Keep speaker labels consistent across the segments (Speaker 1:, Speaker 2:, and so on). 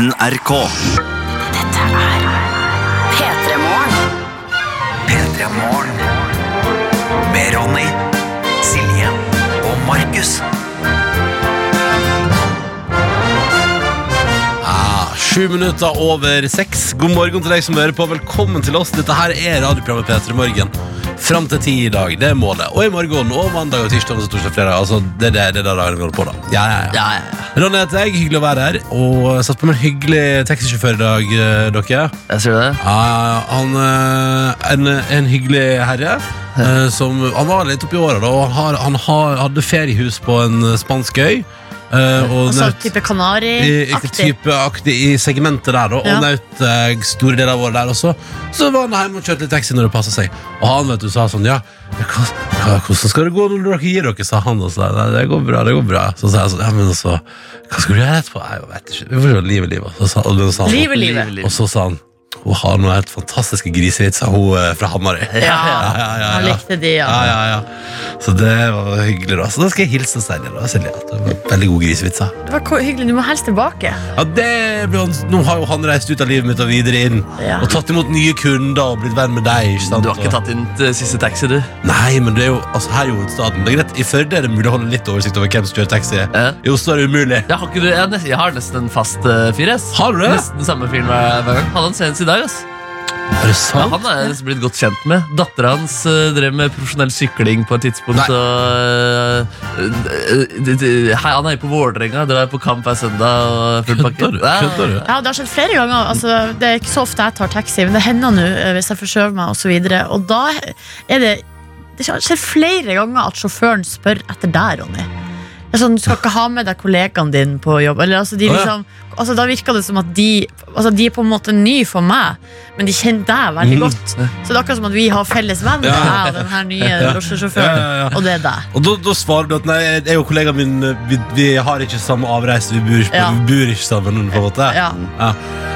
Speaker 1: NRK.
Speaker 2: Dette er P3 Morgen.
Speaker 1: P3 Morgen. Med Ronny, Silje og Markus.
Speaker 3: Ah, Sju minutter over seks. God morgen til deg som hører på. Velkommen til oss. Dette her er radioprogrammet P3 Morgen. Fram til ti i dag. Det er målet. Og i morgen og mandag og tirsdag og torsdag og fredag. Altså, det det, det er det dagen vi holder på, da. Ja, ja, ja.
Speaker 4: Ja.
Speaker 3: Ronny heter jeg. Hyggelig å være her. Og satt på med en hyggelig taxisjåfør i dag, eh, dere.
Speaker 4: Jeg ser det.
Speaker 3: Ja, han eh, en, en hyggelig herre. eh, Som, han var litt oppi åra, da, og han, har, han har, hadde feriehus på en spansk øy. Eh, og
Speaker 5: Altså
Speaker 3: nøt-
Speaker 5: type
Speaker 3: i, i
Speaker 5: Kanari-aktig.
Speaker 3: i segmentet der, da, og
Speaker 5: Ja.
Speaker 3: nøt uh, store deler av året der også. Så var han hjemme og kjørte litt taxi når det passa seg. Og han vet du sa sånn Ja, ja, hva, hva, hvordan skal det gå når dere gir dere? sa han. Og så, Nei, det går bra, det går bra. Så sa jeg sånn Ja, men altså, hva skal du gjøre etterpå? Nei, Jeg vet ikke. Vi får se. Livet, livet. Så sa, og, så sa han,
Speaker 5: Livet, livet.
Speaker 3: Og så sa han Hun har noen helt fantastiske grisevitser, hun eh, fra Hamarøy.
Speaker 5: Ja,
Speaker 3: ja, ja,
Speaker 5: han
Speaker 3: ja.
Speaker 5: likte de,
Speaker 3: Ja,
Speaker 5: ja.
Speaker 3: ja, ja. Så det var hyggelig, da. Så da skal jeg hilse Silje. da, Silje. at Det var veldig gode grisevitser.
Speaker 5: Det var ko- hyggelig. Du må helst tilbake.
Speaker 3: Ja, det blir han, Nå har jo han reist ut av livet mitt og videre inn.
Speaker 5: Ja.
Speaker 3: Og tatt imot nye kunder og blitt venn med deg. ikke sant?
Speaker 4: Du har ikke tatt inn til siste taxi, du?
Speaker 3: Nei, men det er jo altså, her i hovedstaden. Det er greit, I Førde er det mulig å holde litt oversikt over hvem som kjører taxi.
Speaker 4: Ja.
Speaker 3: I Oslo er det umulig.
Speaker 4: Jeg har, ikke, jeg, har nest- jeg har nesten en fast uh, fyr. ass.
Speaker 3: Har du det?
Speaker 4: Nesten samme fyren hver, hver gang. Hadde han senest i dag. ass.
Speaker 3: Er det
Speaker 4: Ja, han er jeg blitt godt kjent med. Dattera hans uh, drev med profesjonell sykling på et tidspunkt.
Speaker 3: Nei.
Speaker 4: Og, uh, det- det- hei, han er på Vålerenga, drar på kamp hver søndag. Og.
Speaker 3: Kødder du?
Speaker 4: Ja.
Speaker 3: Du?
Speaker 5: Ja, Det har skjedd flere ganger. Altså, det er ikke så ofte jeg tar taxi, men det hender nå eh, hvis jeg forskjøver meg. Og, så videre. og da er det Det skjer flere ganger at sjåføren spør etter deg, Ronny. Sånn, Du skal ikke ha med deg kollegaene dine på jobb. Eller, altså, de, liksom, altså, da virker det som at de altså, De er på en måte ny for meg, men de kjenner deg veldig
Speaker 3: Mhm.
Speaker 5: godt. Så det er akkurat som at vi har felles venn,
Speaker 3: Ja.
Speaker 5: jeg og den her nye drosjesjåføren.
Speaker 3: Ja, ja, ja.
Speaker 5: Og det er deg.
Speaker 3: Og da, da svarer du at nei, jeg og kollegaen min vi, vi har ikke samme avreise. Vi bor, vi bor ikke sammen. på en måte.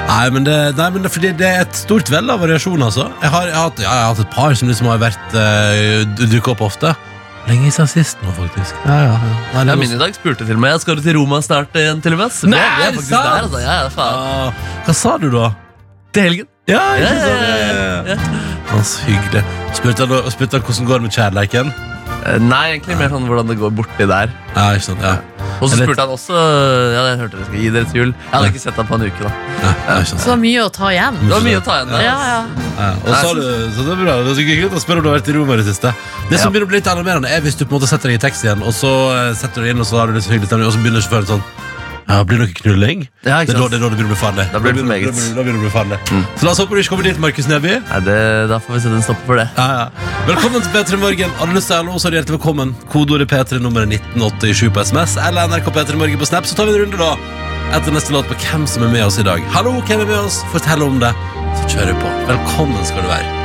Speaker 3: Nei, men det, nei, men det, det er et stort vell av variasjon, altså. Jeg har, jeg har, hatt, jeg har hatt et par som liksom har vært uh, dukket opp ofte. Lenge siden sist nå, faktisk. Ja, ja, ja. Nei, det
Speaker 4: Ja,
Speaker 3: er
Speaker 4: min i dag spurte til og med skal du til Roma snart igjen, til og med. Så
Speaker 3: Nei,
Speaker 4: vi er- faktisk
Speaker 3: sant?
Speaker 4: der, altså. Ja, faen.
Speaker 3: Ja. Hva sa du da?
Speaker 4: Til helgen.
Speaker 3: Ja, ikke sant?
Speaker 4: ja,
Speaker 3: Ja,
Speaker 4: ja,
Speaker 3: ja. Så hyggelig. Spurte han, spurte han hvordan går det med kjærleiken?
Speaker 4: Eh, Nei, egentlig mer sånn hvordan det går borti der.
Speaker 3: Ja, ikke sant, ja.
Speaker 4: Og så spurte han også Ja, jeg hørte dere skulle gi dere til jul. Jeg hadde ikke sett ham på en uke. da
Speaker 3: ikke
Speaker 5: Så det var mye å ta igjen.
Speaker 4: Det var mye å ta igjen
Speaker 5: Ja, ja.
Speaker 3: Ja, og så, har du, så det er bra. Det er så hyggelig å spørre om du har vært i Roma i det siste. Det som
Speaker 4: Ja.
Speaker 3: begynner å bli litt alarmerende, er hvis du på en måte setter deg i taxien, og så eh, setter du deg inn, og så har du litt så hyggelig stemning, og så begynner sjåføren sånn ja, Blir det noe knulling?
Speaker 4: Ja,
Speaker 3: det,
Speaker 4: ikke
Speaker 3: er da,
Speaker 4: sant?
Speaker 3: det er da det begynner å bli farlig.
Speaker 4: Da blir det for meget.
Speaker 3: Da begynner, det å bli farlig. Så la oss håpe du ikke kommer dit, Markus Neby.
Speaker 4: Nei, det, Da får vi sette en stopper for det.
Speaker 3: Ja, ja. Velkommen til P3 Morgen. Du lyst til å så er du hjertelig velkommen. Kodeordet P3 nummeret 1987 på SMS eller NRK P3 Morgen på Snap. Så tar vi en runde, da. Etter neste låt på hvem som er med oss i dag. Hallo, hvem er med oss? Fortell om det. Så kjører vi på. Velkommen skal du være.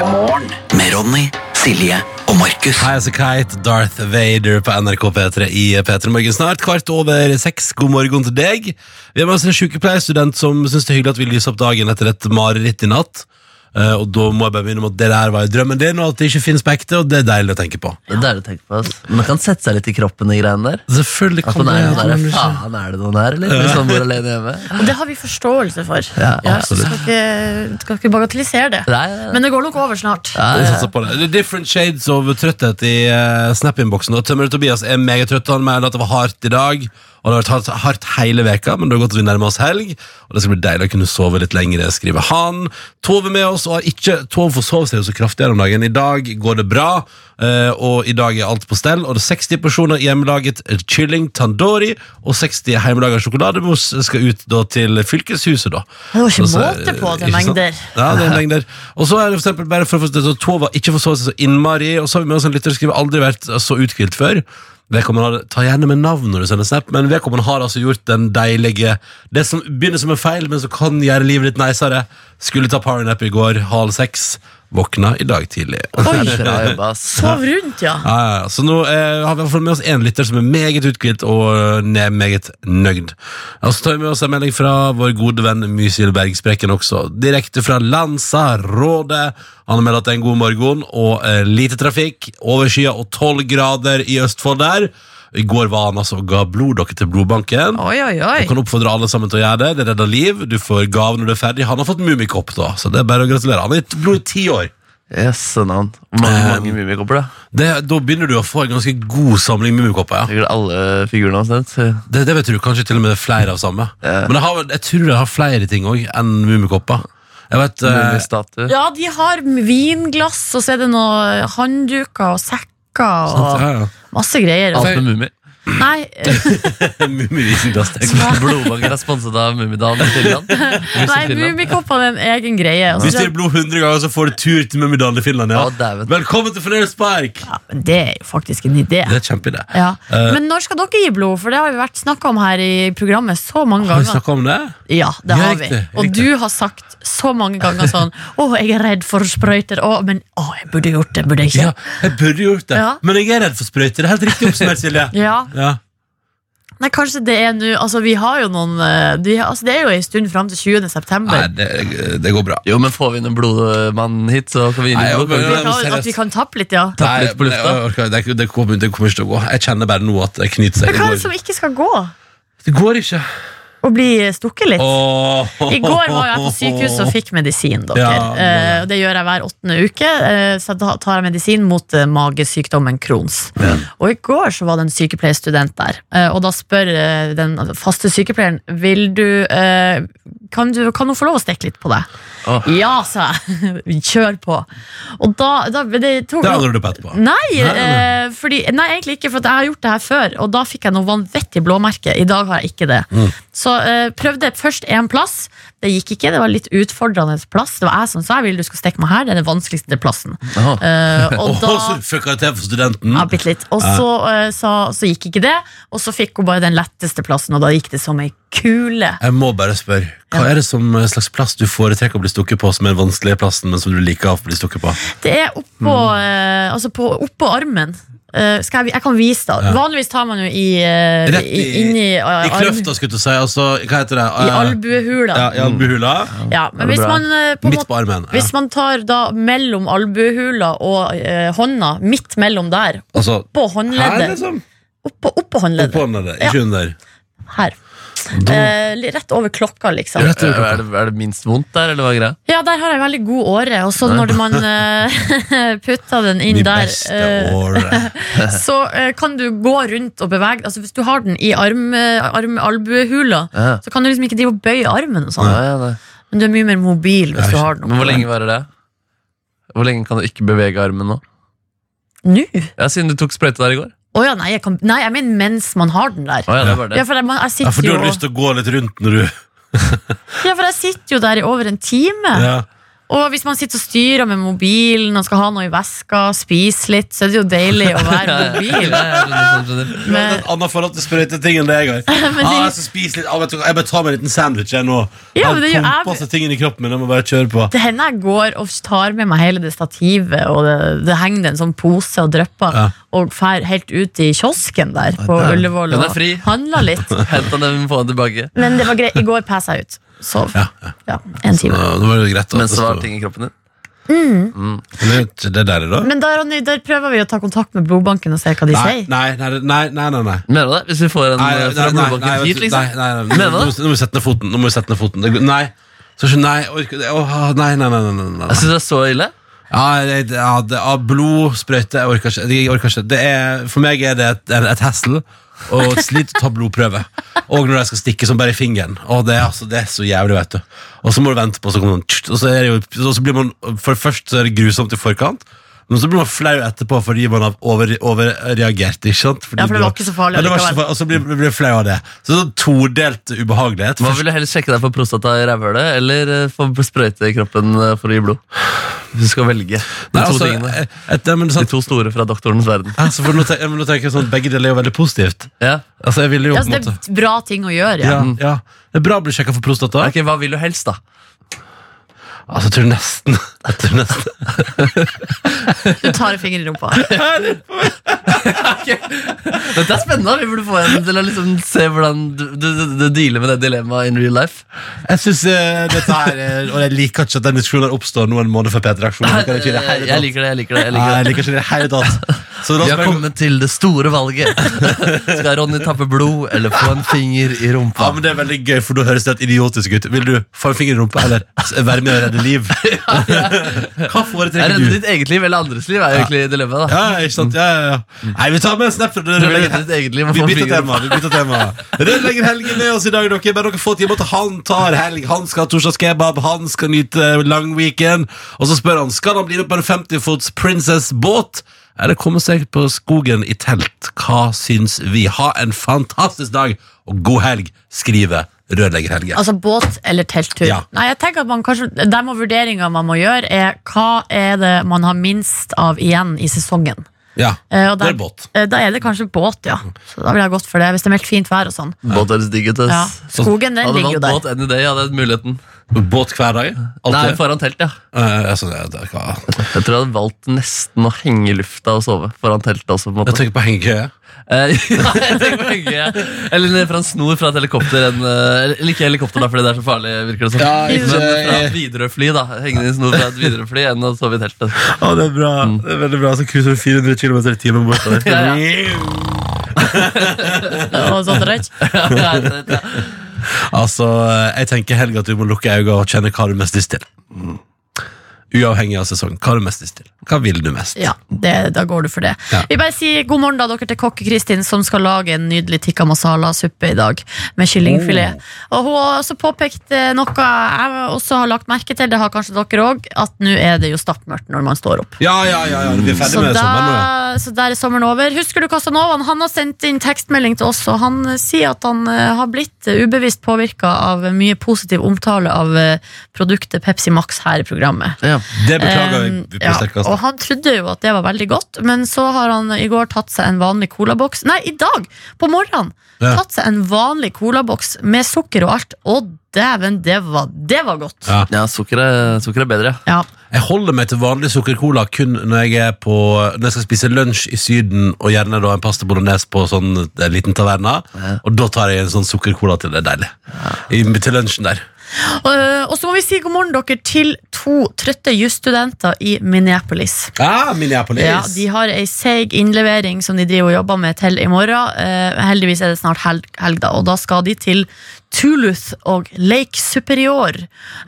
Speaker 1: Med Ronny, Silje og Markus.
Speaker 3: Hei, så Kite, Darth Vader på NRK P3 i P3 Morgen snart. Kvart over seks. God morgen til deg. Vi har med oss en sykepleierstudent som syns det er hyggelig at vi lyser opp dagen etter et mareritt i natt. Eh, og da må jeg bare minne om at det der var drømmen din, og at det ikke finnes på ekte, og det er deilig å tenke på.
Speaker 4: Det er deilig å tenke på ass. Men man kan sette seg litt i kroppen, i greiene der.
Speaker 3: Selvfølgelig
Speaker 4: At
Speaker 3: kan
Speaker 4: man er
Speaker 3: det-
Speaker 4: sånn der, Faen, er det noen her, eller? Hvis man bor alene hjemme.
Speaker 5: Og det har vi forståelse for.
Speaker 4: Ja,
Speaker 5: Ja,
Speaker 3: absolutt.
Speaker 5: Skal ikke, skal ikke bagatellisere det.
Speaker 4: Nei, ja, ja.
Speaker 5: Men det går nok over snart.
Speaker 4: Ja, ja.
Speaker 3: satser på det. Det er different shades of trøtthet i uh, Snap-innboksen. Og Tømmer Tobias er megatrøtt. Han mener at det var hardt i dag. Og det har vært hardt, hardt hele veka, men det har gått at vi nærmer oss helg. Og det skal bli deilig å kunne sove litt lenger, skriver han. Tove med oss, og har ikke Tove får sove seg jo så kraftig her om dagen. I dag går det bra, eh, og i dag er alt på stell. Og det er 60 personer hjemmelaget chilling tandori og 60 hjemmelaga sjokolademos skal ut da til fylkeshuset, da.
Speaker 5: Det var ikke måte på det, mengder.
Speaker 3: Ja, det er mengder. Og så er det for eksempel bare for å få så ikke sove seg så innmari, og så har vi med oss en lytter som skriver aldri vært så uthvilt før. Vedkommende Ta gjerne med navn når du sender snap, men vedkommende har altså gjort den deilige Det som begynner som en feil, men som kan gjøre livet litt neisere. Skulle ta powernap i går, halv seks. Våkna i dag tidlig.
Speaker 5: Oi,
Speaker 4: Bra jobba,
Speaker 5: sov rundt, ja.
Speaker 3: Ja, ja, ja. Så nå eh, har vi fall med oss én lytter som er meget uthvilt og ned, meget nøgd. Og så tar vi med oss en melding fra vår gode venn Mysil Bergsprekken også. Direkte fra Lanzarote. Han melder at det er en god morgen og eh, lite trafikk. Overskya og tolv grader i Østfold der. I går var han altså og ga bloddokker til blodbanken.
Speaker 5: Oi, oi, oi.
Speaker 3: Du kan oppfordre alle sammen til å gjøre det. Det redder liv. Du får gave når du er ferdig. Han har fått Mummikopp, da, så det er bare å gratulere. Han har gitt blod i ti år.
Speaker 4: Yes, navn. Hvor mange,
Speaker 3: um,
Speaker 4: mange mumikopper, da?
Speaker 3: Det, da begynner du å få en ganske god samling Mummikopper. Ja.
Speaker 4: Sikkert alle figurene omtrent.
Speaker 3: Det, det vet du kanskje til og med flere av samme.
Speaker 4: Ja.
Speaker 3: Men jeg, har, jeg tror jeg har flere ting òg enn Mummikopper. Jeg vet
Speaker 4: uh,
Speaker 5: Ja, de har vinglass, og så er det noe håndduker og sekker og masse greier.
Speaker 4: Alt med Mummi.
Speaker 5: Nei.
Speaker 4: Blodbanken er sponset av Mummidalen i Finland.
Speaker 5: nei Mummikoppene er en egen greie. Også.
Speaker 3: Hvis du gir blod 100 ganger, så får du tur til Mummidalen i Finland. Ja.
Speaker 4: Å.
Speaker 3: Velkommen til Fornøyd Spark!
Speaker 5: ja, men det er jo faktisk en idé.
Speaker 3: Det er kjempeidé.
Speaker 5: Ja.
Speaker 3: Eh,
Speaker 5: Men når skal dere gi blod? For det har vi vært snakka om her i programmet så mange ganger.
Speaker 3: Har vi snakka om det?
Speaker 5: Ja, det har vi. Og du har sagt så mange ganger sånn Å, jeg er redd for sprøyter. Å, men å, jeg burde gjort det. Burde jeg ikke?
Speaker 3: Ja, jeg burde gjort det.
Speaker 5: Ja.
Speaker 3: Men jeg er redd for sprøyter. Det er helt riktig oppsummert, Silje.
Speaker 5: Ja.
Speaker 3: Ja.
Speaker 5: Nei, kanskje det er nå Altså, vi har jo noen eh, de, altså, Det er jo en stund fram til 20. september.
Speaker 3: Nei, det, det går bra.
Speaker 4: Jo, men får vi inn en blodmann hit, så kan vi gi
Speaker 3: Nei,
Speaker 4: litt
Speaker 3: jo, men-
Speaker 5: Vi
Speaker 4: kan vi?
Speaker 5: kan,
Speaker 3: seriøst.
Speaker 5: at vi kan tappe litt, ja.
Speaker 4: Tappe
Speaker 3: Nei,
Speaker 4: litt på lufta.
Speaker 3: det, kommer, det kommer ikke til å gå. Jeg kjenner bare nå at det knyter seg.
Speaker 5: Men hva er det som ikke skal gå?
Speaker 3: det går ikke.
Speaker 5: Å bli stukket litt? I går var jeg på sykehus og fikk medisin. dere
Speaker 3: Ja.
Speaker 5: Eh, Det gjør jeg hver åttende uke. eh, Så da tar jeg medisin mot eh, magesykdommen Crohns. Og i går så var det en sykepleierstudent der. eh, Og da spør den faste sykepleieren Vil du Kan, du, kan hun få lov å stikke litt på deg?
Speaker 4: Oh.
Speaker 5: Ja, sa jeg. Kjør på. Og da, da det tror,
Speaker 3: Det angrer du på etterpå.
Speaker 5: Nei,
Speaker 3: Nei,
Speaker 5: fordi, nei, egentlig ikke, for jeg har gjort det her før, og da fikk jeg noe vanvittig blåmerke. I dag har jeg ikke det.
Speaker 3: Mm.
Speaker 5: Så uh, prøvde først én plass. Det gikk ikke, det var litt utfordrende plass. Det var jeg som sa jeg vil du skal stikke meg her. Det er den vanskeligste plassen. Eh, og da
Speaker 3: så fucka til for studenten.
Speaker 5: ja, bitte litt. Og så, uh, så, så gikk ikke det, og så fikk hun bare den letteste plassen, og da gikk det som ei kule.
Speaker 3: Jeg må bare spørre, Hva er det som eh, slags plass du foretrekker å bli stukket på, som er den vanskelige plassen, men som du liker å bli stukket på?
Speaker 5: Det er oppå, eh, altså på, oppå armen. Eh, skal jeg, jeg kan vise deg.
Speaker 3: Ja.
Speaker 5: Vanligvis tar man jo i, uh,
Speaker 3: Rett i-
Speaker 5: i, inni uh,
Speaker 3: I kløfta, skulle du si. Altså, hva heter det?
Speaker 5: I
Speaker 3: Eh,
Speaker 5: albuehula.
Speaker 3: Ja, i albuehula.
Speaker 5: Ja,
Speaker 4: Er
Speaker 5: men hvis man, eh, på
Speaker 3: Midt på armen. Ja.
Speaker 5: hvis man tar da mellom albuehula og eh, hånda, midt mellom der,
Speaker 3: Altså,
Speaker 5: på
Speaker 3: her,
Speaker 5: håndleddet
Speaker 3: liksom?
Speaker 5: Oppå, oppå håndleddet.
Speaker 3: Oppå håndleddet, ikke under.
Speaker 5: Her.
Speaker 3: Da-
Speaker 5: Eh, rett over klokka, liksom.
Speaker 3: Rett over
Speaker 4: Er det, er det minst vondt der, eller hva er greia?
Speaker 5: Ja, der har jeg veldig god åre, og så når man eh, putter den inn
Speaker 3: De
Speaker 5: der
Speaker 3: beste årene
Speaker 5: så eh, kan du gå rundt og bevege Altså Hvis du har den i arm, arm, albuehula,
Speaker 4: Ja.
Speaker 5: så kan du liksom ikke drive og bøye armen. og sånn
Speaker 4: Ja, ja.
Speaker 5: Men du er mye mer mobil hvis
Speaker 3: Ja,
Speaker 5: du har den
Speaker 4: Men hvor lenge varer det? Hvor lenge kan du ikke bevege armen nå?
Speaker 5: Nå?
Speaker 4: Ja, Siden du tok sprøyta der i går?
Speaker 5: Å ja, nei jeg, kan, nei, jeg mener mens man har den der.
Speaker 4: Oh ja, det var det.
Speaker 5: Ja, for jeg, jeg
Speaker 3: Ja, for du
Speaker 5: jo
Speaker 3: har lyst til å gå litt rundt når du
Speaker 5: Ja, for jeg sitter jo der i over en time.
Speaker 3: ja.
Speaker 5: Og hvis man sitter og styrer med mobilen og skal ha noe i veska, spise litt, så er det jo deilig å være mobil.
Speaker 4: Skjønner.
Speaker 3: Du har
Speaker 5: Men,
Speaker 3: et annet forhold til sprøyteting enn det jeg har. Ah, jeg skal spise litt, ah, vet du jeg bare tar meg en liten sandwich jeg nå.
Speaker 5: Ja, men det gjør jeg-
Speaker 3: pumper seg i kroppen min, jeg må bare kjøre på.
Speaker 5: det hender jeg går og tar med meg hele det stativet, og det, det henger en sånn pose og drypper,
Speaker 3: Ja.
Speaker 5: og fer helt ut i kiosken der på. Ullevål og
Speaker 4: er fri.
Speaker 5: handler litt.
Speaker 4: Henta den, få den tilbake.
Speaker 5: Men det var greit. I går passa jeg ut. Sov.
Speaker 3: Ja, ja.
Speaker 5: Ja, en
Speaker 3: Så
Speaker 5: time.
Speaker 3: Så, nå var det greit. at
Speaker 4: Men så var ting i kroppen din.
Speaker 3: Men Det det der, da?
Speaker 5: Men der, Ronny, der prøver vi å ta kontakt med blodbanken og se hva de
Speaker 3: Nei,
Speaker 5: sier.
Speaker 3: nei, nei, nei, nei, nei, nei.
Speaker 4: Mener du det? Hvis vi får en
Speaker 3: Nei,
Speaker 4: eh, fra
Speaker 3: nei, nei,
Speaker 4: blodbanken
Speaker 3: vet
Speaker 4: hit, liksom?
Speaker 3: nei, nei, nei, Nå, nå, må vi sette ned foten. Nå må vi sette ned foten. Det Nei. Så nei, orker, åh, nei, nei, nei, nei, nei, nei.
Speaker 4: Jeg synes det er så ille.
Speaker 3: Ja, det, ja, det, ja, blodsprøyte Jeg orker ikke. Jeg orker ikke. Det er, for meg er det et, et, et hassle og sliter slit å ta blodprøve. Og når de skal stikke som bare i fingeren. Og det, er altså, det er så jævlig, vet du. Og så må du vente på, så kommer noen Og så, er det jo, og så blir man For først så er det grusomt i forkant. Men så blir man flau etterpå fordi man har over, overreagert. Ikke sant? Fordi
Speaker 5: Ja, for det var ikke så farlig
Speaker 3: Ja, det var ikke så farlig, Og så blir man flau av det. Så sånn todelt ubehagelighet.
Speaker 4: Hva vil du helst sjekke deg for prostata i rævhølet, eller eh, få sprøyte i kroppen eh, for å gi blod? Hvis du skal velge de
Speaker 3: Nei,
Speaker 4: to
Speaker 3: altså,
Speaker 4: tingene.
Speaker 3: et, ja, men,
Speaker 4: De
Speaker 3: sånn,
Speaker 4: to store fra doktorens verden.
Speaker 3: altså, for nå, tenker, nå tenker jeg sånn Begge deler er jo veldig positivt.
Speaker 4: Ja.
Speaker 3: Altså, jeg ville jo
Speaker 5: Ja,
Speaker 3: altså,
Speaker 5: det er bra ting å gjøre.
Speaker 3: ja,
Speaker 5: Ja.
Speaker 3: ja. Det er bra å bli sjekka for prostata.
Speaker 4: Okay, Hva vil du helst, da?
Speaker 3: Altså, jeg tror nesten Jeg tror nesten
Speaker 5: Du tar en finger i rumpa.
Speaker 4: Dette er spennende. Vi burde få en til å liksom se hvordan du, du, du, du dealer med det dilemmaet in real life.
Speaker 3: Jeg synes uh, dette her er- Og jeg liker ikke at den diskusjonen oppstår noen måneder før P3-aksjonen. Jeg liker det det
Speaker 4: Jeg liker det. jeg liker det,
Speaker 3: Nei,
Speaker 4: liker
Speaker 3: jeg
Speaker 4: det.
Speaker 3: liker ikke det i det hele tatt. Så
Speaker 4: Vi har kommet til det store valget. Skal Ronny tappe blod eller få en finger i rumpa?
Speaker 3: Ja, men Det er veldig gøy, for da høres det helt idiotisk ut. Vil du få en finger i rumpa eller være med å redde liv? Hva foretrekker du?
Speaker 4: Redde ditt eget liv eller andres liv, er egentlig dilemmaet. da
Speaker 3: Ja, ikke sant? Ja, ja, ja. Nei, vi tar med en snap fra
Speaker 4: og
Speaker 3: Vi bytter tema. vi bytter tema Rødlegger Helge med oss i dag. Dere Bare dere få timer til han tar helg. Han skal ha torsdagskebab, han skal nyte lang weekend. Og så spør han skal han bli med på en 50-fots Princess-båt. Eller komme seg på skogen i telt. Hva syns vi? Ha en fantastisk dag og god helg, skriver Rørlegger Helge.
Speaker 5: Altså båt eller telttur.
Speaker 3: Ja.
Speaker 5: Nei, jeg tenker at man kanskje Der må vurderinga man må gjøre, er hva er det man har minst av igjen i sesongen.
Speaker 3: Ja,
Speaker 5: uh, og
Speaker 3: det er båt.
Speaker 5: Uh, Da er det kanskje båt, ja. Så da ville jeg gått for det. Hvis det er meldt fint vær og sånn.
Speaker 4: Båt er det.
Speaker 5: Ja. Skogen, den ligger jo der.
Speaker 4: båt any day, hadde muligheten.
Speaker 3: Båt hver dag?
Speaker 4: Nei, foran telt, ja.
Speaker 3: Uh, altså, det, det.
Speaker 4: Jeg tror jeg hadde valgt nesten å henge i lufta og sove foran teltet også. på en
Speaker 3: Jeg
Speaker 4: måte jeg tenker på hengekøye. Eller fra en snor fra et helikopter. En, eh, eller ikke helikopter, da, fordi det er så farlig. virker det som
Speaker 3: Ja,
Speaker 4: Men fra et Widerøe-fly. da Hengende i snor fra et Widerøe-fly enn å sove i teltet.
Speaker 3: Å, det er bra. Det er veldig bra. Så cruiser du 400 km i timen bortover.
Speaker 4: Ja,
Speaker 5: sånn.
Speaker 4: Ja, det- det-
Speaker 3: Altså, jeg tenker Helge at du må lukke øynene og kjenne hva du mest lyst til. Uavhengig av sesong. Hva har du mest lyst til? Hva vil du mest?
Speaker 5: Ja, det, da går du for det.
Speaker 3: Ja.
Speaker 5: Vi bare sier god morgen da dere til kokke Kristin, som skal lage en nydelig tikka masala-suppe i dag med kyllingfilet. Og hun har også påpekt eh, noe jeg også har lagt merke til, det har kanskje dere òg, at nå er det jo stappmørkt når man står opp.
Speaker 3: Ja, ja, ja, ja. Vi er ferdig med
Speaker 5: da,
Speaker 3: sommeren nå, ja.
Speaker 5: så der er sommeren over. Husker du Casanovaen? Han har sendt inn tekstmelding til oss, og han eh, sier at han eh, har blitt ubevisst påvirka av mye positiv omtale av produktet Pepsi Max her i programmet.
Speaker 4: ja.
Speaker 3: Det beklager jeg
Speaker 5: Um,
Speaker 3: på
Speaker 5: ja,
Speaker 3: sterkeste.
Speaker 5: og han trodde jo at det var veldig godt, men så har han i går tatt seg en vanlig colaboks. Nei, i dag! På morgenen!
Speaker 3: Ja.
Speaker 5: Tatt seg en vanlig colaboks med sukker og alt. Og dæven, det var, det var godt!
Speaker 3: Ja.
Speaker 4: ja sukker, er, sukker er bedre.
Speaker 5: Ja.
Speaker 3: Jeg holder meg til vanlig sukkercola kun når jeg, er på, når jeg skal spise lunsj i Syden, og gjerne da en pasta bolognese på sånn en liten taverna. Og da tar jeg en sånn sukkercola til. Det er deilig. I, til lunsjen der.
Speaker 5: Og, og så må vi si god morgen dere til to trøtte jusstudenter i Minneapolis.
Speaker 3: Ja, Minneapolis.
Speaker 5: Ja, De har ei seig innlevering som de driver og jobber med til i morgen. Eh, heldigvis er det snart helg, helg, da, og da skal de til Toulouse og Lake Superior.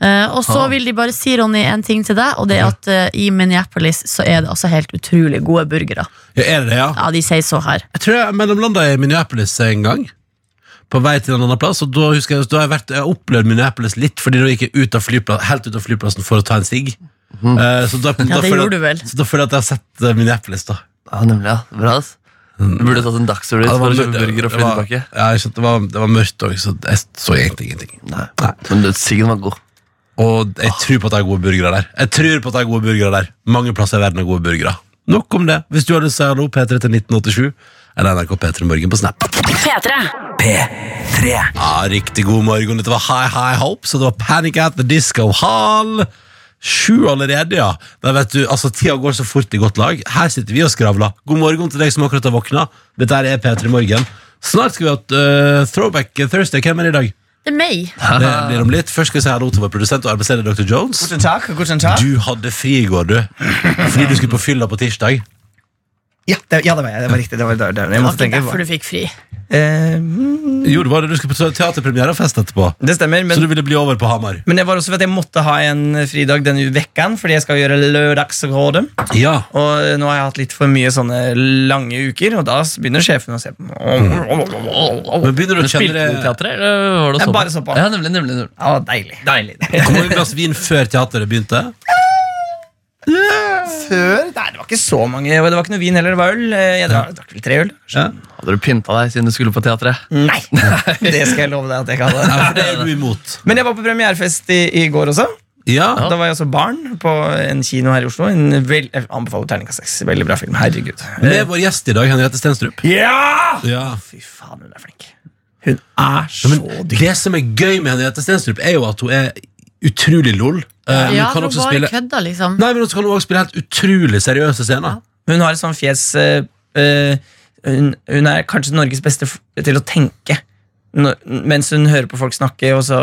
Speaker 5: Eh, og så vil de bare si, Ronny, en ting til deg, og det er at eh, i Minneapolis så er det altså helt utrolig gode burgere.
Speaker 3: Ja, er det det, ja?
Speaker 5: Ja, de sier så her.
Speaker 3: Jeg tror jeg mellomlanda i Minneapolis en gang. På vei til en annen plass. Og da husker jeg, da har jeg, vært, jeg har opplevd Minneapolis litt, fordi da gikk jeg ut av flyplass, helt ut av flyplassen for å ta en sigg. Eh, så da.
Speaker 5: Ja,
Speaker 3: da føler jeg-. Så da føler jeg at jeg har sett uh, Minneapolis, da.
Speaker 4: Ja, nemlig, ja. Bra, ass. Du burde tatt en dagstur
Speaker 3: Ja, det
Speaker 4: for
Speaker 3: var
Speaker 4: å kjøpe burger og fly tilbake.
Speaker 3: Ja, jeg skjønte, det, var, det var mørkt òg, så jeg så egentlig ingenting.
Speaker 4: Nei. Men siggen var god.
Speaker 3: Og jeg tror på at det er gode burgere der. Jeg tror på at det er gode burgere der Mange plasser i verden er gode burgere. Nok om det. Hvis du har lyst til å si hallo, P3 til 1987, eller NRK P3 Morgen på Snap.
Speaker 2: P3.
Speaker 3: Ja, Riktig god morgen. Dette var High High Hope, så det var Panic at the Disco Hall. Sju allerede, ja. Men vet du, altså Tida går så fort i godt lag. Her sitter vi og skravler. God morgen til deg som akkurat har våkna. Dette er P3 Morgen. Snart skal vi ha et øh, Throwback Thursday. Hvem er det i dag?
Speaker 5: Det er meg.
Speaker 3: Det blir om litt. Først skal jeg si hallo til vår produsent og arbeidsleder Dr. Jones.
Speaker 6: Guten Tag, guten takk.
Speaker 3: Du hadde fri i går, du. Fordi du skulle på fylla på tirsdag.
Speaker 6: Ja, det, ja, det var jeg. Det var riktig. Det var, det det. Jeg
Speaker 5: Det var ikke
Speaker 6: tenke.
Speaker 5: derfor du fikk fri.
Speaker 6: Eh, mm,
Speaker 3: Jo, det var det. Du skulle på teaterpremiere og fest etterpå.
Speaker 6: det stemmer,
Speaker 3: Så du ville bli over på Hamar.
Speaker 6: men det var også for at jeg måtte ha en fridag denne vekkan, fordi jeg skal gjøre lørdagsrådet.
Speaker 3: Ja.
Speaker 6: Og nå har jeg hatt litt for mye sånne lange uker, og da begynner sjefen å se på Mm.
Speaker 3: Men begynner du å kjenne det
Speaker 4: teatret, eller var det
Speaker 6: Jeg bare så på.
Speaker 4: Ja, nemlig, nemlig, nemlig.
Speaker 6: Ja, deilig. deilig.
Speaker 3: Hvor mange glass vin før teateret begynte?
Speaker 6: Før? Nei, det var ikke så mange. Det var ikke noe vin heller. Det var øl. Eh, Jeg drakk drakk vel tre øl.
Speaker 3: Ja.
Speaker 4: Hadde du pynta deg siden du skulle på teatret?
Speaker 6: Nei, det skal jeg love deg at jeg ikke hadde.
Speaker 3: Ja, for det er du imot.
Speaker 6: Men jeg var på premierefest i, i går også.
Speaker 3: Ja.
Speaker 6: Da var jeg også barn på en kino her i Oslo. En vel, jeg anbefaler terningkast seks. Veldig bra film. Herregud.
Speaker 3: Med vår gjest i dag, Henriette Stenstrup.
Speaker 6: Ja!
Speaker 3: Ja.
Speaker 6: Fy faen, hun er flink. Hun er så
Speaker 3: dyktig. det som er gøy med Henriette Stenstrup, er jo at hun er utrolig lol. Men
Speaker 5: Ja,
Speaker 3: kan også
Speaker 5: bare
Speaker 3: spille
Speaker 5: kødda, liksom.
Speaker 3: Nei, men så kan hun også spille helt utrolig seriøse scener.
Speaker 6: Hun har et sånt fjes eh, eh, hun, hun er kanskje Norges beste f til å tenke. Når, mens hun hører på folk snakke, og så,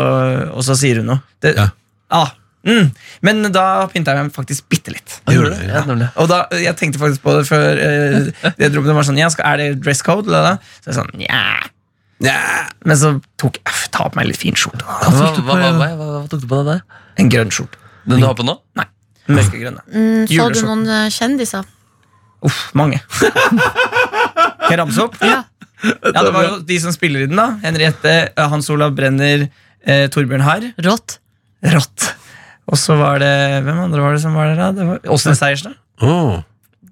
Speaker 6: og så sier hun noe. Det,
Speaker 3: Ja.
Speaker 6: ah, mm. Men da pynta jeg meg faktisk bitte litt.
Speaker 3: Gjorde det,
Speaker 4: Ja.
Speaker 6: Og da, Jeg tenkte faktisk på det før uh, det dro, det var sånn, ja, skal, Er det dress code? Eller da? Så jeg sånn, ja.
Speaker 3: Ja.
Speaker 6: Men så tok jeg ta på meg litt fin skjorte. da."
Speaker 4: Hva, hva, hva, hva, hva, hva tok du på deg der?
Speaker 6: En grønn skjorte.
Speaker 4: Den du har på nå?
Speaker 6: Nei, Mørkegrønne. da.
Speaker 5: Mm, så du noen eh, kjendiser?
Speaker 6: Uff, mange. Kan jeg ramse opp?
Speaker 5: Ja.
Speaker 6: Ja, Det var jo de som spiller i den. da Henriette, eh, Hans Olav Brenner, eh, Torbjørn Harr.
Speaker 5: Rått?
Speaker 6: Rått. Og så var det Hvem andre var det som var der? da? Det var Åsne Seierstad.
Speaker 3: Åh.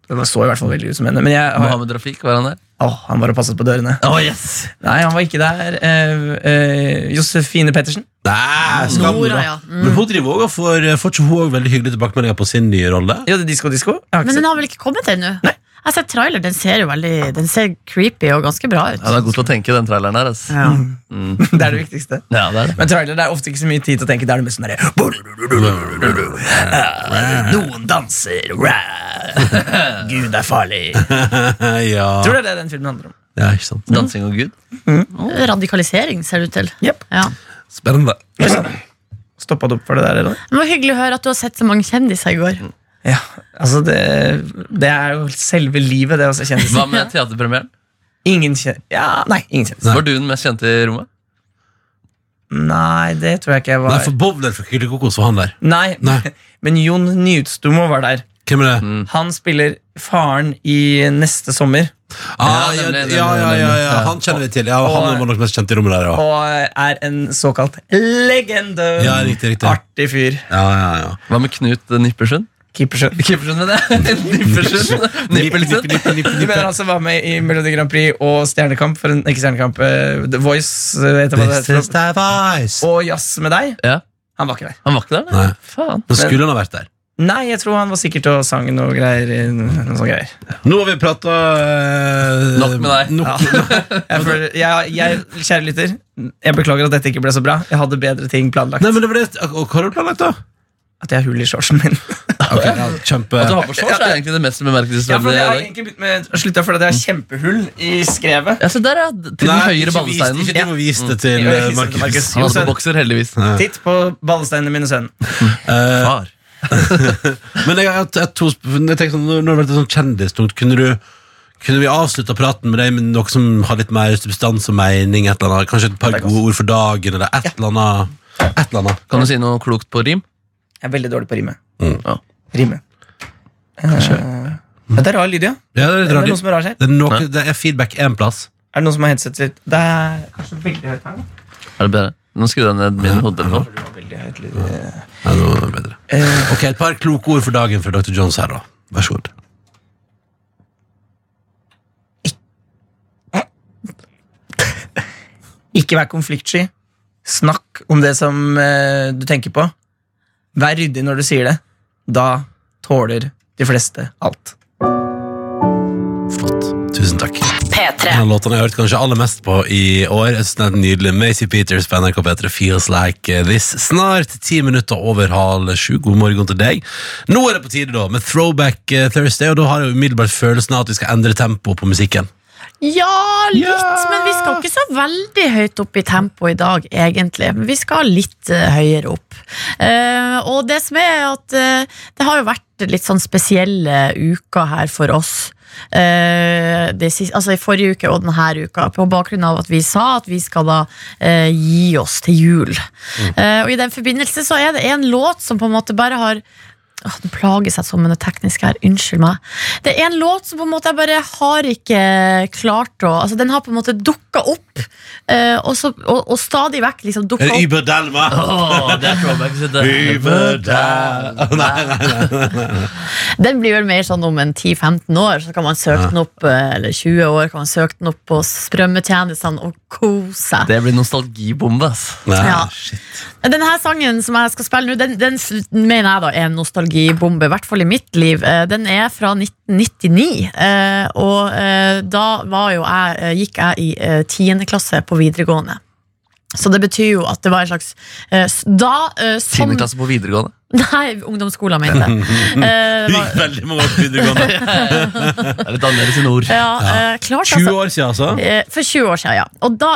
Speaker 6: Det så i hvert fall veldig ut som henne. Men jeg,
Speaker 4: Mohammed Rafik, var han der?
Speaker 6: Åh, han var og passet på dørene.
Speaker 4: Oh, yes
Speaker 6: Nei, han var ikke der. Eh, eh, Josefine Pettersen.
Speaker 3: Nei,
Speaker 5: Nora, ja. Mm.
Speaker 3: Men hun driver også og får, får ikke hun også veldig hyggelige tilbakemeldinger på sin nye rolle?
Speaker 6: Ja, det er Disko Disko. Jeg har ikke
Speaker 5: Men den har vel ikke kommet ennå? Jeg har sett trailer, den ser jo veldig Den ser creepy og ganske bra ut.
Speaker 4: Ja, det er godt å tenke, den traileren her. Altså.
Speaker 5: Ja.
Speaker 6: Det er det viktigste.
Speaker 4: Ja, det er det.
Speaker 6: Men trailer det er ofte ikke så mye tid til å tenke. Det er det mest sånn derre Noen danser. Gud er farlig.
Speaker 3: ja.
Speaker 6: Tror det er det den filmen handler om.
Speaker 3: ja, ikke sant.
Speaker 4: Dansing og Gud.
Speaker 5: Radikalisering, ser det ut til.
Speaker 6: Yep.
Speaker 5: Ja.
Speaker 3: Spennende.
Speaker 6: Stoppa du opp for det der, eller?
Speaker 5: Det var hyggelig å høre at du har sett så mange kjendiser i går.
Speaker 6: Ja, altså det, det er jo selve livet, det å se kjendiser.
Speaker 4: Hva med teaterpremieren?
Speaker 6: Ingen kjent, Ja, nei, ingen kjendiser.
Speaker 4: Var du den mest kjente i rommet?
Speaker 6: Nei, det tror jeg ikke jeg var.
Speaker 3: Nei, for Bowler fra Kylie Kokos var han der.
Speaker 6: Nei,
Speaker 3: Nei.
Speaker 6: men Jon Nyutstomo var der.
Speaker 3: Hvem er det?
Speaker 4: Mm.
Speaker 6: Han spiller faren i Neste sommer.
Speaker 3: Ah, ja,
Speaker 4: nemlig,
Speaker 3: ja, ja, ja, ja. Han kjenner vi til. Ja, han var nok mest kjent i rommet der. Ja,
Speaker 6: Og er en såkalt legende.
Speaker 3: Ja, riktig, riktig.
Speaker 6: Artig fyr.
Speaker 3: ja, ja, ja.
Speaker 4: Hva med Knut Nippersund?
Speaker 6: Keepersjø.
Speaker 4: Kippersund, mener jeg. Nippersund. Nippelsund.
Speaker 6: Du mener han som var med i Melodi Grand Prix og Stjernekamp? For en, ikke Stjernekamp, eh, The Voice. eh, Vet hva det
Speaker 3: This is
Speaker 6: heter?
Speaker 3: the voice.
Speaker 6: Og Jazz med deg.
Speaker 4: Ja,
Speaker 6: Han var ikke der.
Speaker 4: Han var ikke der?
Speaker 3: Nei.
Speaker 4: Faen.
Speaker 3: Men skulle han ha vært der?
Speaker 6: Nei, jeg tror han var sikkert og sang noe greier. eh, Noe sånt greier.
Speaker 3: Nå har vi prata
Speaker 4: Nok med deg.
Speaker 3: Nok,
Speaker 6: Jeg føler, jeg, jeg, kjære lytter, jeg beklager at dette ikke ble så bra. Jeg hadde bedre ting planlagt.
Speaker 3: Nei, men det ble, det og Hva har du planlagt, da?
Speaker 6: At jeg har hull i shortsen min.
Speaker 3: Ok, ja, kjempe
Speaker 4: At du har på shorts, er egentlig det mest
Speaker 6: Ja, jeg har egentlig begynt med å slutte fordi det er kjempehull i skrevet.
Speaker 4: Ja, så der, ja. Til den høyre ballesteinen.
Speaker 3: Ikke du må vise det til
Speaker 6: Ja.
Speaker 3: eh,
Speaker 6: Mm.
Speaker 3: Markus.
Speaker 4: Han hadde på bokser, heldigvis.
Speaker 6: Titt på ballesteinene mine, sønn.
Speaker 3: Eh,
Speaker 4: Far.
Speaker 3: Men jeg, har et to, spørsmål jeg tenker sånn, Når det har vært et sånt kjendistungt, kunne du kunne vi avslutta praten med deg med noe som har litt mer substans og mening? Et eller annet, kanskje et par gode ord for dagen? Eller et eller annet, et eller annet.
Speaker 4: Kan du si noe klokt på rim?
Speaker 6: Jeg er veldig dårlig på å rime.
Speaker 3: Mm.
Speaker 4: Ja.
Speaker 6: Rime. Eh, ja, det er rar lyd, ja.
Speaker 3: Ja, det er
Speaker 6: Det er noe som er rar her.
Speaker 3: Det er, noe, det er feedback én plass.
Speaker 6: Er det noen som har headset sitt? Det er kanskje veldig høyt her.
Speaker 4: Er det bedre? Nå skrur jeg ned min hodetelefon.
Speaker 3: Ja, nå er det bedre.
Speaker 6: Eh,
Speaker 3: Ok, Et par kloke ord for dagen fra Dr. Jones her, da. Vær så god.
Speaker 6: ikke vær konfliktsky. Snakk om det som uh, du tenker på. Vær ryddig når du sier det. Da tåler de fleste alt.
Speaker 3: Flott. Tusen takk.
Speaker 2: P3.
Speaker 3: En av låtene jeg har hørt kanskje aller mest på i år. Jeg synes den er nydelig. Macy Peters på NRK P3 Feels Like This. Snart ti minutter over halv sju. God morgen til deg. Nå er det på tide da med Throwback Thursday, og da har jeg umiddelbart følelsen av at vi skal endre tempoet på musikken.
Speaker 5: Ja, litt,
Speaker 3: yeah!
Speaker 5: men vi skal ikke så veldig høyt opp i tempo i dag, egentlig. Men vi skal litt uh, høyere opp. Uh, og det som er at uh, det har jo vært litt sånn spesielle uker her for oss. Det siste, altså I forrige uke og denne uka, på bakgrunn av at vi sa at vi skal da gi oss til jul. Eh, og i den forbindelse så er det en låt som på en måte bare har Åh, Nå plager jeg sånn med det tekniske her. Unnskyld meg. Det er en låt som på en måte jeg bare har ikke klart å Altså Den har på en måte dukka opp, eh, og, så, og, og stadig vekk liksom dukka opp.
Speaker 4: Det er throwback. sitt, det.
Speaker 3: Nei, nei, nei.
Speaker 5: Den blir vel mer sånn om en 10-15 år, så kan man søke den opp eh, Eller 20 år kan man søke den opp på strømmetjenestene og kose seg.
Speaker 4: Det blir nostalgibombe.
Speaker 5: Ja. Denne sangen som jeg skal spille nå, den, den mener jeg da er en nostalgibombe, i hvert fall i mitt liv. Eh, Den er fra 1999, eh, og eh, da var jeg, gikk jeg i tiende klasse på videregående. Så det betyr jo at det var en slags Da, som
Speaker 4: Tiende klasse på videregående.
Speaker 5: Nei, ungdomsskolen, mente jeg. Eh, var-
Speaker 3: gikk veldig mange år på videregående.
Speaker 4: Det er litt annerledes enn ord.
Speaker 5: ja, eh, klart,
Speaker 3: 20
Speaker 5: altså.
Speaker 3: år siden, altså.
Speaker 5: Eh, For 20 år siden, ja. Og da,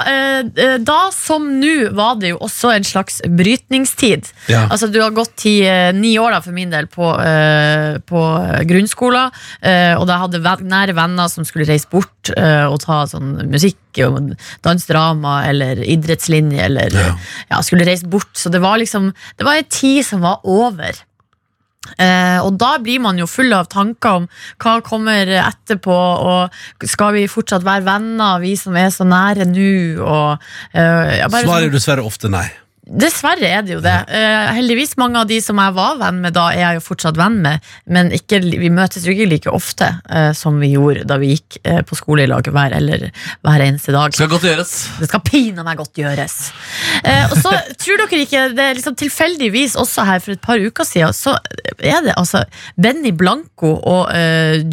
Speaker 5: da som nå var det jo også en slags brytningstid.
Speaker 3: Ja.
Speaker 5: Altså Du har gått i eh, ni år da for min del på, eh, på grunnskolen, eh, og da hadde ven- nære venner som skulle reise bort eh, og ta sånn musikk og dansdrama eller idrettslinje eller
Speaker 3: Ja.
Speaker 5: ja, skulle reise bort. Så det var liksom Det var en tid som var over. Eh, og da blir man jo full av tanker om hva kommer etterpå, og skal vi fortsatt være venner, vi som er så nære nå, og eh, ja, bare
Speaker 3: Svaret
Speaker 5: sånn-
Speaker 3: er dessverre ofte nei.
Speaker 5: Dessverre er det jo det. Uh, heldigvis mange av de som jeg var venn med da, er jeg jo fortsatt venn med, men ikke, vi møtes jo ikke like ofte uh, som vi gjorde da vi gikk uh, på skole i lag hver, eller hver eneste dag.
Speaker 4: Skal godt gjøres.
Speaker 5: Det skal pinadø meg godt gjøres. Og så tror dere ikke det er liksom tilfeldigvis også her for et par uker siden, så er det altså Benny Blanco og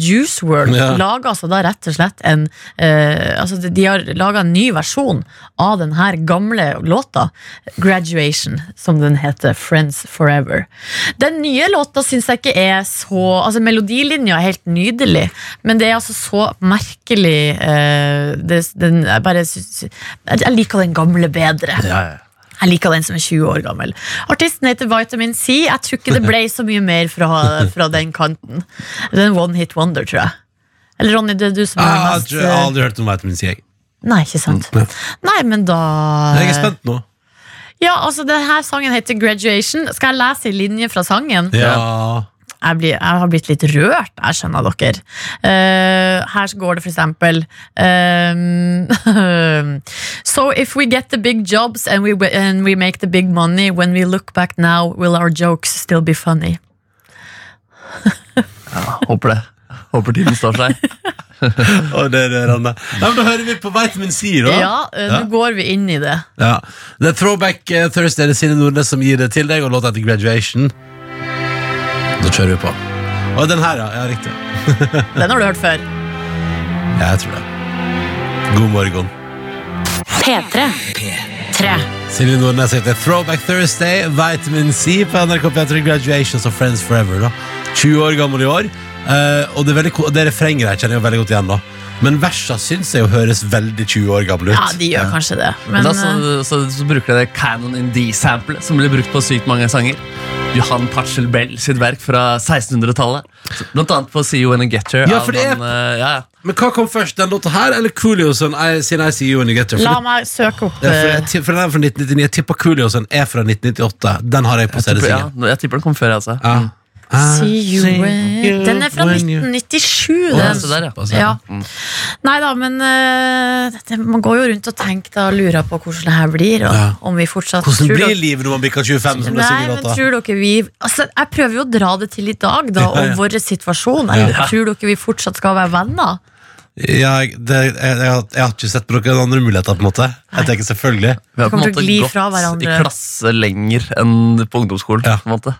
Speaker 5: Juice World
Speaker 3: Ja.
Speaker 5: lager altså da rett og slett en altså de- har laga en ny versjon av den her gamle låta, Graduation, som den heter, Friends Forever. Den nye låta syns jeg ikke er så Altså Melodilinja er helt nydelig, men det er altså så merkelig uh, det, den, jeg, bare, jeg liker den gamle bedre. Jeg liker den som er 20 år gammel. Artisten heter Vitamin C. Jeg tror ikke det ble så mye mer fra, fra den kanten. Det er en one hit wonder, tror jeg. Eller Ronny, det er du som er
Speaker 3: har
Speaker 5: mest
Speaker 3: jeg har aldri hørt om Vitamin C.
Speaker 5: Nei, ikke sant.
Speaker 3: Nei,
Speaker 5: men da
Speaker 3: Jeg er spent nå.
Speaker 5: Ja, altså, denne sangen heter Graduation. Skal jeg lese en linje fra sangen?
Speaker 3: Ja.
Speaker 5: jeg, blir, jeg har blitt litt rørt, jeg skjønner dere. Uh, her går det for eksempel um, So if we get the big jobs and we, and we make the big money, when we look back now, will our jokes still be funny?
Speaker 4: Håper det. Håper tiden står seg.
Speaker 3: Og det er rørende. Nei, men da hører vi på Vitamin C, da.
Speaker 5: Ja, nå nå går vi inn i det.
Speaker 3: Ja. Det er Throwback eh, Thursday. Det er Sine Nordnes som gir det til deg, og låta heter Graduation. Da kjører vi på. Og den her, ja. ja riktig.
Speaker 5: Den har du hørt før.
Speaker 3: Ja, jeg tror det. God morgen.
Speaker 2: P3. Tre.
Speaker 3: Silje Nordnes heter Throwback Thursday, Vitamin C på NRK P3 Graduations of Friends Forever. da 20 år gammel i år. Eh, og det, er veldig, ko- det refrenget der kjenner jeg jo veldig godt igjen. da Men versa syns jeg jo høres veldig 20 år gamle ut.
Speaker 5: Ja, de gjør kanskje det.
Speaker 4: Men
Speaker 5: Men
Speaker 4: da, så,
Speaker 5: eh,
Speaker 4: så, så bruker de det Canon in D-samplet, som blir brukt på sykt mange sanger. Johan Pachelbel sitt verk fra 1600-tallet. Blant annet på See You When You Get Her.
Speaker 3: Ja,
Speaker 4: av
Speaker 3: for det er-
Speaker 4: han, eh, ja, ja.
Speaker 3: Men hva kom først, den låta her eller Coolio sin I, sin I See You When You Get There?
Speaker 5: la
Speaker 3: For,
Speaker 5: meg søke opp
Speaker 3: ja, for,
Speaker 5: eh,
Speaker 3: jeg ti- for den er fra 1999. Jeg tipper Coolio sin er fra 1998. Den har jeg på
Speaker 4: Jeg tipper,
Speaker 3: CD-singen.
Speaker 4: ja, jeg tipper den kom før, jeg, altså.
Speaker 3: Ja.
Speaker 5: See you when Den er fra
Speaker 3: when you-
Speaker 5: 1997,
Speaker 4: Å, ja,
Speaker 5: den.
Speaker 4: se der, ja.
Speaker 5: Ja. Nei da, men uh, man går jo rundt og tenker da, og lurer på hvordan det her blir. Og
Speaker 3: Ja.
Speaker 5: om vi fortsatt
Speaker 3: Hvordan blir livet når man bikker 25? som
Speaker 5: Nei,
Speaker 3: det
Speaker 5: men tror dere vi altså, Jeg prøver jo å dra det til i dag, da,
Speaker 3: Ja, ja.
Speaker 5: om vår situasjon. Jeg, Tror dere vi fortsatt skal være venner?
Speaker 3: Ja, jeg, det, jeg, jeg, har- jeg har ikke sett på noen andre muligheter. på en måte Jeg tenker selvfølgelig
Speaker 4: Vi har på en måte gått i klasse lenger enn på ungdomsskolen.
Speaker 3: Ja.
Speaker 4: På en måte.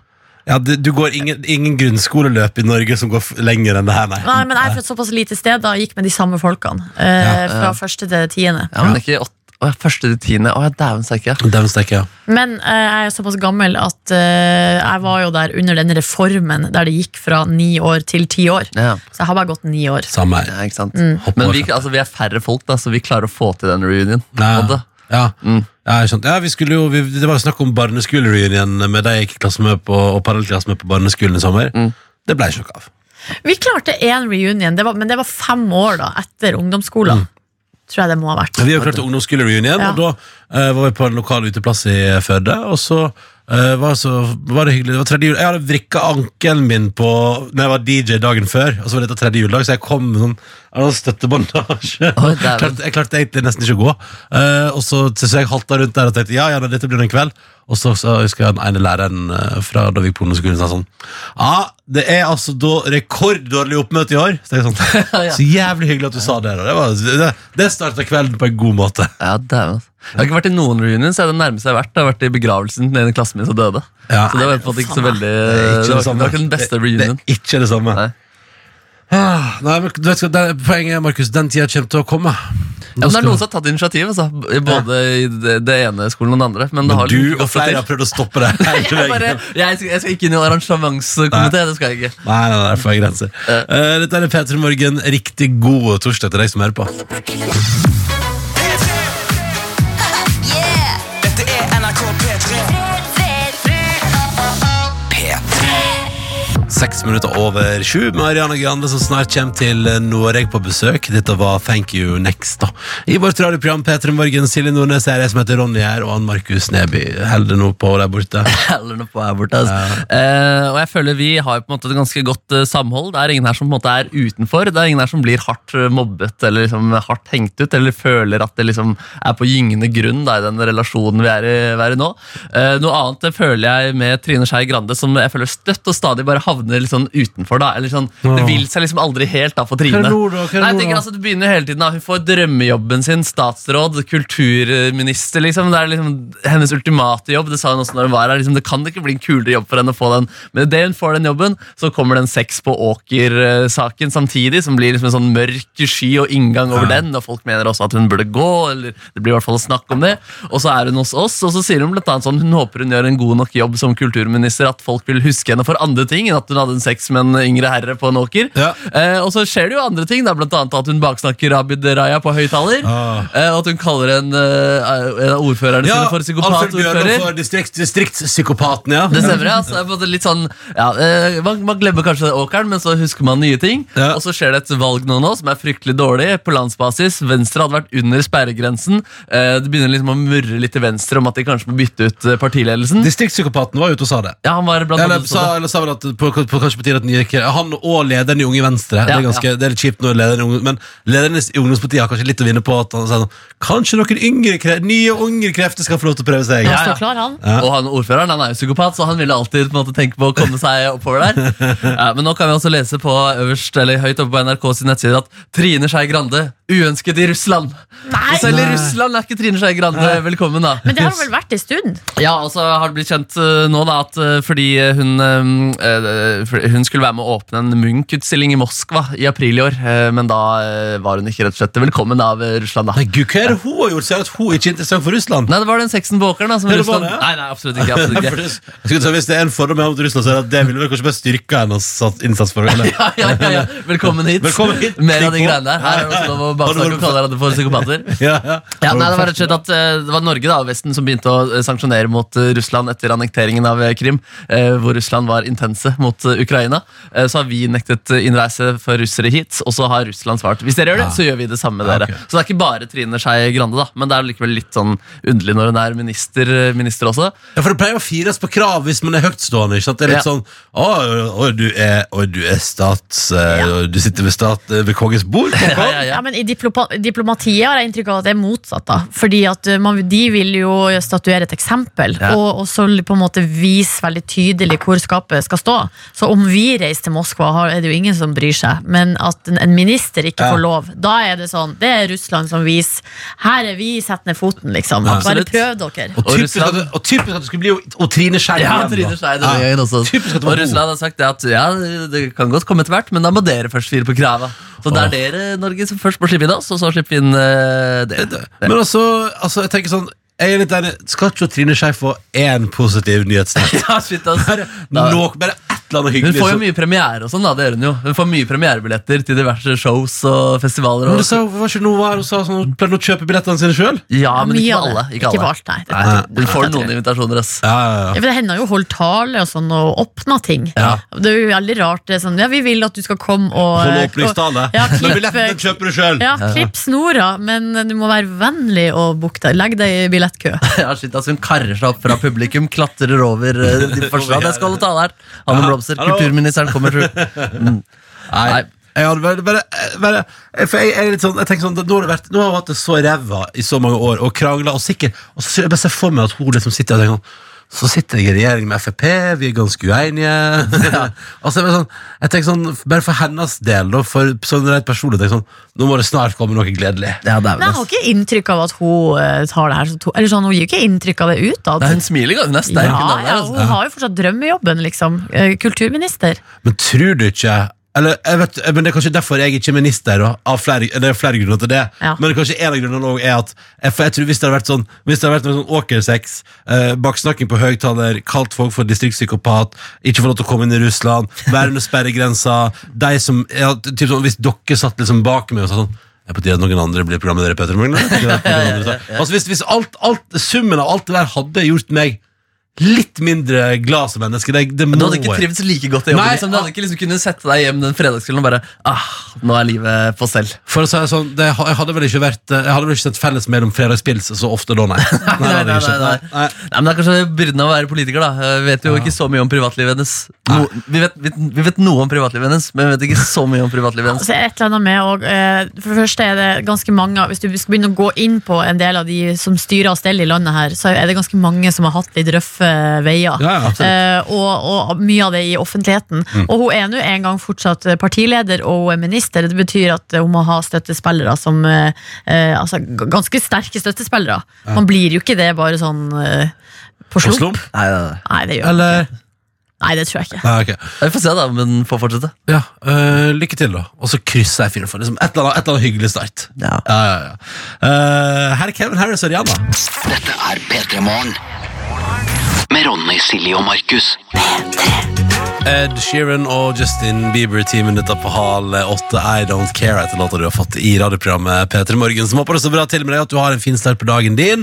Speaker 3: Ja, du, du går ingen, ingen grunnskoleløp i Norge som går f lenger enn det her, nei.
Speaker 5: Nei, men jeg er fra et såpass lite sted da gikk med de samme folkene. Eh, fra første til tiende.
Speaker 4: Ja, men ikke åtte, å, ja, første til tiende. Å, ja, dæven steike.
Speaker 3: Steker, ja.
Speaker 5: Men eh, jeg er såpass gammel at eh, jeg var jo der under den reformen der det gikk fra ni år til ti år.
Speaker 4: Ja.
Speaker 5: Så jeg har bare gått ni år.
Speaker 3: Samme her.
Speaker 4: Ja, ikke sant?
Speaker 3: Hopp
Speaker 4: Men
Speaker 3: over.
Speaker 4: vi, altså, vi er færre folk, da, så vi klarer å få til den reunion. på en
Speaker 3: Ja.
Speaker 4: måte.
Speaker 3: Ja.
Speaker 4: Mm.
Speaker 3: Ja, jeg skjønte. ja, vi skulle jo, vi, Det var jo snakk om barneskolereunion med de jeg gikk klasse med på, og parallellklasse med på barneskolen i sommer.
Speaker 4: Mm.
Speaker 3: Det ble ikke noe av.
Speaker 5: Vi klarte én reunion, det var, men det var fem år da etter ungdomsskolen. Tror jeg det må ha vært.
Speaker 3: Vi har klart ungdomsskolereunion,
Speaker 5: Ja.
Speaker 3: og da uh, var vi på en lokal uteplass i Førde. Og så eh, var, så var det hyggelig. Det var tredje jul. Jeg hadde vrikka ankelen min på Når jeg var DJ dagen før, og så var dette tredje juledag, så jeg kom med sånn hadde støttebåndasje.
Speaker 4: Oi.
Speaker 3: Klarte- jeg klarte egentlig nesten ikke å gå. Uh, og så, så jeg halta rundt der og tenkte ja, ja, dette blir en kveld. Og så, så husker jeg den ene læreren eh, fra da vi gikk på ungdomsskolen sa sånn Ja, det er altså da rekorddårlig oppmøte i år. Så, sånn, så jævlig hyggelig at du sa det. da. Det, var- det, det starta kvelden på en god måte.
Speaker 4: Ja, dæven. Jeg har ikke vært i noen reunions, jeg har det nærmeste jeg har vært. Jeg har vært i begravelsen til en i klassen min som døde.
Speaker 3: Ja.
Speaker 4: Så det var på en måte ikke så veldig
Speaker 3: Det er
Speaker 4: Det var,
Speaker 3: det
Speaker 4: var ikke den beste
Speaker 3: reunionen.
Speaker 4: reunion.
Speaker 3: det er ikke det samme.
Speaker 4: Nei.
Speaker 3: Ah, Nei, men du vet, det- Poenget er, Markus, den tida kommer til å komme.
Speaker 4: Ja, men det er noen som har tatt initiativ, altså. både i det, det ene skolen og den andre. Men, det har
Speaker 3: Men du og flere har prøvd å stoppe det.
Speaker 4: jeg, bare, jeg, skal, jeg skal ikke inn i arrangementskomité. Det skal jeg ikke.
Speaker 3: Nei, nei, nei, for grenser. Uh, dette er P3 Morgen. Riktig god torsdag til deg som hører på. Seks minutter over sju. Marianne Grande som snart kommer til Norge på besøk. Dette var Thank You Next. da. I vårt radioprogram P3 Morgen, Silje Nordnes er jeg som heter Ronny her, og han Markus Neby holder nå på der borte.
Speaker 4: Heller noe på her borte. Altså. Eh, og jeg føler vi har på en måte et ganske godt eh, samhold. Det er ingen her som på en måte er utenfor. Det er ingen her som blir hardt eh, mobbet eller liksom hardt hengt ut, eller føler at det liksom er på gyngende grunn da, i den relasjonen vi er i, er i nå. Eh, noe annet det føler jeg med Trine Skei Grande, som jeg føler støtt og stadig bare havner litt sånn utenfor. da, eller sånn, Det vil seg liksom aldri helt da for Trine.
Speaker 3: Hva da? Hva
Speaker 4: Nei, jeg tenker altså, Det begynner hele tiden da, Hun får drømmejobben sin, statsråd, kulturminister. liksom, Det er liksom hennes ultimate jobb. Det sa hun også når hun var her. liksom, Det kan ikke bli en kulere jobb for henne å få den. Men hun får den jobben, så kommer den sex på åker-saken samtidig, som blir liksom en sånn mørk sky og inngang over den. Og folk mener også at hun burde gå, eller det blir i hvert fall snakk om det. Og så er hun hos oss, og så sier hun blant annet sånn hun håper hun gjør en god nok jobb som kulturminister, at folk vil huske henne for andre ting enn at hun hadde en sex med en yngre herre på en åker.
Speaker 3: Ja.
Speaker 4: Eh, og så skjer det jo andre ting, da, blant annet at hun baksnakker Abid Raja på høyttaler.
Speaker 3: Ah.
Speaker 4: Eh, og at hun kaller en, eh, en av ordførerne sine for psykopatordfører.
Speaker 3: distrikt, distriktspsykopaten, ja.
Speaker 4: Det stemmer, ja. Så det på en måte litt sånn ja, eh, man, man glemmer kanskje åkeren, men så husker man nye ting.
Speaker 3: Ja.
Speaker 4: Og så skjer det et valg nå, nå som er fryktelig dårlig på landsbasis. Venstre hadde vært under sperregrensen. Eh, det begynner liksom å murre litt til venstre om at de kanskje må bytte ut eh, partiledelsen.
Speaker 3: Distriktspsykopaten var ute og sa det.
Speaker 4: Ja, han var blant
Speaker 3: Eller
Speaker 4: annet
Speaker 3: sa, eller sa vel at på, på, kanskje på tide at nye, Han og lederen i Unge Venstre det, er ganske, det er litt kjipt når lederen i Unge, Men lederen i Ungdomspartiet har kanskje litt å vinne på at han sier sånn, Kanskje noen yngre, nye yngre krefter skal få lov til å prøve seg.
Speaker 5: Han
Speaker 4: Ja, ja.
Speaker 5: står klar, han.
Speaker 3: Ja.
Speaker 4: Og han ordføreren han er jo psykopat, så han ville alltid på en måte tenke på komme seg oppover der. Ja, men nå kan vi også lese på øverst, eller høyt oppe på NRKs sin nettside at Trine Skei Grande uønsket i Russland.
Speaker 5: Nei!
Speaker 4: Og selv i Russland er ikke Trine Skei Grande velkommen, da.
Speaker 5: Men det har hun vel vært en stund?
Speaker 4: Ja, og så har det blitt kjent uh, nå da at uh, fordi hun, eh, eh, hun skulle være med å åpne en Munch-utstilling i Moskva i april i år, men da var hun ikke rett og slett velkommen av Russland, da.
Speaker 3: Nei, Gud, hva er det hun har gjort siden at hun ikke er interessant for Russland?
Speaker 4: Nei, det var den sexen på åkeren da, som
Speaker 3: Ja,
Speaker 4: Russland. Nei, nei, absolutt ikke. absolutt ikke.
Speaker 3: jeg skulle si, hvis det er en fordom jeg har mot Russland, så er det ville vel kanskje bare styrka hennes sats- innsats for eller?
Speaker 4: Ja, ja, ja, ja. Velkommen hit.
Speaker 3: Velkommen hit.
Speaker 4: Mer av de greiene der. Her er det også lov å baksnakke og kalle hverandre for psykopater.
Speaker 3: Ja, ja.
Speaker 4: Ja, nei, Det var rett og slett at eh, det var Norge da, og Vesten som begynte å eh, sanksjonere mot eh, Russland etter annekteringen av Krim, hvor Russland var intense mot Ukraina. Så har vi nektet innreise for russere hit, og så har Russland svart hvis dere gjør det, så gjør vi det samme med
Speaker 3: Ja,
Speaker 4: dere.
Speaker 3: ok.
Speaker 4: Så det er ikke bare Trine Skei Grande, da, men det er likevel litt sånn underlig når hun er minister, minister også.
Speaker 3: Ja, for Det pleier å fires på krav hvis man er høytstående. ikke sant? Det er litt sånn Å, å, du er, å, du er stats... eh, Du sitter ved, stat, eh, ved kongens bord?
Speaker 4: Ja, ja,
Speaker 5: Ja,
Speaker 4: ja.
Speaker 5: men I diploma diplomatiet har jeg inntrykk av at det er motsatt. da Fordi at uh, man, De vil jo statuere et eksempel,
Speaker 4: Ja.
Speaker 5: og, og så på en måte vise veldig tydelig hvor skapet skal stå. Så om vi reiser til Moskva, har, er det jo ingen som bryr seg. Men at en, en minister ikke
Speaker 3: Ja.
Speaker 5: får lov, da er det sånn Det er Russland som viser Her er vi, sett ned foten, liksom.
Speaker 3: Ja.
Speaker 5: Bare
Speaker 4: Absolutt.
Speaker 5: prøv dere.
Speaker 3: Og typisk,
Speaker 4: Russland-
Speaker 3: at, du- og typisk at det skulle bli jo- og Trine Skei
Speaker 4: Ja,
Speaker 3: igjen, da.
Speaker 4: Trine Skei også. Og. Russland har sagt det at ja, det kan godt komme etter hvert, men da må dere først fire på krava. Så det er dere, Norge, som først må slippe inn oss, og så slipper vi inn uh, dere.
Speaker 3: Men altså, altså, jeg tenker sånn jeg er litt enig. Skal ikke Trine Skei få én positiv nyhetsnett?
Speaker 4: Ja, shit.
Speaker 3: Bare,
Speaker 4: Da-
Speaker 3: bare et eller annet
Speaker 4: Hun får jo mye premiere og sånn, da. Det gjør hun jo. Hun får mye premierebilletter til diverse shows og festivaler.
Speaker 3: Men det sa, var ikke noe her, og sa sånn, hun pleide å kjøpe billettene sine sjøl?
Speaker 4: Ja, men ikke
Speaker 5: det.
Speaker 4: alle. Ikke
Speaker 5: Ikke
Speaker 4: alle.
Speaker 5: alt, nei.
Speaker 4: Nei, Hun får noen invitasjoner, ass.
Speaker 3: Ja, ja,
Speaker 5: Ja,
Speaker 3: ja.
Speaker 5: Det hender jo å holde tale og sånn, og åpne ting.
Speaker 4: Ja.
Speaker 5: Det er jo veldig rart. Det er sånn, ja, Vi vil at du skal komme og
Speaker 3: Holde åpningstale.
Speaker 5: Ja,
Speaker 3: Men
Speaker 5: klipp-
Speaker 3: billettene kjøper du sjøl.
Speaker 5: Ja, klipp snora, men du må være vennlig og book deg. Legg deg i billettkø.
Speaker 4: Ja, shit, altså Hun karrer seg opp fra publikum, klatrer over uh, de forslag. Jeg skal holde tale her. Hanne Blomster,
Speaker 3: Hallo.
Speaker 4: kulturministeren kommer, tru. Mm. Nei.
Speaker 3: Jeg hadde bare, bare, bare For jeg, jeg er litt sånn Jeg tenker sånn Nå har, det vært, nå har hun hatt det så ræva i så mange år Og kranglet Og sikkert Og så jeg bare ser for meg at hun liksom sitter og tenker sånn så sitter jeg i regjering med FrP, vi er ganske uenige. altså, jeg, sånn, jeg tenker sånn, Bare for hennes del, da, for sånn rett personlig, tenker sånn, nå må det snart komme noe gledelig.
Speaker 4: Ja, det er
Speaker 5: Men jeg har ikke inntrykk av at hun eh, tar det her så to Eller sånn, Hun gir jo ikke inntrykk av det utad.
Speaker 4: Nei, hun smiler, ganske nesten.
Speaker 5: Ja, ja,
Speaker 4: altså.
Speaker 5: hun har jo fortsatt drømmejobben, liksom. Eh, Kulturminister.
Speaker 3: Men tror du ikke eller, jeg vet, men Det er kanskje derfor jeg ikke er minister. Da, av flere, det er flere grunner til det.
Speaker 5: Ja.
Speaker 3: Men kanskje en av grunnene også er at jeg, for jeg tror Hvis det hadde vært sånn Hvis det hadde vært noe sånn åkersex, eh, baksnakking på høyttaler, kalt folk for distriktspsykopat, ikke få lov til å komme inn i Russland, være under sperregrensa de som, ja, typ sånn, Hvis dere satt liksom bak meg og sa sånn er på tide at noen andre blir programledere, Petter Morgen? Altså, hvis, hvis alt, alt, summen av alt det der hadde gjort meg litt mindre glad som menneske det, det må
Speaker 4: Du hadde ikke trivdes like godt i jobben.
Speaker 3: Nei,
Speaker 4: liksom. Du hadde ikke liksom kunnet sette deg hjem den fredagskvelden og bare ah, Nå er livet på stell.
Speaker 3: For å si det sånn, det, jeg hadde vel ikke vært Jeg hadde vel ikke sett felles mellom fredagspils så ofte da, nei. Nei, nei, nei,
Speaker 4: nei,
Speaker 3: Nei.
Speaker 4: Nei, men Det er kanskje byrden av å være politiker. da Vi vet jo ikke så mye om privatlivet hennes. No, vi, vet, vi, vi vet noe om privatlivet hennes, men vi vet ikke så mye om privatlivet hennes.
Speaker 5: Altså, et eller annet med og, uh, For det første er det ganske mange Hvis du skal begynne å gå inn på en del av de som styrer og steller i landet her, så er det ganske mange som har hatt litt røffe veier.
Speaker 3: Ja, ja.
Speaker 5: Eh, og, og mye av det i offentligheten. Og hun er nå en gang fortsatt partileder og hun er minister. Det betyr at hun må ha støttespillere som eh, eh, Altså ganske sterke støttespillere. Man blir jo ikke det bare sånn eh, på slump.
Speaker 3: slump?
Speaker 4: Nei, nei, nei.
Speaker 5: Nei, det gjør
Speaker 3: Eller
Speaker 5: Nei, det tror jeg ikke.
Speaker 3: Nei, okay.
Speaker 4: Vi får se, da, men får fortsette.
Speaker 3: Ja, uh, lykke til, da. Og så krysser jeg fingrene for liksom, et, eller annet, et eller annet hyggelig start.
Speaker 4: Ja.
Speaker 3: Ja, ja, ja. Uh, her er Kevin Harris og Rihanna.
Speaker 1: Dette er P3 Morgen. Med Ronny, Silje og Markus.
Speaker 3: Ed Sheeran og Justin Bieber ti minutter på hal åtte. I Don't Care etter låta du har fått i radioprogrammet P3 Morgen. Som håper det står bra til med deg at du har en fin start på dagen din.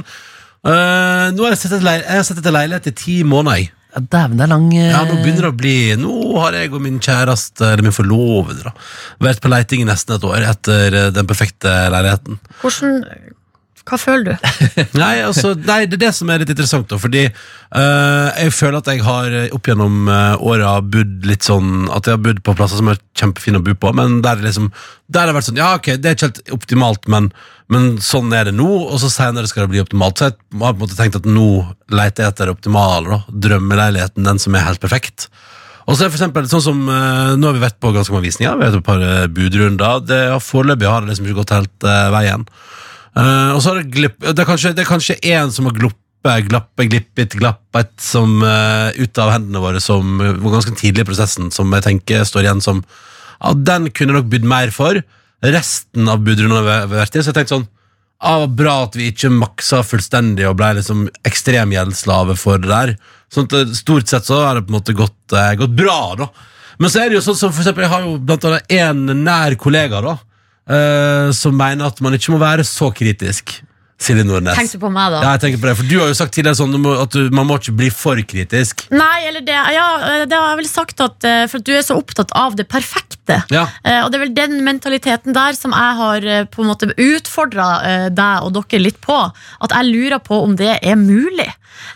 Speaker 3: Uh, nå har jeg sett et, leil jeg har sett etter leilighet i ti måneder.
Speaker 4: Ja, Dæven, det er lang eh,
Speaker 3: Ja, Nå begynner det å bli Nå har jeg og min kjæreste, eller min forlovede, da, vært på leiting i nesten et år etter eh, den perfekte leiligheten.
Speaker 5: Hvordan Hva føler du?
Speaker 3: Nei, altså, nei, det er det som er litt interessant, da, fordi eh, jeg føler at jeg har eh, opp gjennom uh, åra bodd litt sånn At jeg har bodd på plasser som er kjempefine å bo på, men der liksom Der har det vært sånn Ja, ok, det er ikke helt optimalt, men, men sånn er det nå, og så senere skal det bli optimalt. Så jeg har på en måte tenkt at nå leter jeg etter det optimale, da. Drømmeleiligheten, den som er helt perfekt. Og så er for eksempel sånn som eh, Nå har vi vært på ganske mange visninger, vi har vært på et par eh, budrunder. Det, ja, Foreløpig har det liksom ikke gått helt uh, veien. Eh, og så har det glipp Det er kanskje, det er kanskje en som har gloppet, glappe, glippet, glappet som, uh, ut av hendene våre som eh, var ganske tidlig i prosessen, som jeg tenker står igjen som Ja, den kunne nok bydd mer for. Resten av budrundene har vært i, så jeg tenkte sånn ah, Bra at vi ikke maksa fullstendig og ble liksom ekstrem gjeldsslave for det der. Sånn at Stort sett så har det på en måte gått, eh, gått bra, da. Men så er det jo sånn som for eksempel, jeg har jo blant annet en nær kollega da, eh, som mener at man ikke må være så kritisk. Silje Nordnes.
Speaker 5: Tenkte på meg, da.
Speaker 3: Ja, jeg tenker på det, for Du har jo sagt tidligere sånn at du, man må ikke bli for kritisk.
Speaker 5: Nei, eller det, ja, det har jeg vel sagt at eh, For at du er så opptatt av det perfekte.
Speaker 3: Ja,
Speaker 5: Eh, og det er vel den mentaliteten der som jeg har eh, på en måte utfordra eh, deg og dere litt på. At jeg lurer på om det er mulig.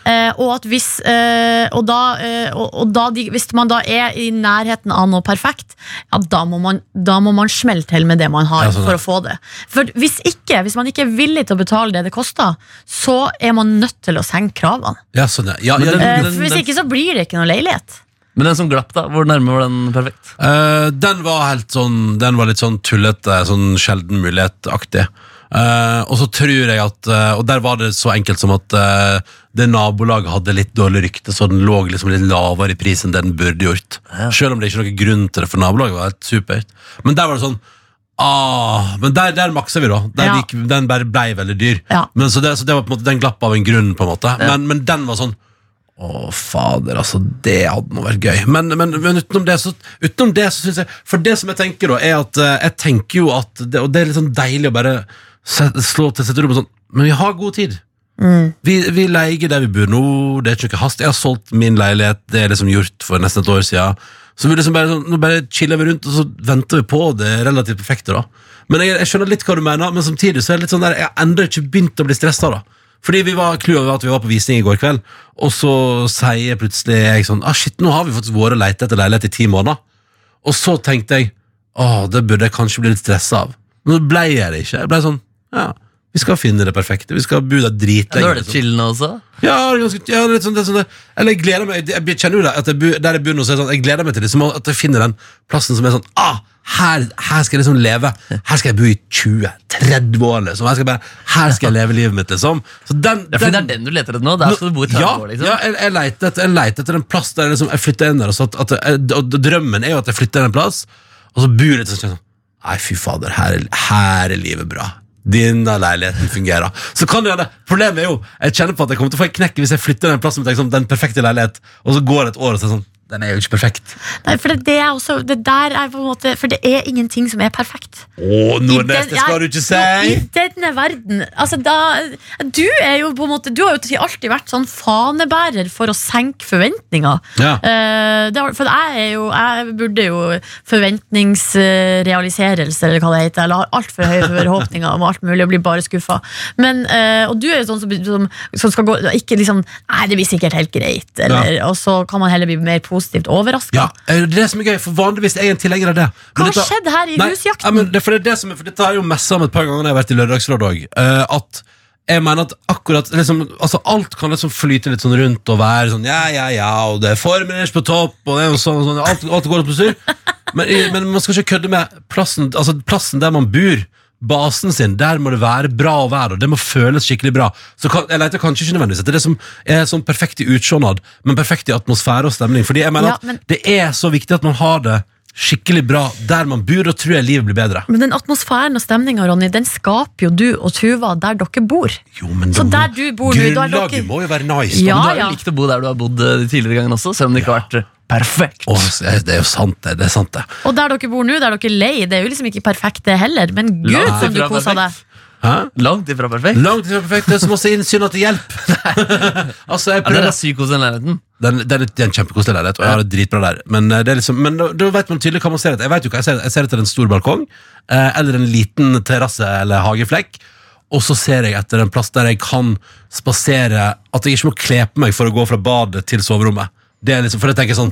Speaker 5: Eh, og at hvis eh, Og, da, eh, og, da hvis man da er i nærheten av noe perfekt, ja, da må man, da må man smelle til med det man har
Speaker 3: Ja, sånn,
Speaker 5: for å få det. For hvis ikke, hvis man ikke er villig til å betale det det koster, så er man nødt til å senke kravene.
Speaker 3: ja, sånn, ja. ja, ja,
Speaker 4: den-
Speaker 5: Eh,
Speaker 4: den-
Speaker 5: hvis ikke så blir det ikke noe leilighet.
Speaker 4: Men den som glapp, da? Hvor nærme var den perfekt?
Speaker 3: Uh, den var helt sånn Den var litt sånn tullete, sånn sjelden mulighet-aktig. Uh, og så tror jeg at uh, Og der var det så enkelt som at uh, det nabolaget hadde litt dårlig rykte, så den lå liksom litt lavere i pris enn det den burde gjort. Selv om det ikke er noen grunn til det, for nabolaget var helt supert. Men der var det sånn Ah, men der, der maksa vi, da.
Speaker 5: Ja.
Speaker 3: gikk, den bare blei veldig dyr.
Speaker 5: Ja.
Speaker 3: Men så det, så det var på en måte Den glapp av en grunn, på en måte. Men, men den var sånn å, fader, altså, det hadde nå vært gøy. Men, men, men utenom det, så, utenom det så synes jeg For det som jeg tenker, da, er at eh, jeg tenker jo at det, Og det er litt sånn deilig å bare slå til sette rommet sånn Men vi har god tid. Vi, vi leier der vi bor nå, det er ikke noe hast. Jeg har solgt min leilighet, det er liksom gjort for nesten et år siden. Så vi liksom bare, sånn, nå bare chiller vi rundt, og så venter vi på det relativt perfekte. da Men jeg, jeg skjønner litt hva du mener, men samtidig så er det litt sånn der jeg har ennå ikke begynt å bli stressa. da fordi vi var klua over at vi var på visning i går kveld, og så sier plutselig jeg sånn ah, Shit, nå har vi faktisk vært og lett etter leilighet i ti måneder. Og så tenkte jeg Å, det burde jeg kanskje bli litt stressa av. Men så ble jeg det ikke. Jeg ble sånn Ja, vi skal finne det perfekte. Vi skal bo der
Speaker 4: Ja,
Speaker 3: dritlenge.
Speaker 4: er det
Speaker 3: liksom.
Speaker 4: chillende også.
Speaker 3: Ja, det er ganske, ja, det er litt sånn, det er sånn det. Eller jeg gleder meg Jeg kjenner jo det at jeg, Der jeg bor nå, så er det sånn Jeg gleder meg til det Som at jeg finner den plassen som er sånn ah, her, her skal jeg liksom leve Her skal jeg bo i 20-30 år liksom. her, skal bare, her skal jeg leve livet mitt liksom Så den,
Speaker 4: Ja, fordi det er den du leter etter nå. Der skal du bo i 30
Speaker 3: ja,
Speaker 4: år. liksom
Speaker 3: ja, jeg, jeg, leter etter, jeg leter etter en plass der jeg, liksom, jeg flytter inn der og så at, at og Drømmen er jo at jeg flytter inn en plass og så bor jeg litt sånn sånn, Nei, fy fader, her, er- her er livet bra. Denne leiligheten fungerer. Så kan du gjøre det, Problemet er jo Jeg kjenner på at jeg kommer til å få en knekk hvis jeg flytter den plassen liksom, den perfekte leilighet, og så går det et år og så er sånn Den er jo ikke perfekt.
Speaker 5: Nei, for det, det er også Det der er på en måte For det er ingenting som er perfekt.
Speaker 3: Åh,
Speaker 5: noe
Speaker 3: det skal
Speaker 5: ja,
Speaker 3: du ikke
Speaker 5: si! I denne verden altså da, Du er jo på en måte Du har jo alltid vært sånn fanebærer for å senke forventninger.
Speaker 3: Ja.
Speaker 5: Uh, det, for jeg er jo Jeg burde jo forventningsrealiserelse, eller hva det heter. Eller har altfor høye forhåpninger om alt mulig og blir bare skuffa. Men, uh, og du er jo sånn som, som, som skal gå Ikke liksom Nei, det blir sikkert helt greit. Eller, Og så kan man heller bli mer positivt overraska.
Speaker 3: Ja, eh, det er det som er gøy, for vanligvis er jeg en tilhenger av det. Men
Speaker 5: Hva har
Speaker 3: dette-
Speaker 5: skjedd her i
Speaker 3: Nei,
Speaker 5: husjakten?
Speaker 3: Nei, men det, for det er det som er, for dette har jeg jo messa om et par ganger når jeg har vært i Lørdagsrådet òg. at jeg mener at akkurat liksom, altså Alt kan liksom flyte litt sånn rundt og være sånn ja, ja, ja, og det er formen på topp, og det er sånn, sånn alt, alt går opp på styr. Men, men man skal ikke kødde med plassen, altså plassen der man bor. Basen sin, der må det være bra å være, og det må føles skikkelig bra. Så kan, Jeg leter kanskje ikke nødvendigvis etter det som er sånn perfekt i utseendet, men perfekt i atmosfære og stemning. Fordi jeg mener
Speaker 5: Ja,
Speaker 3: at det er så viktig at man har det skikkelig bra der man bor, og tror jeg livet blir bedre.
Speaker 5: Men den atmosfæren og stemninga, Ronny, den skaper jo du og Tuva der dere bor.
Speaker 3: Jo, men
Speaker 5: Så der du bor nå,
Speaker 3: Grunnlaget
Speaker 5: dere-
Speaker 3: må jo være nice.
Speaker 5: Ja.
Speaker 4: Men du har
Speaker 5: ja.
Speaker 4: jo likt å bo der du har bodd eh, de tidligere gangene også, selv om det ikke har vært eh, perfekt.
Speaker 3: Oh, det er jo sant, det. det er sant det
Speaker 5: Og der dere bor nå, der dere er lei, det er jo liksom ikke perfekt det heller, men gud som du kosa deg.
Speaker 3: Hæ?
Speaker 4: Langt ifra perfekt.
Speaker 3: Langt ifra perfekt. Det er som å se innsyn at det hjelper. altså, jeg
Speaker 4: Ja, den
Speaker 3: prøver
Speaker 4: er syk hos den leiligheten.
Speaker 3: Den, den, den er en kjempekoselig leilighet, og jeg har det dritbra der. Men, eh, det liksom, men da, da vet man tydelig hva man ser etter. Jeg vet jo hva jeg ser, jeg ser etter en stor balkong, eh, eller en liten terrasse eller hageflekk. Og så ser jeg etter en plass der jeg kan spasere At jeg ikke må kle på meg for å gå fra badet til soverommet. Det er liksom, for jeg tenker sånn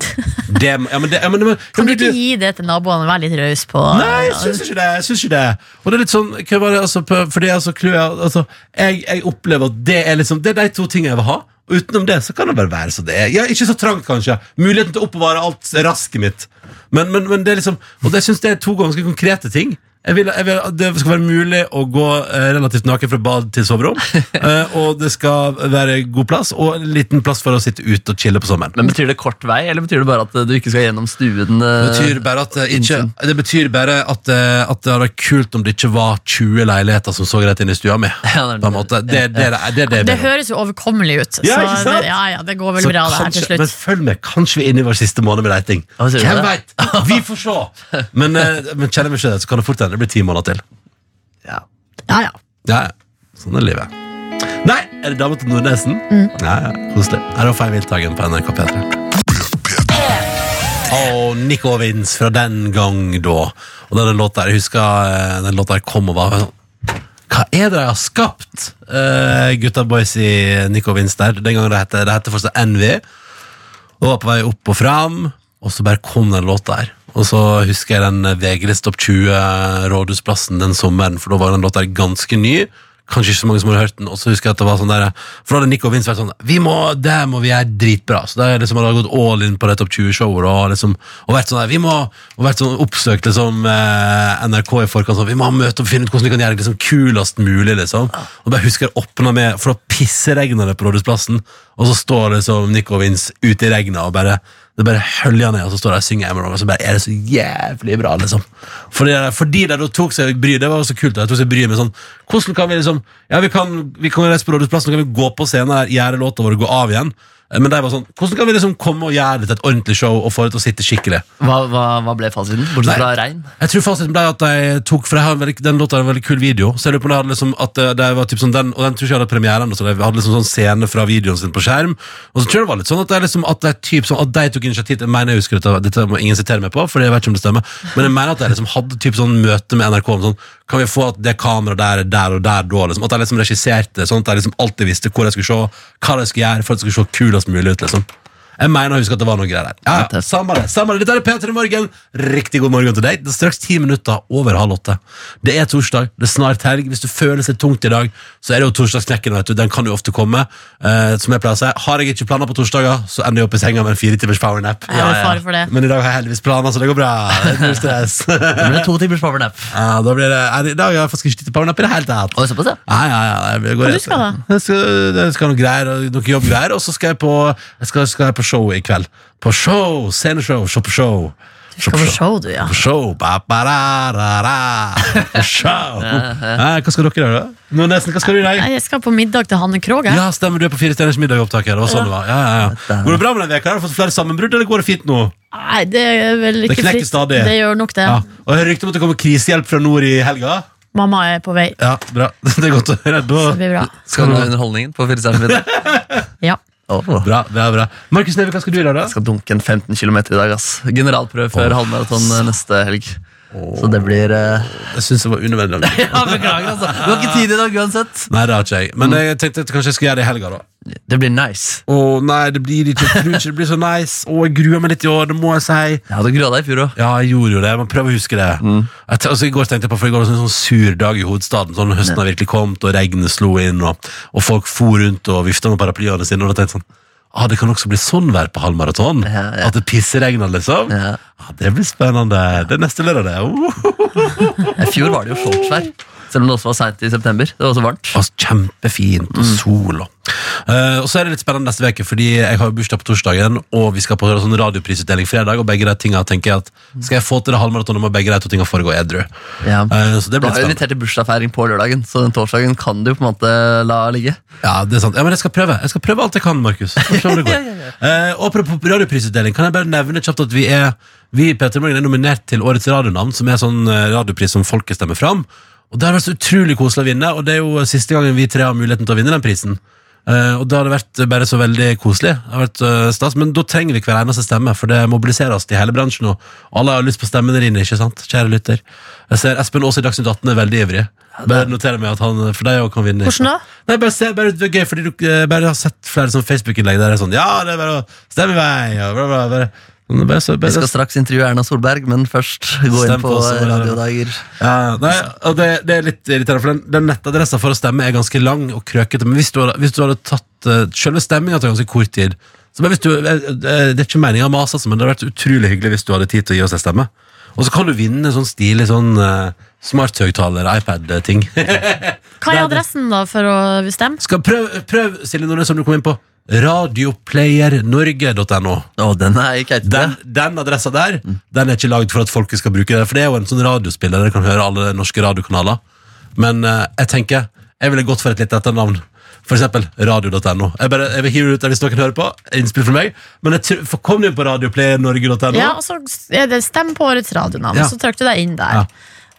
Speaker 3: det, ja, men det, ja, men, men,
Speaker 5: Kan du ikke gi det til naboene og være litt raus på
Speaker 3: Nei, jeg syns ikke det. jeg synes ikke det Og det er litt sånn hva var det, altså, Fordi altså, clouet, altså, jeg, jeg opplever at det er liksom Det er de to tingene jeg vil ha. Og utenom det så kan det bare være så det er. Ja, ikke så trangt, kanskje. Muligheten til å oppbevare alt rasket mitt. Men, men, men det er liksom Og det syns jeg er to ganske konkrete ting. Jeg vil, jeg vil Det skal være mulig å gå eh, relativt naken fra bad til soverom. eh, og det skal være god plass, og en liten plass for å sitte ute og chille på sommeren.
Speaker 4: Men Betyr det kort vei, eller betyr det bare at eh, du ikke skal gjennom stuen? eh,
Speaker 3: Det betyr bare at det ikke. Det betyr bare at, eh, at det hadde vært kult om det ikke var 20 leiligheter som så rett inn i stua mi.
Speaker 4: Ja, det
Speaker 3: På en måte. Det, det, det, det, det,
Speaker 5: Det høres jo overkommelig ut.
Speaker 3: Ja,
Speaker 5: så
Speaker 3: ikke sant?
Speaker 5: det, ja, ja, det går vel
Speaker 3: Så
Speaker 5: bra det her til slutt.
Speaker 3: Men følg med, kanskje vi er inne i vår siste måned med.
Speaker 4: Ja, du
Speaker 3: Hvem veit? Vi får se! Men, eh, men kjenner vi ikke det, så kan det fort hende det blir ti måneder til.
Speaker 4: Ja.
Speaker 5: Ja, ja.
Speaker 3: Ja, ja. Sånn er livet. Nei, er det dama til Nordnesen?
Speaker 5: Mm.
Speaker 3: Ja, ja, Koselig. Her er Feil Wildtagen på NRK P3. Og Nico Vince fra den gang da. Og den låta her, jeg husker eh, den låta her kom og var sånn Hva er det de har skapt, uh, gutta boys i Nico Vince der? Den gangen det heter det hette fortsatt Envy. Og var på vei opp og fram, og så bare kom den låta her. Og så husker jeg den VG-list Topp 20 Rådhusplassen den sommeren, for da var den låta ganske ny. Kanskje ikke så mange som hadde hørt den. Og så husker jeg at det var sånn der For da hadde Nico Vince vært sånn Vi må, Det må vi gjøre dritbra. Så da liksom hadde jeg gått all in på det Topp 20-showet og, liksom, og vært sånn der Vi må Og vært sånn oppsøkt liksom eh, NRK i forkant sånn Vi må ha møte og finne ut hvordan vi kan gjøre det liksom kulest mulig, liksom. Og bare husker jeg åpna med For da pisseregna det på Rådhusplassen, og så står liksom Nico Vince ute i regnet og bare det bare høljer ned, og så står de og synger Emerald, og så bare er det så jævlig bra, liksom. Fordi, fordi de tok seg bry, det var så kult, de tok seg bry med sånn Hvordan kan vi liksom Ja, vi kan, vi kan reise på Rådhusplassen, kan vi gå på scenen gjøre låta vår og gå av igjen. Men de var sånn Hvordan kan vi liksom komme og gjøre det til et ordentlig show og få det til å sitte skikkelig?
Speaker 4: Hva, hva, hva ble fasiten? Bortsett fra regn?
Speaker 3: Jeg tror fasiten ble at de tok For jeg har en veldig, den låta har en veldig kul video. Så jeg lurer på om de hadde liksom at det, det var typ sånn den, Og den tror ikke jeg hadde premiere ennå, så de hadde liksom sånn scene fra videoen sin på skjerm. Og så tror jeg det var litt sånn at det liksom At, det er typ sånn, at de tok initiativ Jeg mener jeg husker dette, dette må ingen sitere meg på, for jeg vet ikke om det stemmer. Men jeg mener at de liksom hadde typ sånn møte med NRK om sånn Kan vi få at det kameraet der er der og der da? Liksom, at de liksom regisserte sånn at de liksom alltid visste hvor jeg skulle se, hva de skulle gjøre for at det skulle se kulest mulig ut. liksom jeg mener å huske at det var noe greier der. Ja, ja, samme det, samme det. Dette er P3 Morgen. Riktig god morgen til deg. Det er straks ti minutter over halv åtte. Det er torsdag, det er snart helg. Hvis du føler seg tungt i dag, så er det jo torsdagsknekken. vet du. Den kan jo ofte komme. Eh, som jeg pleier å si, Har jeg ikke planer på torsdager, så ender jeg opp i senga med en fire timers powernap.
Speaker 5: Jeg for det.
Speaker 3: Men i dag har jeg heldigvis planer, så det går bra. Det null stress.
Speaker 4: Det blir to timers powernap.
Speaker 3: ja, da blir det, I dag har jeg faktisk ikke tid til powernap i det hele tatt.
Speaker 4: Oi, såpass, ja.
Speaker 3: Ja, ja, ja, det går
Speaker 5: Hva du skal da?
Speaker 3: Jeg skal, jeg skal noe greier, noe jobbgreier, og så skal jeg på, jeg skal, skal jeg på show i kveld. På show, sceneshow, se på show.
Speaker 5: Du skal på show, du, ja.
Speaker 3: På show. Ba, ba, ra, ra, ra. På show. Eh, hva skal dere gjøre? da? Nå nesten, hva skal du i dag?
Speaker 5: Nei, Jeg skal på middag til Hanne Krogh.
Speaker 3: Ja, stemmer, du er på Fire stjerners middag-opptaket. Det var sånn det var. Ja, ja, ja. Går det bra med den veka? Har du fått flere sammenbrudd, eller går det fint nå?
Speaker 5: Nei, det er vel ikke Det
Speaker 3: knekker
Speaker 5: fritt.
Speaker 3: stadig.
Speaker 5: Det gjør nok det.
Speaker 3: Ja. Og jeg har rykte om at det kommer krisehjelp fra nord i helga.
Speaker 5: Mamma er på vei.
Speaker 3: Ja, bra. Det er godt å høre. Da,
Speaker 5: Det blir bra.
Speaker 4: Skal du ha underholdningen på Firestjerners middag?
Speaker 5: Ja.
Speaker 4: Åh.
Speaker 3: bra, bra, bra. Markus Neve, hva skal du gjøre? da?
Speaker 4: Jeg skal dunke en 15 km i dag. ass Generalprøve før halvmaraton eh, neste helg. Så det blir uh...
Speaker 3: Jeg syns det var unødvendig.
Speaker 4: Ja, Beklager, altså. Du har ikke tid i dag uansett.
Speaker 3: Nei, det har ikke jeg. Men jeg tenkte at kanskje jeg skal gjøre det i helga, da.
Speaker 4: Det blir nice.
Speaker 3: Å nei, det blir ikke Jeg tror ikke det blir så nice. Å, jeg gruer meg litt i år, det må jeg si.
Speaker 4: Ja, Du grua deg i fjor òg.
Speaker 3: Ja, jeg gjorde jo det. Men prøv å huske det. Jeg altså, I går tenkte jeg på For i går var det en sånn sur dag i hovedstaden. Sånn Høsten har virkelig kommet, og regnet slo inn, og, og folk for rundt og vifta med paraplyene sine. Og da tenkte jeg sånn Ah, det kan også bli sånn vær på halvmaraton.
Speaker 4: Ja, ja.
Speaker 3: At det pisseregner, liksom.
Speaker 4: Ja.
Speaker 3: Ah, det blir spennende. Det er neste lørdag, det.
Speaker 4: I fjor var det jo shortsvær. Selv om det også var seint i september. Det var også varmt.
Speaker 3: Altså, kjempefint, og sol og Uh, Og så er det litt spennende neste uke, fordi jeg har jo bursdag på torsdagen, og vi skal på sånn radioprisutdeling fredag, og begge de tingene tenker jeg at skal jeg få til det halvmaratonet, må begge de to tingene foregå edru.
Speaker 4: Ja.
Speaker 3: Uh, Så det
Speaker 4: Du
Speaker 3: blir
Speaker 4: har jo
Speaker 3: spennende.
Speaker 4: invitert til bursdagsfeiring på lørdagen, så den torsdagen kan du på en måte la ligge.
Speaker 3: Ja, det er sant. Ja, men jeg skal prøve. Jeg skal prøve alt jeg kan, Markus. Så går. Eh, og apropos radioprisutdeling, kan jeg bare nevne kjapt at vi er Vi Peter Morgen er nominert til Årets radionavn, som er sånn radiopris som folket stemmer fram. Og det har vært så utrolig koselig å vinne, og det er jo siste gangen vi tre har muligheten til å vinne den prisen. Uh, og det vært bare så veldig koselig. Det har vært uh, stas, Men da trenger vi hver eneste stemme, for det mobiliseres i hele bransjen. Og alle har lyst på stemmene dine, ikke sant? Kjære lytter. Jeg ser Espen Aas i Dagsnytt 18 er veldig ivrig. Bare noter meg at han For deg òg kan vinne.
Speaker 5: Hvordan da?
Speaker 3: Nei, bare se, bare, det er gøy, fordi du eh, bare har sett flere sånn Facebook-innlegg der det er sånn Ja, det er bare å stemme i vei! Og bla, bla, bare, best. så,
Speaker 4: Vi skal straks intervjue Erna Solberg, men først gå inn på
Speaker 3: på
Speaker 4: radiodager.
Speaker 3: ja, nei, og det, det er litt irriterende, for den, den nettadressa for å stemme er ganske lang og krøkete. Men hvis du hadde, hvis du hadde tatt uh, selve stemminga til ganske kort tid så men hvis du, eh, eh, Det er ikke meninga å mase, altså, men det hadde vært utrolig hyggelig hvis du hadde tid til å gi oss en stemme. Og så kan du vinne en sånn stilig sånn uh, smarthøyttaler, iPad-ting.
Speaker 5: Hva er adressen da for å stemme?
Speaker 3: Skal prøv, prøv Silje Nordnes, som du kom inn på. Radioplayernorge.no.
Speaker 4: Oh, den er ikke helt
Speaker 3: Den, den adressa der Den er ikke lagd for at folket skal bruke det. For det er jo en sånn radiospiller der kan høre alle norske radiokanaler. Men uh, jeg tenker jeg ville gått for et litt etternavn. For eksempel radio.no. Jeg, bare, jeg vil hive ut der hvis noen hører på. Innspill fra meg. Men jeg tror, kom du inn på radioplayernorge.no.
Speaker 5: Ja, og så ja, Stem på årets radionavn,
Speaker 3: Ja.
Speaker 5: så trykk du deg inn der.
Speaker 3: Ja.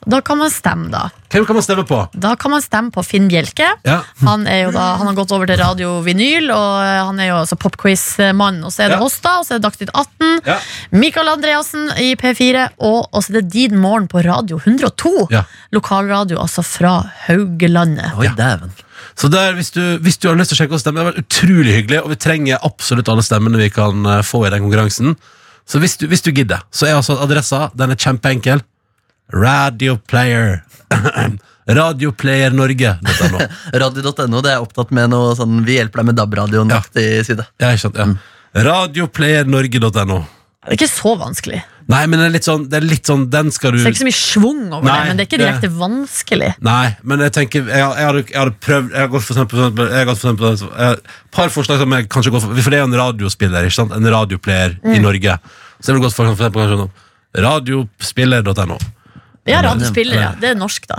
Speaker 5: Da kan man stemme, da.
Speaker 3: Hvem kan man stemme på?
Speaker 5: Da kan man stemme på Finn Bjelke.
Speaker 3: Ja.
Speaker 5: Han, er jo da, han har gått over til Radio Vinyl, og eh, han er jo altså popquiz-mann. Og så er det
Speaker 3: Ja.
Speaker 5: oss, da, og så er det Dagsnytt 18.
Speaker 3: Ja.
Speaker 5: Mikael Andreassen i P4, og så er det Din Morgen på Radio 102.
Speaker 3: Ja.
Speaker 5: Lokalradio, altså fra Haugelandet.
Speaker 4: Oi, dæven.
Speaker 3: Så der, hvis, du, hvis du har lyst til å sjekke oss stemme, det har vært utrolig hyggelig, og vi trenger absolutt alle stemmene vi kan eh, få i den konkurransen. Så hvis du, hvis du gidder, så er altså adressa den er kjempeenkel. Radioplayer. Radioplayernorge.no.
Speaker 4: Radio.no det er opptatt med noe sånn Vi hjelper deg med DAB-radioen-aktig side.
Speaker 3: Ja, ikke sant? Ja. Radioplayernorge.no.
Speaker 5: Det er ikke så vanskelig.
Speaker 3: Nei, men det er litt sånn, det er litt sånn Den skal du
Speaker 5: Så det er ikke så mye schwung over
Speaker 3: Nei,
Speaker 5: det, men det er ikke
Speaker 3: det-
Speaker 5: direkte vanskelig.
Speaker 3: Nei, men jeg tenker Jeg, jeg, hadde, jeg hadde prøvd Jeg har gått for eksempel, jeg har for eksempel jeg par forslag som jeg kanskje går for For det er jo en radiospiller, ikke sant? En radioplayer i Norge. Så jeg ville gått for eksempel kanskje sånn Radiospiller.no.
Speaker 5: Ja, radiospillere. Det er norsk, da.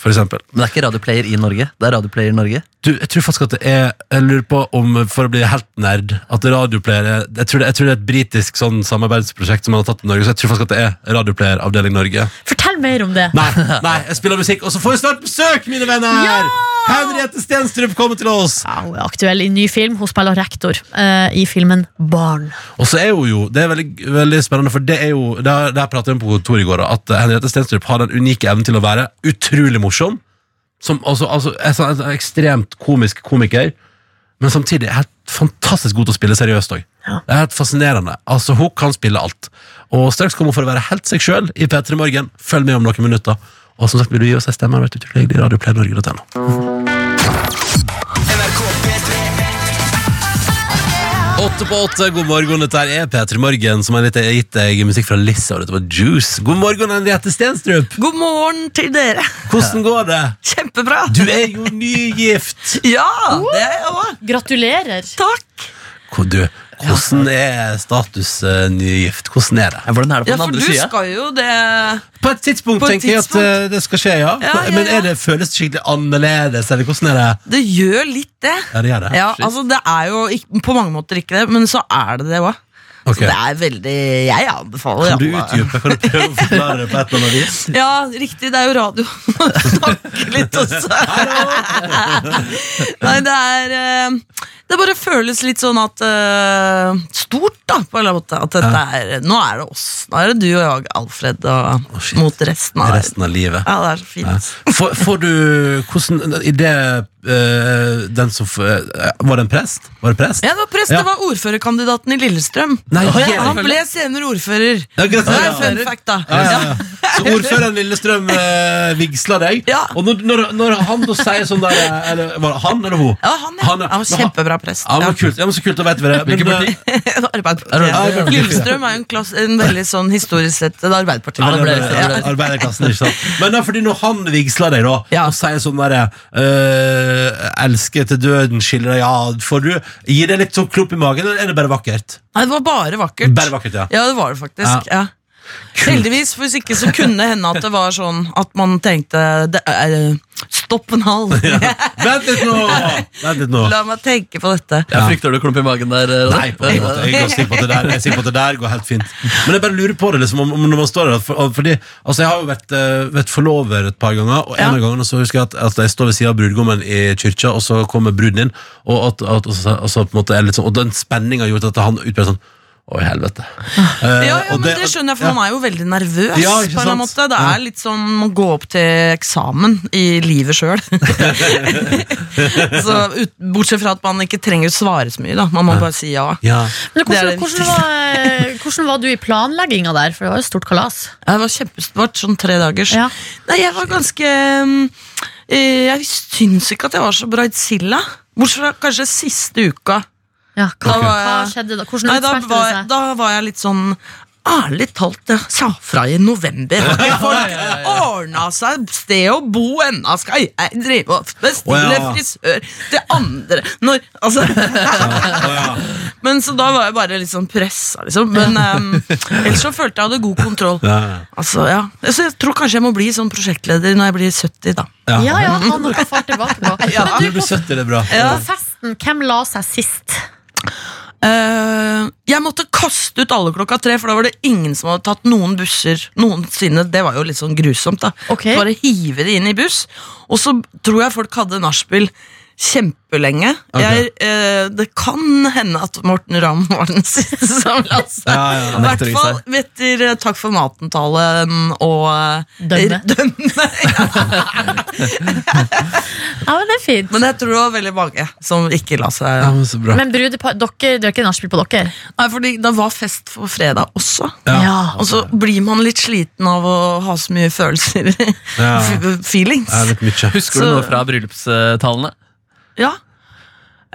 Speaker 3: For eksempel.
Speaker 4: Men det er ikke radioplayer i Norge. Det er radioplayer i Norge.
Speaker 3: Du, jeg tror faktisk at det er Jeg lurer på om, for å bli helt nerd At radioplayer er- jeg tror, det, jeg tror det er et britisk sånn samarbeidsprosjekt som man har tatt i Norge, så jeg tror faktisk at det er radioplayer avdeling Norge.
Speaker 5: Fortell mer om det.
Speaker 3: Nei, nei, jeg spiller musikk, og så får vi snart besøk, mine venner!
Speaker 5: Ja!
Speaker 3: Henriette Stenstrup kommer til oss!
Speaker 5: Ja, hun er aktuell i ny film. Hun spiller rektor uh, i filmen Barn.
Speaker 3: Og så er hun jo, det er veldig, veldig spennende, for det er jo der det pratet vi om på kontoret i går, at Henriette Stenstrup har den unike evnen til å være utrolig morsom. Som altså, altså en ekstremt komisk komiker, men samtidig helt fantastisk god til å spille seriøst òg.
Speaker 5: Ja.
Speaker 3: Det er helt fascinerende. Altså, Hun kan spille alt. Og straks kommer hun for å være helt seg sjøl i P3 Morgen. Følg med om noen minutter. Og som sagt, vil du gi oss en stemme, vært utrolig hyggelig. Radioplaynorge.no. Åtte på åtte, god morgen. Dette er P3 Morgen, som har gitt deg musikk fra Lissa, og dette var Juice. God morgen, Henriette Stenstrup.
Speaker 7: God morgen til dere.
Speaker 3: Hvordan går det?
Speaker 7: Kjempebra.
Speaker 3: Du er jo nygift.
Speaker 7: Ja, det er jeg òg.
Speaker 5: Gratulerer.
Speaker 7: Takk.
Speaker 3: Hvor Du, Hvordan er status uh, nygift? Hvordan er det?
Speaker 4: Hvordan er det på
Speaker 7: Ja,
Speaker 4: den andre
Speaker 7: du
Speaker 4: sida?
Speaker 7: skal jo det
Speaker 3: På et tidspunkt
Speaker 7: På et
Speaker 3: tenker jeg at eh, det skal skje, ja.
Speaker 7: Ja, ja,
Speaker 3: Men er det, føles det skikkelig annerledes, eller hvordan er det?
Speaker 7: Det gjør litt det.
Speaker 3: Ja, det gjør det.
Speaker 7: Ja, altså Det er jo ikke, på mange måter ikke det, men så er det det òg.
Speaker 3: Ok.
Speaker 7: Det er veldig Jeg anbefaler
Speaker 3: Kan du utdype? Kan du prøve å forklare det på et eller annet vis?
Speaker 7: Ja, riktig. Det er jo radio. Snakke litt også. Nei, det er eh, Det bare føles litt sånn at uh, Stort, da, på en eller annen måte. At dette er Nå er det oss. Nå er det du og jeg, Alfred, og
Speaker 3: oh,
Speaker 7: mot resten av
Speaker 3: Resten av livet.
Speaker 7: Ja, det er så fint.
Speaker 3: Får, får du Hvordan I det uh, Den som eh, Var det en prest? Var det prest?
Speaker 7: Ja, det var prest,
Speaker 3: Ja.
Speaker 7: det var ordførerkandidaten i Lillestrøm.
Speaker 3: Nei,
Speaker 7: oh,
Speaker 3: ja,
Speaker 7: han ble senere ordfører.
Speaker 3: Ja,
Speaker 7: Det er fun fact, da.
Speaker 3: Ja, ja, ja. Så ordføreren Lillestrøm uh, vigsla deg.
Speaker 7: Ja.
Speaker 3: Og når, når, når han da sier sånn der eller, Var det han eller hun?
Speaker 7: Ja, han, ja.
Speaker 3: Han,
Speaker 7: Han, var
Speaker 3: Men
Speaker 7: prest.
Speaker 3: Ja, men kult. Ja, men så kult, da vet vi det. Men,
Speaker 4: Hvilket
Speaker 3: eh,
Speaker 4: parti?
Speaker 7: Arbeiderpartiet. Lillestrøm er jo en, klass, en veldig sånn historisk sett et Arbeiderparti.
Speaker 3: Ja, det ble,
Speaker 4: det ble-
Speaker 3: ja, arbeiderklassen, ikke sant? Men da, fordi når han vigsler deg, da,
Speaker 7: Ja.
Speaker 3: og sier sånn derre øh, 'Elsker til døden skiller deg av', får du Gir det litt sånn klump i magen, eller er det bare vakkert?
Speaker 7: Nei, det var bare vakkert.
Speaker 3: Bare vakkert, ja.
Speaker 7: Ja, det var det faktisk.
Speaker 3: Ja.
Speaker 7: Ja. Heldigvis, for hvis ikke så kunne det hende at det var sånn at man tenkte det er, Stopp en hal!
Speaker 3: Vent litt nå! Vent litt nå.
Speaker 7: La meg tenke på dette.
Speaker 4: Jeg frykter du klump i magen der. eh,
Speaker 3: Nei, på en måte. Jeg er sikker på at det der, jeg er sikker på at det der går helt fint. Men jeg bare lurer på det liksom, om, om når man står der for, Fordi altså, jeg har jo vært, eh, vært forlover et par ganger, og en
Speaker 7: Ja.
Speaker 3: av gangene så husker jeg at, at jeg står ved siden av brudgommen i kyrkja, og så kommer bruden inn, og, at, at, og, så, og, så på en måte er litt sånn, og den spenninga gjorde at han utbryter sånn Å, helvete. Eh,
Speaker 7: Ja, ja,
Speaker 3: og
Speaker 7: men det, skjønner jeg, for
Speaker 3: ja.
Speaker 7: man er jo veldig nervøs.
Speaker 3: Ja,
Speaker 7: på en måte Det er litt som å gå opp til eksamen i livet sjøl. bortsett fra at man ikke trenger å svare så mye. da Man må bare si ja.
Speaker 3: Ja.
Speaker 5: Men
Speaker 7: Det
Speaker 5: hvordan, hvordan, var, eh, hvordan var du i planlegginga der? For det var jo stort kalas.
Speaker 7: Det var kjempestort, sånn tre dagers.
Speaker 5: Ja.
Speaker 7: Nei, jeg var ganske mm, eh, Jeg syns ikke at jeg var så bridezilla. Bortsett fra kanskje siste uka.
Speaker 5: Ja, hva,
Speaker 7: Da var
Speaker 5: hva skjedde da? Hvordan
Speaker 7: Nei, da var,
Speaker 5: det seg?
Speaker 7: da var jeg litt sånn Ærlig talt, jeg sa fra i november. Folk ordna seg sted å bo ennå? Skal jeg drive og bestille frisør til andre når Altså Men så da var jeg bare litt sånn pressa, liksom. Men um, ellers så følte jeg hadde god kontroll. Altså, ja. Så jeg tror kanskje jeg må bli sånn prosjektleder når jeg blir 70, da.
Speaker 3: Ja.
Speaker 5: Ja, ja, ha noe å fare tilbake på.
Speaker 7: Ja.
Speaker 5: Men
Speaker 3: Du
Speaker 5: du,
Speaker 3: blir 70, det er bra.
Speaker 5: På festen, hvem la seg sist?
Speaker 7: Eh, jeg måtte kaste ut alle klokka tre, for da var det ingen som hadde tatt noen busser noensinne. Det var jo litt sånn grusomt, da.
Speaker 5: okay.
Speaker 7: Bare hive de inn i buss. Og så tror jeg folk hadde nachspiel kjempelenge.
Speaker 3: Okay.
Speaker 7: Jeg, eh, det kan hende at Morten Ramm var den siste som la seg.
Speaker 3: Ja, ja,
Speaker 7: I hvert fall etter eh, Takk for maten-talen og eh,
Speaker 5: Dømme.
Speaker 7: dømme.
Speaker 5: Ja, men det er fint.
Speaker 7: Men jeg tror det var veldig mange som ikke la seg
Speaker 3: Ja, men så bra.
Speaker 5: Men brudepar, dere dere ikke nachspiel på dere?
Speaker 7: Nei, fordi det var fest på fredag også.
Speaker 3: Ja.
Speaker 7: Og så blir man litt sliten av å ha så mye følelser.
Speaker 3: Ja.
Speaker 7: Feelings.
Speaker 4: Husker du
Speaker 7: Så-
Speaker 4: noe fra bryllupstalene?
Speaker 7: Ja.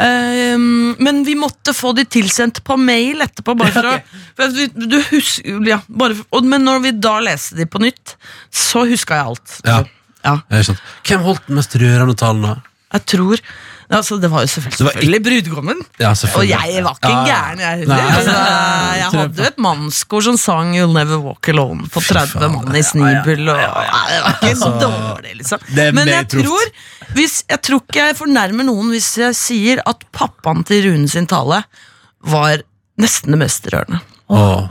Speaker 7: Um, men vi måtte få de tilsendt på mail etterpå. Bare for å, for vi, du husker, ja, bare, for- og, men når vi da leste de på nytt, så huska jeg alt.
Speaker 3: Ja.
Speaker 7: Ja,
Speaker 3: Ja. Hvem holdt den mest rørende talen, da?
Speaker 7: jeg tror altså, Det var jo selvfølgelig,
Speaker 3: var
Speaker 7: selvfølgelig brudgommen.
Speaker 3: Ja,
Speaker 7: Og jeg var ikke
Speaker 3: Ja,
Speaker 7: gæren, jeg heller. Altså, jeg hadde jo et mannskor som sang 'You'll Never Walk Alone' på 30 mann i Snibel. Og, det var ikke dårlig, liksom.
Speaker 3: det er
Speaker 7: Men jeg tror, hvis, jeg tror ikke jeg fornærmer noen hvis jeg sier at pappaen til Rune sin tale var nesten det mest rørende.
Speaker 3: Oh.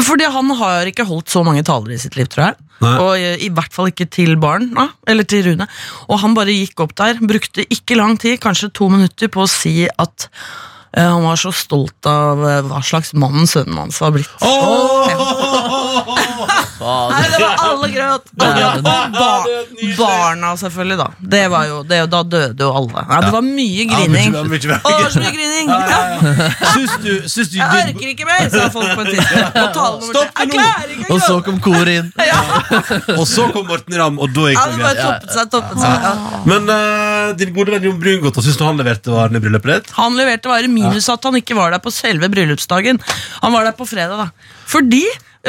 Speaker 7: Fordi han har ikke holdt så mange taler i sitt liv, tror jeg.
Speaker 3: Nei.
Speaker 7: Og i, i hvert fall ikke til barn, da, eller til Rune. Og han bare gikk opp der, brukte ikke lang tid, kanskje to minutter, på å si at uh, han var så stolt av uh, hva slags mann sønnen hans var blitt. Nei, det var alle gråt! Alle grøt. Og ba barna, selvfølgelig, da. Det var jo, det, da døde jo alle. Ja, det var mye grining.
Speaker 3: Ja, mye- mye-
Speaker 7: Å, det var så mye grining! Ja.
Speaker 3: Syns du, syns du
Speaker 7: Jeg orker ikke mer, sa folk på et tidspunkt.
Speaker 3: Stopp nå!
Speaker 7: ikke
Speaker 4: Og så kom koret inn.
Speaker 3: Og så kom Morten Ramm, og da gikk
Speaker 7: Ja,
Speaker 3: det greit.
Speaker 7: toppet seg, toppet seg. Ja.
Speaker 3: Men uh, din gode venn Jon Brungot, syns du han leverte varene i bryllupet ditt?
Speaker 7: Han leverte varer minus at han ikke var der på selve bryllupsdagen. Han var der på fredag, da. Fordi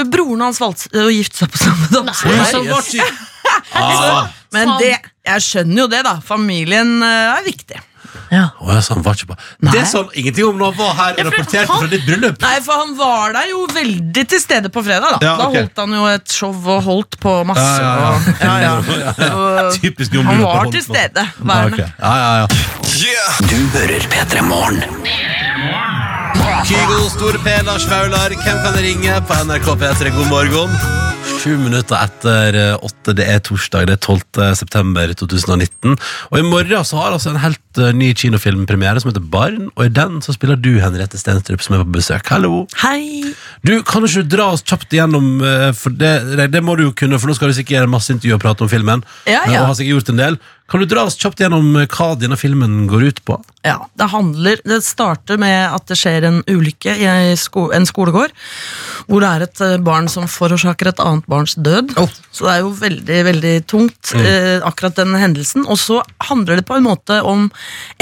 Speaker 7: broren hans valgte å gifte seg på samme dag
Speaker 3: Ah,
Speaker 7: Men det, jeg skjønner jo det, da. Familien eh, er viktig.
Speaker 5: Ja.
Speaker 3: Oh, ja, så han var ikke på Det sa sånn ingenting om når han var her og rapporterte
Speaker 5: han-
Speaker 3: fra ditt bryllup.
Speaker 7: Nei, for han var der jo veldig til stede på fredag. Da
Speaker 3: Ja,
Speaker 7: Da holdt han jo et show og holdt på masse.
Speaker 3: Ja, ja, ja.
Speaker 7: og- ja, ja.
Speaker 3: Typisk
Speaker 7: han var til stede.
Speaker 3: Ja,
Speaker 7: Værende.
Speaker 3: ok. ja, ja, ja.
Speaker 8: Yeah!
Speaker 1: Du hører P3 Morgen.
Speaker 3: Kygo, Store P, Lars Vaular, hvem kan ringe på NRK P3? God morgen. Sju minutter etter eh, åtte, det er torsdag, det er 12. september 2019. Og i morgen så har altså en helt eh, ny kinofilmpremiere som heter Barn, og i den så spiller du Henriette Stenstrup som er på besøk. Hallo!
Speaker 7: Hei!
Speaker 3: Du, Kan du ikke dra oss kjapt igjennom, eh, for det, det, må du jo kunne, for nå skal du sikkert gjøre masse intervju og prate om filmen.
Speaker 7: Ja, ja.
Speaker 3: Og har sikkert gjort en del. Kan du dra oss kjapt gjennom eh, hva denne filmen går ut på?
Speaker 7: Ja, det handler Det starter med at det skjer en ulykke i en skolegård. Hvor det er et eh, barn som forårsaker et annet barns død. Så det er jo veldig veldig tungt, eh, akkurat den hendelsen. Og så handler det på en måte om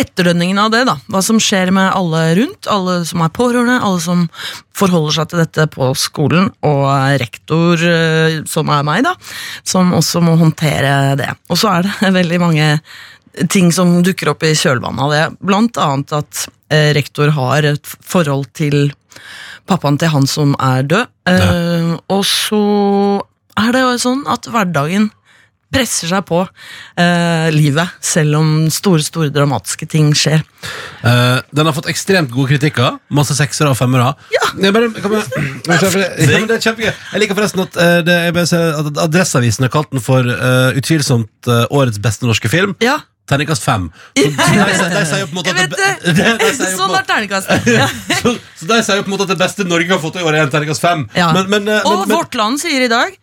Speaker 7: etterdønningene av det. da Hva som skjer med alle rundt. Alle som er pårørende, alle som forholder seg til dette på skolen. Og rektor, eh, som er meg, da, som også må håndtere det. Og så er det veldig mange ting som dukker opp i kjølvannet av det. Blant annet at eh, rektor har et forhold til pappaen til han som er død. Eh, og så er det jo sånn at hverdagen presser seg på eh, livet, selv om store, store dramatiske ting skjer.
Speaker 3: Eh, den har fått ekstremt gode kritikker. Masse seksere og femmere.
Speaker 7: Ja.
Speaker 3: Jeg bare, kan jeg, ja, jeg, kjempegøy. Jeg liker forresten at, eh, det, at Adresseavisen har kalt den for uh, utvilsomt uh, årets beste norske film.
Speaker 7: Ja,
Speaker 3: Terningkast fem. Så de, sier jo på en måte at
Speaker 7: det!
Speaker 3: de- de
Speaker 7: sånn er terningkast. Ja.
Speaker 3: så, så de sier jo på en måte at det beste Norge har fått i år, er en terningkast fem.
Speaker 7: Ja.
Speaker 3: Men, men, men, Og
Speaker 7: Vårt Land sier i dag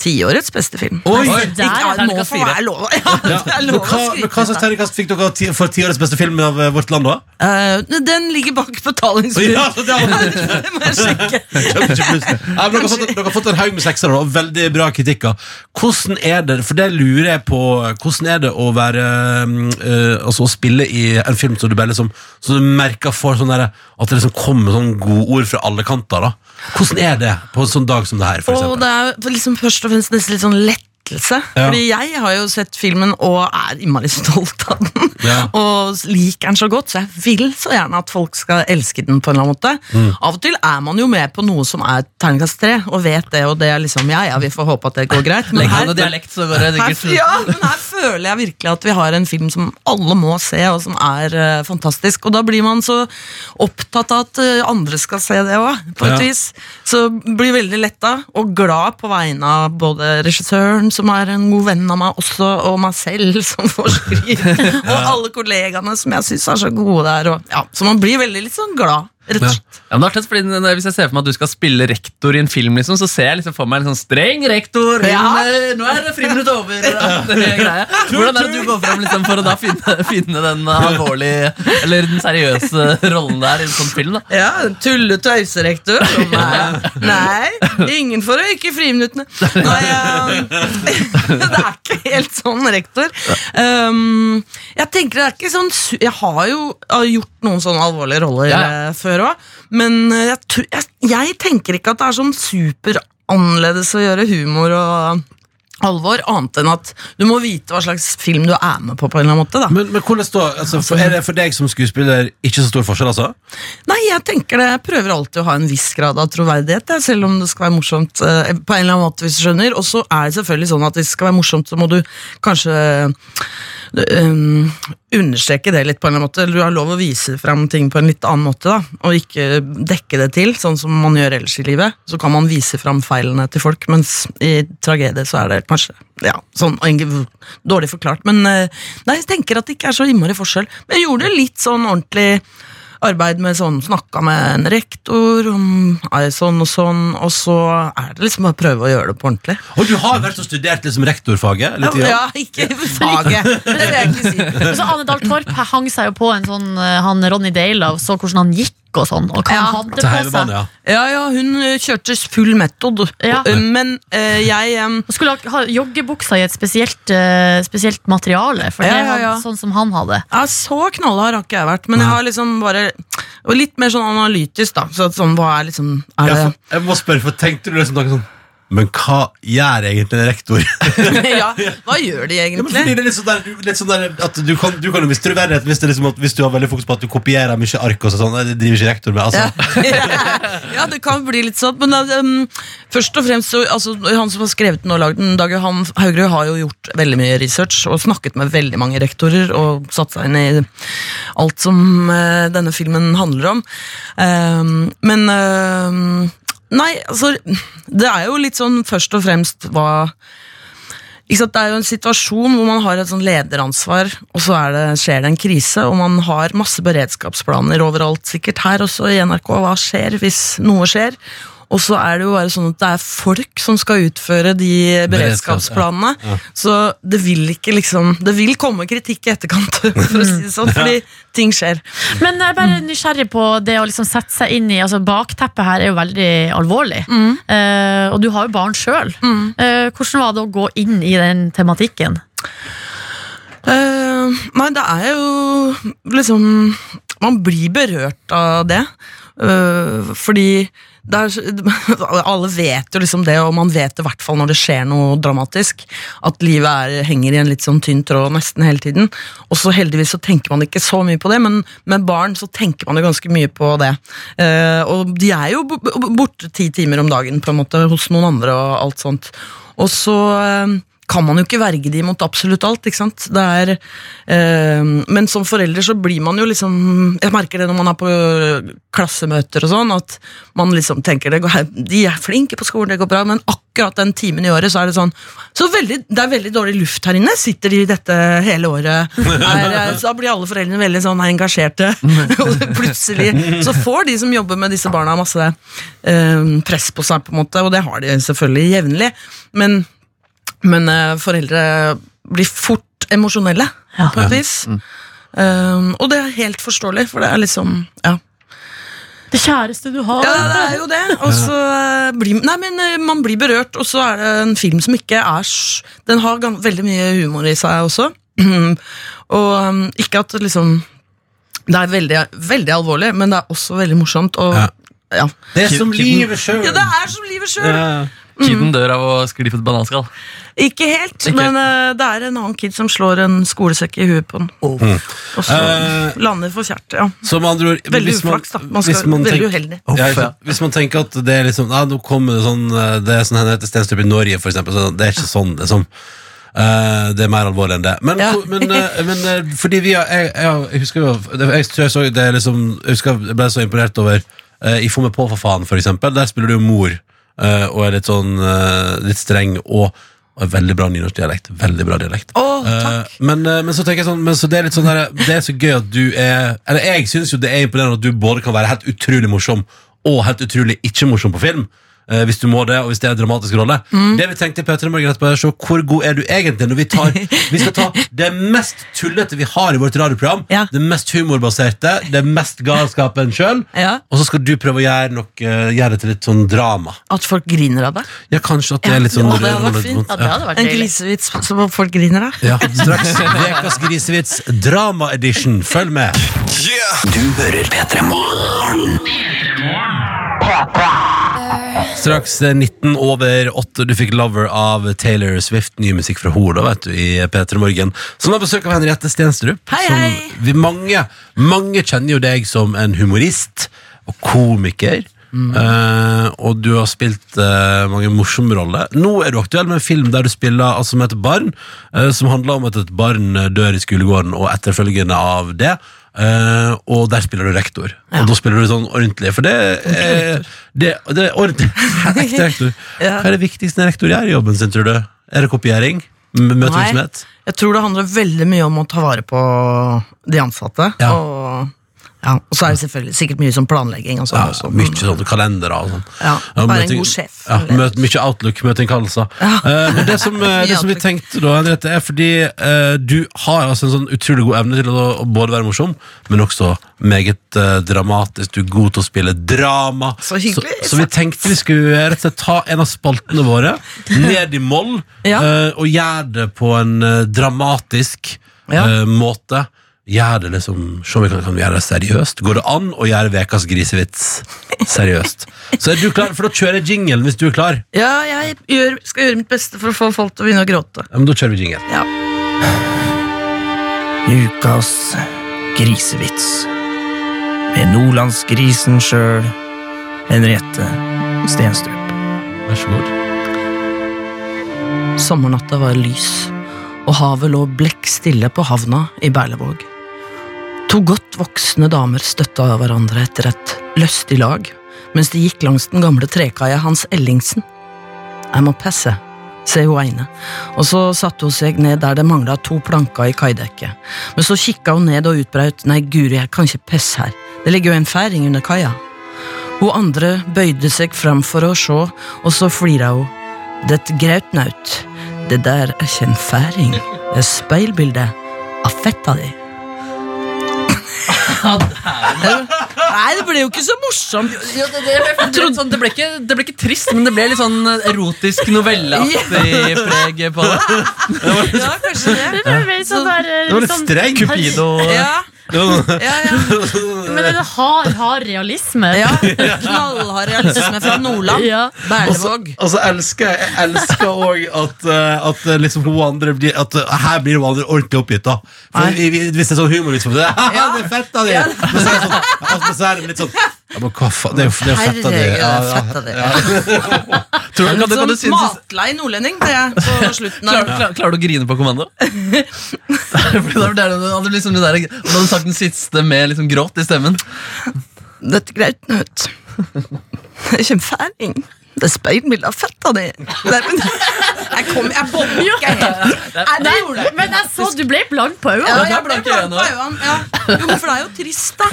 Speaker 7: tiårets beste film.
Speaker 3: Oi!
Speaker 5: Oi,
Speaker 7: Ikke,
Speaker 5: der,
Speaker 7: må
Speaker 5: få
Speaker 7: nå får være lov, ja,
Speaker 3: ja,
Speaker 7: det er lov
Speaker 3: hva,
Speaker 7: å skryte.
Speaker 3: hva slags terningkast fikk dere for tiårets beste film av eh, Vårt Land, da?
Speaker 7: Uh, den ligger bak betalingsmuren.
Speaker 3: Ja, det
Speaker 7: det må jeg sjekke.
Speaker 3: Ja, dere, har fått, dere har fått en haug med seksere og veldig bra kritikker. Hvordan er det for det lurer jeg på, hvordan er det å være uh, altså å spille i en film som du bare liksom Så du merker for sånn der, at det liksom kommer sånn godord fra alle kanter? da Hvordan er det på en sånn dag som det her? For
Speaker 7: Og det er liksom først og fremst nesten litt sånn lettelse.
Speaker 3: Ja.
Speaker 7: Fordi jeg har jo sett filmen og er innmari stolt av den.
Speaker 3: Ja.
Speaker 7: Og liker den så godt, så jeg vil så gjerne at folk skal elske den. på en eller annen måte.
Speaker 3: Mm.
Speaker 7: Av og til er man jo med på noe som er terningkast tre, og vet det, og det er liksom ja, ja, vi får håpe at det går greit. Men her,
Speaker 4: dialekt, så går det
Speaker 7: her, ja, men her føler jeg virkelig at vi har en film som alle må se, og som er uh, fantastisk. Og da blir man så opptatt av at uh, andre skal se det òg, på et
Speaker 3: Ja.
Speaker 7: vis. Så blir veldig letta og glad på vegne av både regissøren, som er en god venn av meg også, og meg selv som forsker, og alle kollegaene som jeg syns er så gode der. Og, ja, så man blir veldig litt sånn glad, rett og
Speaker 3: Ja.
Speaker 7: slett.
Speaker 4: Ja, men det er fordi når- Hvis jeg ser for meg at du skal spille rektor i en film, liksom, så ser jeg liksom for meg en sånn streng rektor.
Speaker 7: Ja.
Speaker 4: men, eh, Nå er det friminutt over. og det greia. Hvordan er det du går frem liksom, for å da finne, finne den alvorlige eller den seriøse rollen der i en sånn film? da?
Speaker 7: Ja, tulle-tøyserektor. som er- Nei, ingen får røyke i friminuttene. Nei, um, det er ikke helt sånn, rektor. Um, jeg tenker det er ikke sånn su- Jeg har jo har gjort noen sånne alvorlige roller
Speaker 4: Ja.
Speaker 7: eh, før òg, men eh, jeg, jeg, jeg tenker ikke at det er sånn superannerledes å gjøre humor og alvor, annet enn at du må vite hva slags film du er med på. på en eller annen måte da
Speaker 3: Men, men hvordan da, altså, for, Er det for deg som skuespiller ikke så stor forskjell, altså?
Speaker 7: Nei, jeg tenker det, jeg prøver alltid å ha en viss grad av troverdighet, jeg, selv om det skal være morsomt eh, på en eller annen måte, hvis du skjønner. Og så er det selvfølgelig sånn at hvis det skal være morsomt, så må du kanskje um, understreke det litt på en eller annen måte. Du har lov å vise frem ting på en litt annen måte, da, og ikke dekke det til, sånn som man gjør ellers i livet. Så kan man vise frem feilene til folk, mens i tragedie så er det kanskje ja, sånn dårlig forklart. Men eh, nei, jeg tenker at det ikke er så innmari forskjell. Men jeg gjorde litt sånn ordentlig arbeid med sånn, snakka med en rektor om sånn og sånn, og så er det liksom bare å prøve å gjøre det på ordentlig.
Speaker 3: Og du har vært og studert liksom rektorfaget? Litt,
Speaker 7: Ja, ikke faget, det vil jeg ikke si.
Speaker 5: Så Ane Dahl Torp hang seg jo på en sånn eh, Han Ronny Dale og så hvordan han gikk og sånn, og hva
Speaker 7: Ja,
Speaker 5: hadde på seg.
Speaker 3: ja.
Speaker 7: Ja, ja, hun kjørte full metod,
Speaker 5: Ja.
Speaker 7: Men ø, jeg
Speaker 5: um... Skulle ha, ha joggebuksa i et spesielt, uh, spesielt materiale, for
Speaker 7: Ja,
Speaker 5: det
Speaker 7: ja, ja.
Speaker 5: sånn som han hadde.
Speaker 7: ja, Så knallhard har ikke jeg vært, men jeg har liksom bare Litt mer sånn analytisk, da. Så sånn, hva er liksom er
Speaker 3: Ja,
Speaker 7: det,
Speaker 3: for, jeg må spørre, for tenkte du liksom noe sånn Men hva gjør egentlig en rektor?
Speaker 7: ja, hva gjør de
Speaker 3: Ja,
Speaker 7: egentlig?
Speaker 3: det er litt sånn der, litt sånn der at du kan, du kan jo miste troverdighet hvis, liksom hvis du har veldig fokus på at du kopierer mye ark. og sånn, det driver ikke rektor med. altså.
Speaker 7: Ja. ja, det kan bli litt sånn. Men um, først og fremst så, altså, han som har skrevet den og lagd den, Dag Johan Haugerud, har jo gjort veldig mye research og snakket med veldig mange rektorer og satt seg inn i alt som uh, denne filmen handler om. Um, men um, Nei, altså Det er jo litt sånn først og fremst hva sant, Det er jo en situasjon hvor man har et sånn lederansvar, og så det, skjer det en krise, og man har masse beredskapsplaner overalt, sikkert her også i NRK. Hva skjer hvis noe skjer? Og så er det jo bare sånn at det er folk som skal utføre de beredskapsplanene. Så det vil ikke liksom Det vil komme kritikk i etterkant, for å si det sånn, fordi ting skjer.
Speaker 5: Men jeg er bare nysgjerrig på det å liksom sette seg inn i altså Bakteppet her er jo veldig alvorlig. Eh, og du har jo barn sjøl. Eh, hvordan var det å gå inn i den tematikken?
Speaker 7: Uh, nei, det er jo liksom Man blir berørt av det. Eh, fordi det er, alle vet jo liksom det, og man vet det i hvert fall når det skjer noe dramatisk. At livet er, henger i en litt sånn tynn tråd nesten hele tiden. Og så heldigvis så tenker man ikke så mye på det, men med barn så tenker man jo ganske mye på det. Eh, og de er jo bo- bo- borte ti timer om dagen på en måte hos noen andre og alt sånt. Og så eh, kan man jo ikke verge de mot absolutt alt, ikke sant. Det er, eh, men som forelder så blir man jo liksom Jeg merker det når man er på klassemøter og sånn, at man liksom tenker det går, de er flinke på skolen, det går bra, men akkurat den timen i året så er det sånn så veldig, Det er veldig dårlig luft her inne. Sitter de i dette hele året? Er, så da blir alle foreldrene veldig sånn engasjerte. Og plutselig så får de som jobber med disse barna, masse eh, press på seg, på en måte, og det har de selvfølgelig jevnlig. Men men uh, foreldre blir fort emosjonelle,
Speaker 5: Ja.
Speaker 7: på et vis. Um, og det er helt forståelig, for det er liksom Ja,
Speaker 5: Det kjæreste du har.
Speaker 7: ja det er jo det. Og så eh, blir Nei, men eh, man blir berørt, og så er det en film som ikke er Den har veldig mye humor i seg også. og um, ikke at liksom Det er veldig, veldig alvorlig, men det er også veldig morsomt. Og,
Speaker 3: Ja.
Speaker 7: ja.
Speaker 3: Det er som livet sjøl.
Speaker 7: ja, det er som livet sjøl!
Speaker 4: Kiden dør av å skli på et bananskall.
Speaker 7: Ikke helt,
Speaker 4: Ikke
Speaker 7: men eh, det er en annen kid som slår en skolesekk i huet på den. Og så
Speaker 3: Eh,
Speaker 7: lander for kjært. Ja.
Speaker 3: Så med andre ord
Speaker 7: Veldig
Speaker 3: hvis man-
Speaker 7: uflaks, da. Man skal,
Speaker 3: hvis man
Speaker 7: veldig
Speaker 3: tenk-
Speaker 7: uheldig.
Speaker 3: Ja, ikke sant? Hvis man tenker at det er liksom ja, Nå kommer det sånn eh, Det er sånn henne heter Stenstrup i Norge, for eksempel. Så det er ikke sånn, liksom. Eh, det er mer alvorlig enn det. Men,
Speaker 7: Ja.
Speaker 3: hvor- men, eh, men eh, fordi vi har Jeg, jeg, jeg husker jo det- Jeg tror jeg så det er liksom Jeg husker jeg ble så imponert over eh, I Få meg på, for faen, for eksempel. Der spiller du jo mor eh, og er litt sånn uh, Litt streng og, veldig bra nynorskdialekt. Veldig bra dialekt. Oh,
Speaker 7: takk.
Speaker 3: men, men så tenker jeg sånn men så det er sånn her, Det er så gøy at du er Eller jeg syns jo det er imponerende at du både kan være helt utrolig morsom og helt utrolig ikke morsom på film. Eh, hvis du må det, og hvis det er en dramatisk rolle.
Speaker 7: Mm.
Speaker 3: Det vi tenkte i Peter Morgen etterpå, er å se hvor god er du egentlig når vi tar Vi skal ta det mest tullete vi har i vårt radioprogram.
Speaker 7: Ja.
Speaker 3: Det mest humorbaserte, det mest galskapen sjøl.
Speaker 7: Ja.
Speaker 3: Og så skal du prøve å gjøre, nok, gjøre det til litt sånn drama.
Speaker 7: At folk griner av det.
Speaker 3: Ja, kanskje at det er litt sånn
Speaker 7: Ja, det hadde vært fint.
Speaker 5: Ja, det hadde vært
Speaker 7: En grisevits som folk griner av.
Speaker 3: Ja, straks ukas grisevits drama-edition. Følg med.
Speaker 1: Du hører P3 Morgen.
Speaker 3: Straks eh, 19 over 8. Du fikk Lover av Taylor Swift. Ny musikk fra henne, vet du, i P3 Morgen. Som har besøk av Henriette Stenstrup.
Speaker 7: Hei,
Speaker 3: som
Speaker 7: hei.
Speaker 3: Vi mange, mange kjenner jo deg som en humorist og komiker.
Speaker 7: Mm.
Speaker 3: Uh, og du har spilt uh, mange morsomme roller. Nå er du aktuell med en film der du spiller altså, med et barn, uh, som handler om at et barn eh, dør i skolegården, og etterfølgende av det. Eh, og der spiller du rektor. Og da spiller du sånn ordentlig. For det er, det, det er ordentlig. Ekte rektor.
Speaker 7: Ja.
Speaker 3: Hva er det viktigste en rektor gjør i jobben sin, tror du? Er det kopiering? Møtevirksomhet?
Speaker 7: Jeg tror det handler veldig mye om å ta vare på de ansatte.
Speaker 3: Ja.
Speaker 7: Og, ja, og så er det selvfølgelig sikkert mye sånn planlegging. Og sånn
Speaker 3: Ja,
Speaker 7: også.
Speaker 3: mye sånne kalendere og sånn.
Speaker 7: Ja, være en god sjef.
Speaker 3: Ja, møte, mye Outlook, møteinnkallelser. Ja men det som, eh, det som vi tenkte da, Henriette, er fordi uh, du har altså en sånn utrolig god evne til å, å både være morsom, men også meget uh, dramatisk. Du er god til å spille drama.
Speaker 7: Så hyggelig.
Speaker 3: Så, så vi tenkte vi skulle rett og slett ta en av spaltene våre ned i moll,
Speaker 7: Ja.
Speaker 3: og gjøre det på en dramatisk måte. Gjør det liksom Se om vi kan, kan vi gjøre det seriøst. Går det an å gjøre Vekas grisevits seriøst? Så er du klar, for da kjører jeg jinglen hvis du er klar.
Speaker 7: Ja, jeg gjør, skal gjøre mitt beste for å få folk til å begynne å gråte.
Speaker 3: Ja, men da kjører vi jingle.
Speaker 7: Ja.
Speaker 6: Ukas grisevits. Med nordlandsgrisen sjøl, Henriette Stenstrup.
Speaker 3: Vær så god.
Speaker 7: Sommernatta var lys, og havet lå blekk stille på havna i Berlevåg. To godt voksne damer støtta hverandre etter et lystig lag, mens de gikk langs den gamle trekaia Hans Ellingsen. Jeg må passe, sier hun ene, og så satte hun seg ned der det mangla to planker i kaidekket. Men så kikka hun ned og utbraut nei, guri, jeg kan ikke pisse her, det ligger jo en færing under kaia. Hun andre bøyde seg fram for å se, og så flira hun. Det grautnaut, det der er ikke en færing, det er speilbildet av fetta di. Nei, det ble jo ikke så morsomt.
Speaker 4: Ja, det, det, jeg trodde sånn, det, ble ikke, det ble ikke trist, men det ble litt sånn erotisk novelleaktig preg på det.
Speaker 7: Ja, kanskje det.
Speaker 5: Det ble, sånn der, eh,
Speaker 3: Det var litt
Speaker 5: sånn-
Speaker 3: streng.
Speaker 4: Cupido
Speaker 7: Ja, ja, ja.
Speaker 5: Men det har hard realisme?
Speaker 7: ja. Knallhard realisme fra Nordland.
Speaker 5: Ja.
Speaker 7: Berlevåg.
Speaker 3: Og så elsker jeg elsker òg at, eh, at eh, liksom hun andre blir, at eh, Her blir hun andre ordentlig oppgitt. da For vi- vi- Hvis det er sånn humorvits på det, ja. det er fett! Men så er det sånn, altså, så er det litt sånn ja, men hva faen, det er jo det er fetta di.
Speaker 7: Herregud,
Speaker 3: Ja, ja,
Speaker 7: fetta di.
Speaker 3: ja.
Speaker 4: Tror du, kan, kan du
Speaker 7: Sånn
Speaker 4: synes,
Speaker 7: matlei nordlending ble jeg på slutten
Speaker 4: Klarer, klar, klarer du å grine på kommando? Det er hadde liksom det der, hadde du sagt den siste med liksom gråt i stemmen.
Speaker 7: Dette greit Det er ikke en færing. Det er speilbilde av fetta di. Jeg kom, jeg ikke helt. Nei, jeg.
Speaker 5: Men jeg så du ble blank på
Speaker 7: Ja,
Speaker 5: øynene.
Speaker 4: er
Speaker 7: jeg ble blank på øynene. Ja. Jo, men for det er jo trist, da.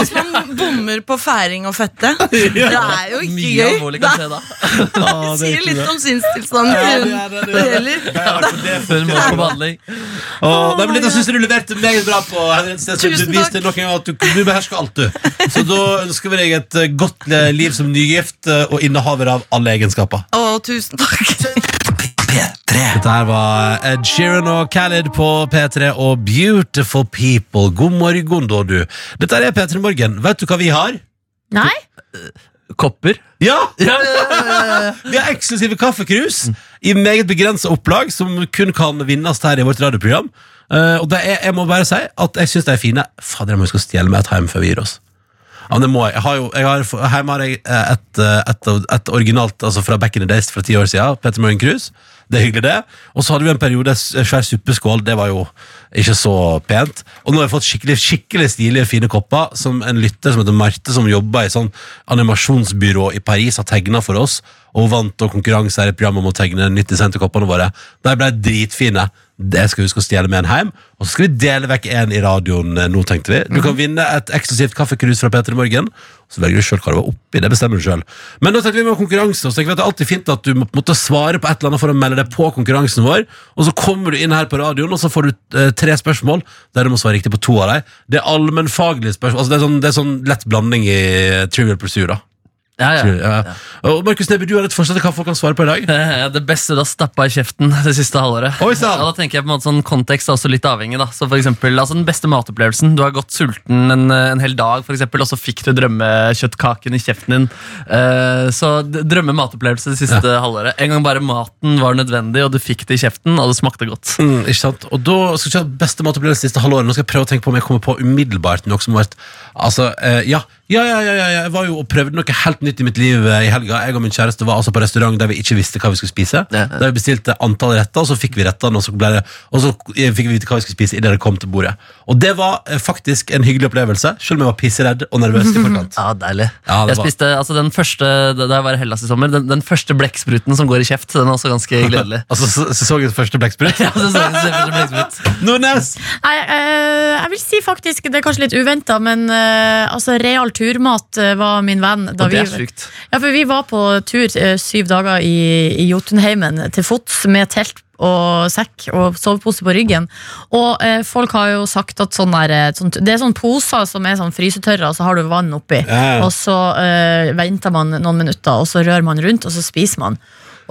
Speaker 7: Hvis man bommer på færing og fette. Det er jo ikke
Speaker 4: Mye
Speaker 7: gøy.
Speaker 4: alvorlig kan skje da.
Speaker 3: Ja, det er
Speaker 7: sier litt
Speaker 3: det.
Speaker 7: om sinnstilstanden
Speaker 3: Ja,
Speaker 7: til
Speaker 3: det er det, det
Speaker 4: hun må på behandling.
Speaker 3: Dette syns du leverte meget bra på.
Speaker 7: Tusen takk.
Speaker 3: at du, du behersker alt, du. Så da ønsker vi deg et godt liv som nygift eh, og innehaver av alle egenskaper.
Speaker 7: Å, tusen takk.
Speaker 3: Dette her var Ed Sheeran og Khaled på P3 og Beautiful People. God morgen, da, du. Dette er P3 Morgen. Vet du hva vi har?
Speaker 5: Nei?
Speaker 4: Kopper.
Speaker 3: Ja!
Speaker 4: Ja, ja, ja, ja, ja.
Speaker 3: Vi har eksklusive kaffekrus i meget begrensa opplag, som kun kan vinnes her i vårt radioprogram. Uh, og det er, jeg må bare si at jeg syns de er fine. Fader, jeg må huske å stjele meg et hjem før vi gir oss. Ja, det må jeg. jeg har jo, jeg har, hjemme har jeg eh, et, eh, et, et originalt altså fra back in the days fra ti år siden. Peter Morgan Cruise. Det er hyggelig, det. Og så hadde vi en periode svær suppeskål. Det var jo ikke så pent. Og nå har jeg fått skikkelig, skikkelig stilige, fine kopper som en lytter som heter Marte, som jobber i sånn animasjonsbyrå i Paris, har tegna for oss. Og vant og konkurranse her i programmet om å tegne 90 cent-koppene våre. De ble dritfine. Det skal vi huske å stjele med en hjem. Og så skal vi dele vekk en i radioen eh, nå, tenkte vi. Du kan vinne et eksklusivt kaffekrus fra Peter i Morgen. Så velger du sjøl hva det var oppi. Det bestemmer du selv Men nå tenkte vi med konkurranse. Og så tenker vi at det er alltid fint at du må på en måte svare på et eller annet for å melde deg på konkurransen vår. Og så kommer du inn her på radioen, og så får du eh, tre spørsmål der du må svare riktig på to av dem. Det er allmennfaglige spørsmål. Altså det, er sånn, det er sånn lett blanding i eh, Trivial Pursuit, da.
Speaker 4: Ja, ja.
Speaker 3: Ja. Og Markus Neby, du har et forslag til hva folk kan svare på i dag?
Speaker 4: Det beste har stappa i kjeften det siste halvåret.
Speaker 3: Oi.
Speaker 4: Ja, da tenker jeg på en måte sånn Kontekst er også litt avhengig. da Så for eksempel, altså Den beste matopplevelsen. Du har gått sulten en, en hel dag, for eksempel, og så fikk du drømmekjøttkaken i kjeften din. Uh, så drømme matopplevelse det siste halvåret. En gang bare maten var nødvendig, og du fikk det i kjeften, og det smakte godt.
Speaker 3: Mm, ikke sant? Og da skal ikke ha beste matopplevelse siste halvåret. Nå skal jeg prøve å tenke på om jeg kommer på umiddelbart noe som har vært Altså, uh, ja. Ja, ja, ja, ja, ja. Jeg var jo og prøvde noe helt nytt i mitt liv eh, i helga. Jeg og min kjæreste var altså på restaurant der vi ikke visste hva vi skulle spise.
Speaker 4: Ja, ja.
Speaker 3: Der vi bestilte antall retter, og så fikk vi rettene, og så, ble det, og så eh, fikk vi vite hva vi skulle spise idet det kom til bordet. Og det var eh, faktisk en hyggelig opplevelse, selv om jeg var pisseredd og nervøs i forkant.
Speaker 4: Ja, deilig.
Speaker 3: Ja, det
Speaker 4: jeg
Speaker 3: var-
Speaker 4: spiste altså den første Da jeg var i Hellas i sommer, den, den første blekkspruten som går i kjeft, den er også ganske gledelig.
Speaker 3: Altså så- sesongens første blekksprut.
Speaker 4: Ja, det så- det så- første blekksprut.
Speaker 3: Nordnes!
Speaker 5: Nei, eh, jeg vil si faktisk, det er kanskje litt uventa, men eh, altså, real turmat eh, var min venn. Da
Speaker 4: det er
Speaker 5: vi,
Speaker 4: sykt.
Speaker 5: ja, for vi var på tur eh, syv dager i, i Jotunheimen til fots med telt og sekk og sovepose på ryggen. Og eh, folk har jo sagt at sånn der, eh, sånn, det er sånn poser som er sånn frysetørre, og så har du vann oppi.
Speaker 3: Ja.
Speaker 5: Og så eh, venter man noen minutter, og så rører man rundt, og så spiser man.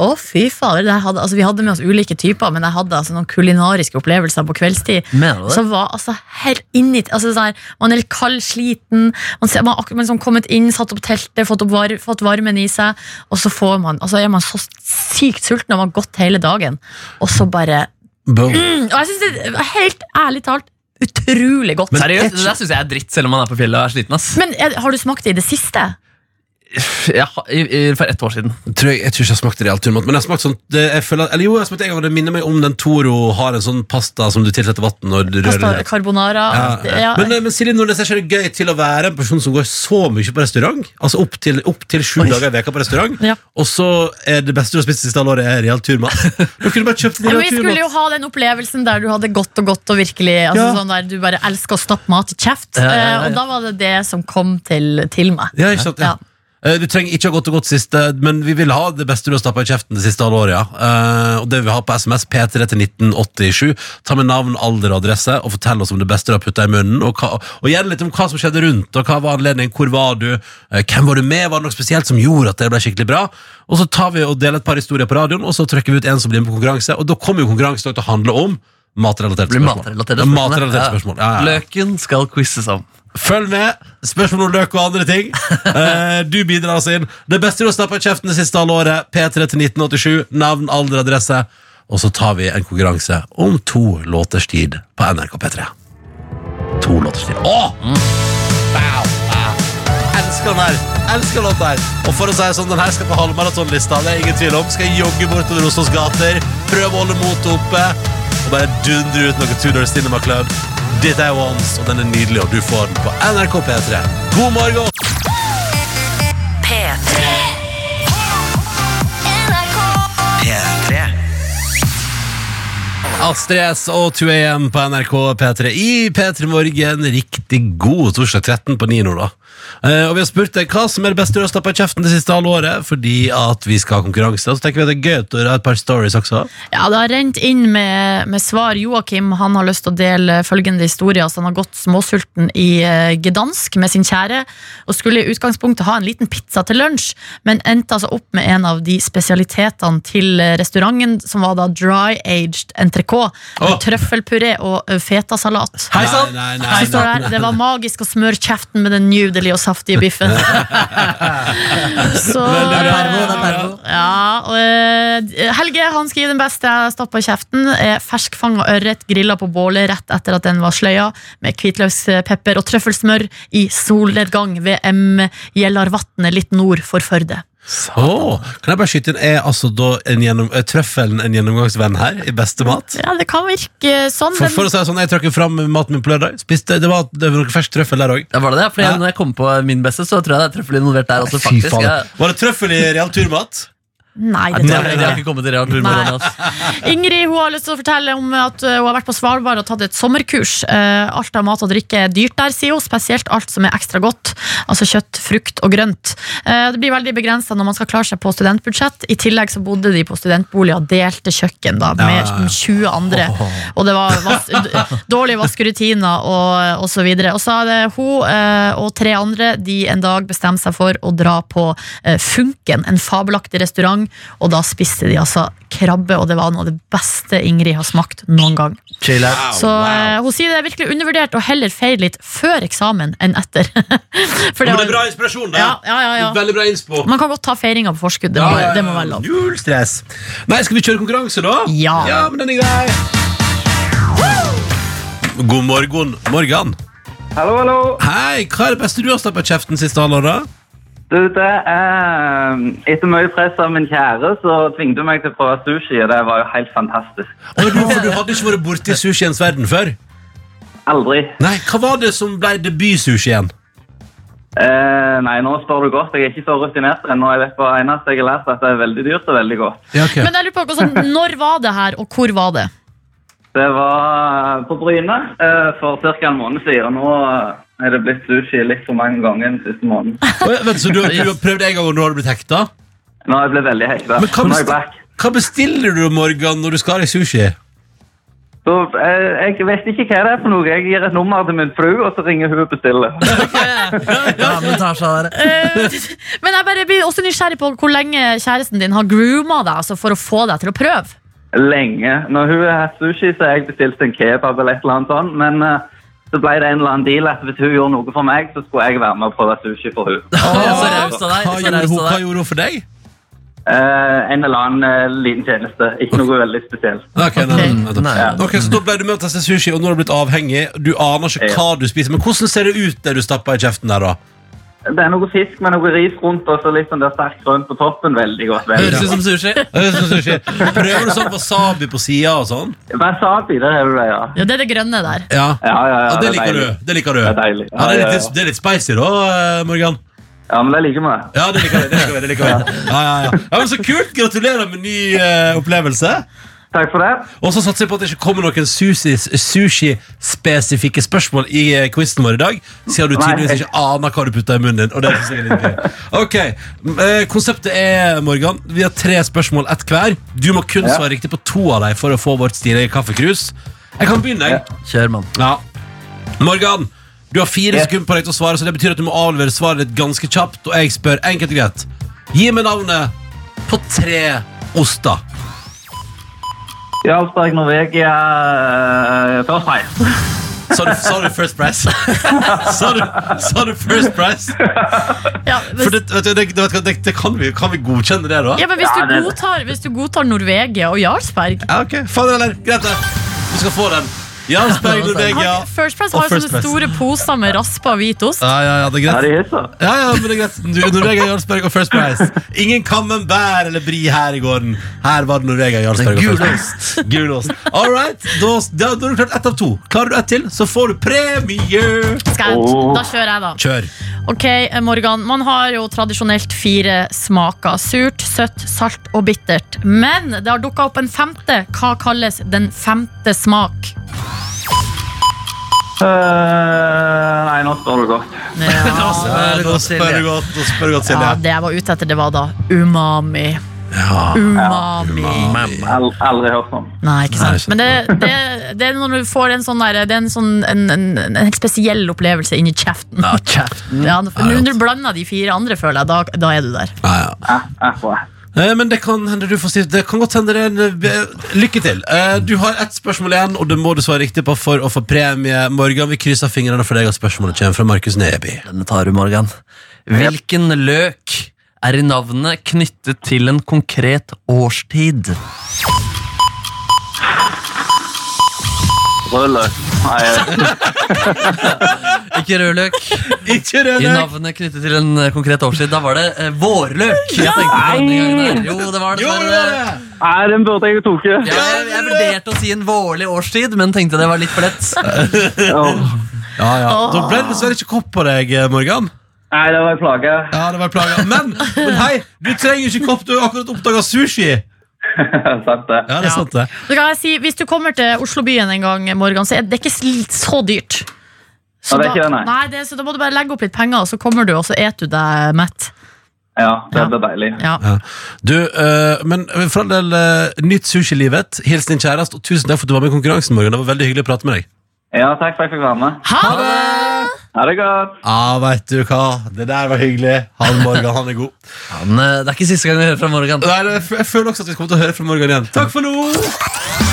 Speaker 5: Å, fy fader. det Hadde, altså, vi hadde med oss ulike typer, men jeg hadde altså, noen kulinariske opplevelser på kveldstid. Som var altså helt inni altså, sånn Man er litt kald, sliten, man, ser, man har akkurat liksom kommet inn, satt opp teltet, fått, opp var, fått varmen i seg, og så får man, altså, er man så sykt sulten og man har gått hele dagen, og så bare mm, Og jeg synes det er helt ærlig talt utrolig godt. Men,
Speaker 4: Seriøst, det der syns jeg er dritt, selv om man er på fjellet og er sliten. ass
Speaker 5: er, har du smakt det i det siste?
Speaker 4: Ja, i, i, For ett år siden.
Speaker 3: Tror jeg, jeg tror ikke jeg smakte real turmat, men jeg smakte sånn det, jeg føler, Eller jo, jeg smakte en gang, og det minner meg om den Toro har en sånn pasta som du tilsetter vann og rører
Speaker 5: Pasta
Speaker 3: rører.
Speaker 5: carbonara?
Speaker 3: Ja, ja.
Speaker 5: ja.
Speaker 3: Men, eh, men Silje Nordnes, er ikke det gøy til å være en person som går så mye på restaurant? Altså opp til, opp til sju dager i veka på restaurant,
Speaker 5: Ja.
Speaker 3: og så er det beste du har spist siste halvåret, er real turmat. Du kunne bare kjøpt real
Speaker 5: Ja, vi skulle jo ha den opplevelsen der du hadde gått og gått og virkelig altså
Speaker 3: Ja.
Speaker 5: sånn der Du bare elsker å stappe mat i kjeft.
Speaker 4: Ja, ja, ja,
Speaker 5: eh,
Speaker 4: ja.
Speaker 5: Og da var det det som kom til, til meg.
Speaker 3: Ja, ikke sant? Ja. Eh, Du trenger ikke ha gått og gått siste, men vi vil ha det beste du har stappa i kjeften det siste halvåret. Ja. Eh, og det vil vi ha på SMS P3 til 1987. Ta med navn, alder og adresse og fortell oss om det beste du har putta i munnen. Og, hva, og gjerne litt om hva som skjedde rundt, og hva var anledningen, hvor var du, eh, hvem var du med, var det noe spesielt som gjorde at det ble skikkelig bra? Og så tar vi og deler et par historier på radioen, og så trykker vi ut en som blir med på konkurranse, og da kommer jo konkurransen til å handle om matrelaterte
Speaker 4: spørsmål. blir
Speaker 3: spørsmål.
Speaker 4: matrelaterte
Speaker 3: Ja, matrelaterte spørsmål. Ja.
Speaker 4: Løken skal quizes om.
Speaker 3: Følg med. Spørsmål om løk og andre ting. Eh, du bidrar oss inn. Det beste du har stappa i kjeften det siste halvåret. P3 til 1987. Navn, alder, adresse. Og så tar vi en konkurranse om to låters tid på NRK P3. To låters tid. Åh! Wow, wow. Elsker den her. Elsker låta her. Og for å si sånn, den her skal på halvmaratonlista. Det er ingen tvil om. Skal jogge bortover Oslos gater. Prøve å holde motet oppe. Og bare dundre ut noe Tudor Cinema Club. Dit er Once, og den er nydelig, og du får den på NRK P3. God morgen!
Speaker 2: P3.
Speaker 1: P3.
Speaker 3: Astrid S og 2AM på NRK P3 i P3 Morgen. Riktig god torsdag 13 på 9 nå, da. Eh, og vi har spurt deg hva som er det beste du har stappa i kjeften det siste halvåret, fordi at vi skal ha konkurranse. Og så tenker vi at det er gøy at du har et par stories også.
Speaker 5: Ja, det har rent inn med, med svar. Joakim han har lyst til å dele følgende historie. Altså, han har gått småsulten i eh, Gdansk med sin kjære og skulle i utgangspunktet ha en liten pizza til lunsj, men endte altså opp med en av de spesialitetene til eh, restauranten, som var da dry-aged entrecôte. Oh. Trøffelpuré og eh, fetasalat.
Speaker 3: Hei sann!
Speaker 5: Det var magisk å smøre kjeften med den nydelige og saftige biffen. Så
Speaker 6: Det er pervo, det er pervo.
Speaker 5: ja, og, eh, Helge han skriver den beste jeg stappa i kjeften. Er ferskfanga ørret grilla på bålet rett etter at den var sløya, med hvitløkspepper og trøffelsmør i solnedgang ved M. Gjellarvatnet litt nord for Førde.
Speaker 3: Åh, kan jeg bare skyte inn, Er altså da en gjennom, er trøffelen en gjennomgangsvenn her i beste mat?
Speaker 5: Ja, det kan virke sånn.
Speaker 3: For, for å si det sånn, Jeg trakk jo fram maten min på lørdag. Spiste, det, var, det var noe fersk trøffel der òg.
Speaker 4: Ja, var det det? Fordi
Speaker 3: Ja.
Speaker 4: Når jeg kom på min beste, så tror jeg det er trøffel involvert der også.
Speaker 3: Fy
Speaker 4: faktisk
Speaker 3: faen.
Speaker 4: jeg,
Speaker 3: Var det trøffel i real turmat?
Speaker 5: Nei, det
Speaker 4: det
Speaker 5: tror jeg
Speaker 4: har
Speaker 5: ikke.
Speaker 4: ikke kommet til real tur. Med den, altså.
Speaker 5: Ingrid hun har lyst til å fortelle om at uh, hun har vært på Svalbard og tatt et sommerkurs. Uh, alt av mat og drikke er dyrt der, sier hun. Spesielt alt som er ekstra godt. Altså kjøtt, frukt og grønt. Uh, det blir veldig begrensa når man skal klare seg på studentbudsjett. I tillegg så bodde de på studentbolig og delte kjøkken da, med
Speaker 3: Ja, ja, ja.
Speaker 5: 20 andre. Og det var vas dårlige vaskerutiner og, og så videre. Og så det hun og tre andre de en dag bestemte seg for å dra på Funken, en fabelaktig restaurant, og da spiste de altså krabbe, og det var noe av det beste Ingrid har smakt noen gang.
Speaker 4: Chill out.
Speaker 5: Så eh, hun sier det er virkelig undervurdert å heller feire litt før eksamen enn etter. For
Speaker 3: Men det
Speaker 5: var-
Speaker 3: er bra inspirasjon, da.
Speaker 5: Ja, ja, ja, ja.
Speaker 3: Veldig bra innspo.
Speaker 5: Man kan godt ta feiringa på forskudd. Det, må, det må være lov.
Speaker 3: Null stress. Nei, skal vi kjøre konkurranse, da?
Speaker 5: Ja.
Speaker 3: ja men den er grei. God morgen. Morgan.
Speaker 9: Hallo, hallo.
Speaker 3: Hei, hva er det beste du har stappet på kjeften siste halvår, da?
Speaker 9: Du, det er Etter mye press av min kjære, så tvingte hun meg til å prøve sushi, og det var jo helt fantastisk.
Speaker 3: Og du, for du hadde ikke vært borti sushiens verden før?
Speaker 9: Aldri.
Speaker 3: Nei, hva var det som ble debutsushien?
Speaker 9: Eh, nei, nå spør du godt. Jeg er ikke så rutinert ennå. Jeg vet bare eneste jeg har lært, at det er veldig dyrt og veldig godt.
Speaker 3: Ja, okay.
Speaker 5: Men jeg lurer på, altså, når var det her, og hvor var det?
Speaker 9: Det var på Bryne eh, for ca. en måned siden. og Nå er det blitt sushi litt for mange ganger den siste måneden.
Speaker 3: Vent, så du, du har prøvd en gang, og nå har du blitt hekta?
Speaker 9: Nå har jeg blitt veldig hekta.
Speaker 3: Men hva,
Speaker 9: Nå er jeg
Speaker 3: besti
Speaker 9: back.
Speaker 3: hva bestiller du, Morgan, når du skal ha deg sushi?
Speaker 9: Så eh, jeg vet ikke hva det er for noe. Jeg gir et nummer til min fru, og så ringer hun og bestiller.
Speaker 4: Ja, men tar seg av det.
Speaker 5: Eh, Men jeg bare blir også nysgjerrig på hvor lenge kjæresten din har grooma deg altså for å få deg til å prøve.
Speaker 9: Lenge. Når hun har hatt sushi, så har jeg bestilt en kebab eller et eller annet sånt. Men eh, så ble det en eller annen deal at hvis hun gjorde noe for meg, så skulle jeg være med og prøve sushi for hun.
Speaker 4: Så raust av deg.
Speaker 3: Hva gjorde, hun, hva gjorde hun for deg?
Speaker 9: Uh, en eller annen uh, liten tjeneste. Ikke noe veldig spesielt.
Speaker 3: Ok, nei, nei, nei. Okay, så Da ble du med å teste sushi, og nå har du blitt avhengig. Du aner ikke hva du spiser. Men hvordan ser det ut det du stapper i kjeften der, da?
Speaker 9: Det er noe fisk med noe ris rundt og så litt sånn der sterkt grønt på toppen. Veldig godt. Veldig
Speaker 4: Høres ut som sushi.
Speaker 3: Høres som sushi. Prøver du sånn wasabi på sida og sånn?
Speaker 9: Wasabi, der har du det, ja.
Speaker 5: Ja, Det er det grønne der.
Speaker 3: Ja.
Speaker 9: Ja, ja, ja,
Speaker 3: Ja, det
Speaker 9: det er
Speaker 3: liker
Speaker 9: deilig.
Speaker 3: du. Det liker du.
Speaker 9: Det er deilig.
Speaker 3: Ja, det, er litt,
Speaker 9: ja.
Speaker 3: det er litt spicy, da, eh, Morgan.
Speaker 9: Ja, men det liker vi.
Speaker 3: Ja, det liker vi. Det liker vi, det liker vi. Ja, ja, ja. ja, men Så kult! Gratulerer med ny uh, opplevelse.
Speaker 9: Takk for det.
Speaker 3: Og så satser jeg på at det ikke kommer noen sushi- sushi-spesifikke spørsmål i eh, quizen vår i dag, siden du tydeligvis ikke aner hva du putter i munnen din. Og det synes jeg er litt gøy. Ok, eh, Konseptet er, Morgan, vi har tre spørsmål, ett hver. Du må kun
Speaker 9: Ja.
Speaker 3: svare riktig på to av dem for å få vårt stilige kaffekrus. Jeg kan begynne, jeg.
Speaker 4: Kjør, mann.
Speaker 3: Ja. Morgan, du har fire
Speaker 9: yeah.
Speaker 3: sekunder på deg til å svare, så det betyr at du må avlevere svaret ditt ganske kjapt. Og jeg spør enkelt og greit. Gi meg navnet på tre oster.
Speaker 9: Jarlsberg, Norvegia, uh, First Price.
Speaker 3: Sa du, sa du First Price? sa, du, sa du First Price?
Speaker 5: Ja,
Speaker 3: For
Speaker 5: hvis,
Speaker 3: det, vet du, det, det, vet du, det, det kan, vi, kan vi godkjenne det, da?
Speaker 5: ja, men hvis,
Speaker 9: Ja,
Speaker 5: du
Speaker 9: det-
Speaker 5: godtar, hvis du godtar Norvegia og Jarlsberg
Speaker 3: Ja, ok. Fader eller, Greit, det. Du skal få den. Jarlsberg, Norvegia.
Speaker 5: har- First Price
Speaker 3: Og
Speaker 5: har jo
Speaker 3: First
Speaker 5: sånne
Speaker 3: Price.
Speaker 5: store poser med raspa hvit ost.
Speaker 3: Ja, ja, ja, det er greit. Ja, ja, men det er greit. Du, Norvegia, Jarlsberg og First Price. Ingen camembert eller brie her i gården. Her var det Norvegia, Jarlsberg og First Price. Gulost. All right, da, da, da har du klart ett av to. Klarer du ett til, så får du premie.
Speaker 5: Skal jeg,
Speaker 9: Åh.
Speaker 5: da kjører jeg, da.
Speaker 3: Kjør.
Speaker 5: Ok, eh, Morgan. Man har jo tradisjonelt fire smaker. Surt, søtt, salt og bittert. Men det har dukka opp en femte. Hva kalles den femte smak?
Speaker 9: Eh, nei, nå står det godt.
Speaker 5: Ja,
Speaker 3: nå
Speaker 4: spør
Speaker 3: du
Speaker 4: godt,
Speaker 3: spør
Speaker 4: Silje.
Speaker 3: du godt, spør du godt,
Speaker 5: ja, det jeg var ute etter, det var da umami.
Speaker 3: Ja.
Speaker 5: Umami.
Speaker 9: umami. aldri hørt om.
Speaker 5: Nei, ikke sant. Men det, det, det er når du får en sånn der, Det er en sånn en, en, en helt spesiell opplevelse inni kjeften.
Speaker 4: Ja, kjeften.
Speaker 5: Ja, for Når du blander de fire andre, føler jeg, da, da er du der.
Speaker 3: Ja, ja.
Speaker 9: Eh.
Speaker 3: Men det kan hende du får si Det kan godt hende det er en eh, Lykke til. Eh, Du har ett spørsmål igjen, og det må du svare riktig på for å få premie. Morgan, vi krysser fingrene for deg, og spørsmålet kommer fra Markus Neby.
Speaker 4: Denne tar du, Morgan. Hvilken løk er i navnet knyttet til en konkret årstid?
Speaker 9: Rødløk. Nei,
Speaker 4: Ikke rødløk.
Speaker 3: Ikke
Speaker 4: I navnet knyttet til en eh, konkret årstid. Da var det eh, vårløk. Jeg tenkte på den gangen her. Jo, det var det.
Speaker 3: Jo, det er det!
Speaker 9: nei, den burde jeg tok.
Speaker 4: Ja, jeg, jeg vurderte å si en vårlig årstid, men tenkte det var litt for lett.
Speaker 3: Ja, ja. Da ble det dessverre ikke kopp på deg, eh, Morgan.
Speaker 9: Nei, det var en plage.
Speaker 3: Ja, det var en Men, men hei, du trenger ikke kopp, du har akkurat oppdaga sushi.
Speaker 9: Sant det.
Speaker 3: Ja, det er sant, det.
Speaker 5: Så kan jeg si, Hvis du kommer til Oslobyen en gang, Morgan, så er det ikke så dyrt. Så
Speaker 9: Ja, det er
Speaker 5: da,
Speaker 9: ikke det, nei.
Speaker 5: nei, det, så da må du bare legge opp litt penger, og så kommer du, og så eter du deg mett.
Speaker 9: Ja, det
Speaker 5: Ja.
Speaker 9: blir deilig.
Speaker 5: Ja.
Speaker 3: Ja. Du, uh, men for all del, uh, nytt sushilivet. Hils din kjæreste, og tusen takk for at du var med i konkurransen, Morgan. Det var veldig hyggelig å prate med deg.
Speaker 9: Ja, takk for at jeg fikk være med.
Speaker 5: Ha det!
Speaker 9: Ha det godt.
Speaker 3: Ja, vet du hva. Det der var hyggelig. Han Morgan, han er god.
Speaker 4: Han, eh, det er ikke siste gang vi hører fra Morgan.
Speaker 3: Nei, jeg føler også at vi kommer til å høre fra Morgan igjen. Takk for nå!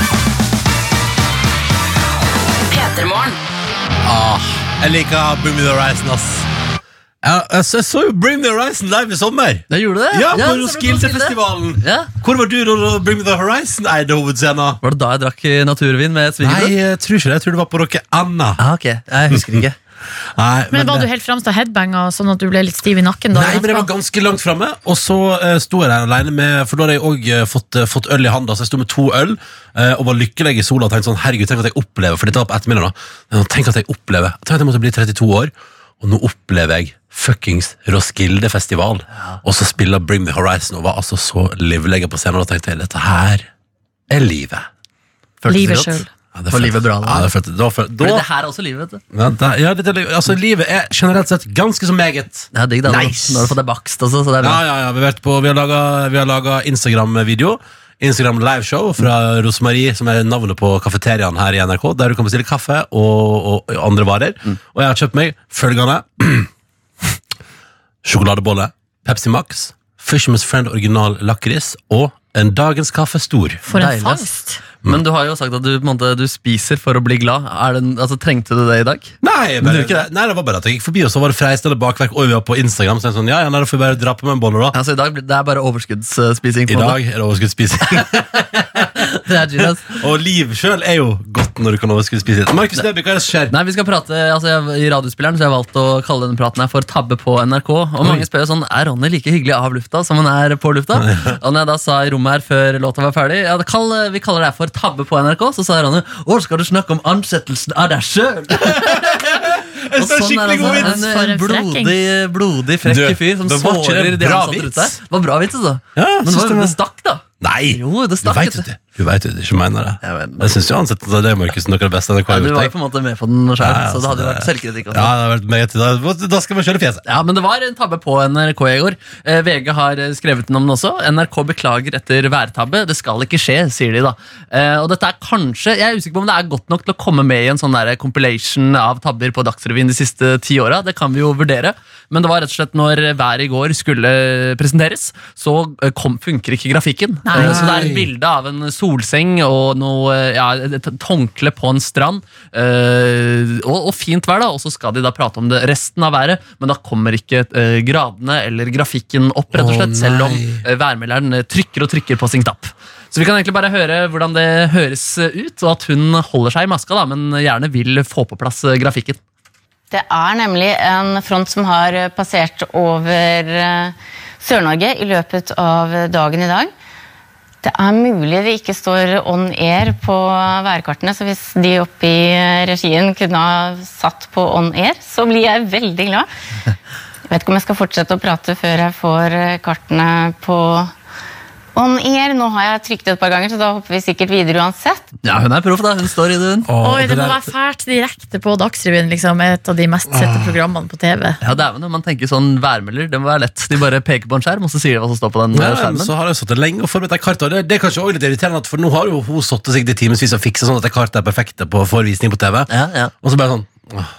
Speaker 3: Jeg liker Bring Me The Horizon, ass. Jeg, jeg, så- jeg så jo Bring Me The Horizon live i sommer.
Speaker 4: Jeg gjorde det?
Speaker 3: Ja, på Roskilde-festivalen.
Speaker 4: Ja.
Speaker 3: Hvor var du da Bring Me The Horizon eide hovedscenen?
Speaker 4: Var det da jeg drakk naturvin med
Speaker 3: Nei, jeg tror ikke det. Jeg tror det var på Rocket Anna.
Speaker 4: Ah, ok, jeg husker ikke.
Speaker 3: Nei,
Speaker 5: Men Var
Speaker 3: det-
Speaker 5: du helt fremst og headbanga sånn at du ble litt stiv i nakken? da?
Speaker 3: Nei, men jeg var ganske langt framme, og så uh, sto jeg der alene med For da hadde jeg òg fått, uh, fått øl i handa, så jeg sto med to øl uh, og var lykkelig i sola og tenkte sånn Herregud, tenk at jeg opplever For dette var på ettermiddagen, da. Men Tenk at jeg opplever Tenk at jeg måtte bli 32 år, og nå opplever jeg fuckings Roskilde-festival. Og så spiller Bring Me Horizon og var altså så livlig på scenen, og da tenkte jeg dette her er livet.
Speaker 4: Føltes
Speaker 5: Livet sjøl.
Speaker 3: Ja, det
Speaker 4: Var livet bra da?
Speaker 3: Ja, det følte, da, følte,
Speaker 4: Fordi det her er også livet, vet du.
Speaker 3: ja, det, ja, er altså, livet er generelt sett ganske så meget.
Speaker 4: Det er digg, da.
Speaker 3: Nice.
Speaker 4: Nå har du fått deg bakst også, så det er bra.
Speaker 3: Ja, ja, ja, vi har, på, vi har laget, vi har laget Instagram-video Instagram liveshow fra Rosemarie, som er navnet på kafeteriaen her i NRK, der du kan bestille kaffe og, og andre varer. Og jeg har kjøpt meg følgende sjokoladebolle, Pepsi Max, Fisherman's Friend original lakris og en dagens kaffe stor.
Speaker 5: For en fangst.
Speaker 4: Men du har jo sagt at du, måte, du spiser for å bli glad. Det, altså, trengte du det i dag?
Speaker 3: Nei, bare,
Speaker 4: det
Speaker 3: nei, det var bare at jeg gikk forbi, og så var det freistende bakverk. Og vi var på Instagram, så jeg sånn, ja, ja, nei, da får vi bare dra på med en bolle, da.
Speaker 4: Altså, i dag det er bare overskuddsspising.
Speaker 3: I
Speaker 4: måte.
Speaker 3: dag er det overskuddsspising.
Speaker 4: Det er genius.
Speaker 3: og liv sjøl er jo godt når du kan overskuddsspise. Markus Neby, hva er det som skjer?
Speaker 4: Nei, vi skal prate altså jeg, I radiospilleren så jeg valgt å kalle denne praten her for Tabbe på NRK. Og mange spør jo sånn, Er Ronny like hyggelig av lufta som han er på lufta? Og når jeg da sa i rommet her før låta var ferdig ja, kall, Vi kaller det her for Tabbe på NRK, så sa Ronny Å, skal du snakke om ansettelsen av deg sjøl? Og sånn er
Speaker 3: skikkelig god
Speaker 4: altså
Speaker 3: vits.
Speaker 4: en, en
Speaker 5: en
Speaker 4: blodig, blodig frekk fyr som
Speaker 3: ikke
Speaker 4: sårer de ansatte
Speaker 3: vits?
Speaker 4: ute. Det var bra vits, altså.
Speaker 3: Ja,
Speaker 4: Men det, var,
Speaker 3: det
Speaker 4: stakk, da.
Speaker 3: Nei!
Speaker 4: Jo, det
Speaker 3: Du
Speaker 4: stakk.
Speaker 3: veit
Speaker 4: vet
Speaker 3: det. Du vet jo det, ikke mener det.
Speaker 4: Jeg vet.
Speaker 3: Jeg syns jo ansett at det er Markus noe av det beste NRK
Speaker 4: Ja,
Speaker 3: har
Speaker 4: du var jo på en måte med på den sjøl,
Speaker 3: Ja,
Speaker 4: så det hadde jo
Speaker 3: altså,
Speaker 4: vært selvkritikk. også.
Speaker 3: Ja, det hadde vært meget, da, da skal man kjøre fjeset.
Speaker 4: Ja, men det var en tabbe på NRK i går. Eh, VG har skrevet den om den også. NRK beklager etter værtabbe. Det skal ikke skje, sier de da. Eh, og dette er kanskje, Jeg er usikker på om det er godt nok til å komme med i en sånn der compilation av tabber på Dagsrevyen de siste ti åra. Det kan vi jo vurdere. Men det var rett og slett når været i går skulle presenteres, så eh, kom, funker ikke grafikken.
Speaker 5: Nei.
Speaker 4: Eh, så det er et bilde av en solseng og noe, eh, ja, et håndkle på en strand. Uh, og, og fint vær, da. Og så skal de da prate om det resten av været, men da kommer ikke uh, gradene eller grafikken opp, rett og
Speaker 3: slett,
Speaker 4: slett, selv om eh, værmelderen trykker og trykker på sin knapp. Så vi kan egentlig bare høre hvordan det høres ut, og at hun holder seg i maska, da, men gjerne vil få på plass grafikken.
Speaker 10: Det er nemlig en front som har passert over Sør-Norge i løpet av dagen i dag. Det er mulig det ikke står on air på værkartene, så hvis de oppe i regien kunne ha satt på on air, så blir jeg veldig glad. Jeg vet ikke om jeg skal fortsette å prate før jeg får eh, kartene på on air. Nå har jeg trykt det et par ganger, så da hopper vi sikkert videre uansett.
Speaker 4: Ja, hun er proff, da. Hun står i det, hun.
Speaker 5: Oi, det må
Speaker 3: der-
Speaker 5: være fælt direkte på Dagsrevyen. Liksom, et av de mest sette programmene på TV.
Speaker 4: Ja, det er dæven, Man tenker sånn værmelder, det må være lett. De bare peker på en skjerm, og så sier de hva som står på den eh,
Speaker 3: Ja, men
Speaker 4: skjermen.
Speaker 3: så har jeg det lenge og forberedt et kart. Og det, det er kanskje også litt irriterende, for nå har jo hun sittet sikkert i timevis og fiksa sånn at det kartet er perfekte på forvisning på TV.
Speaker 4: Ja, ja.
Speaker 3: Og så bare sånn åh,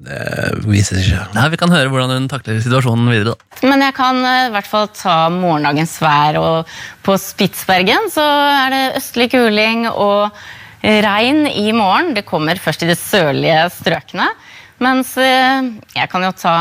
Speaker 3: Det viser seg ikke.
Speaker 4: Nei, Vi kan høre hvordan hun takler situasjonen videre. da.
Speaker 10: Men jeg kan eh, i hvert fall ta morgendagens vær. Og på Spitsbergen så er det østlig kuling og regn i morgen. Det kommer først i de sørlige strøkene. Mens eh, jeg kan jo ta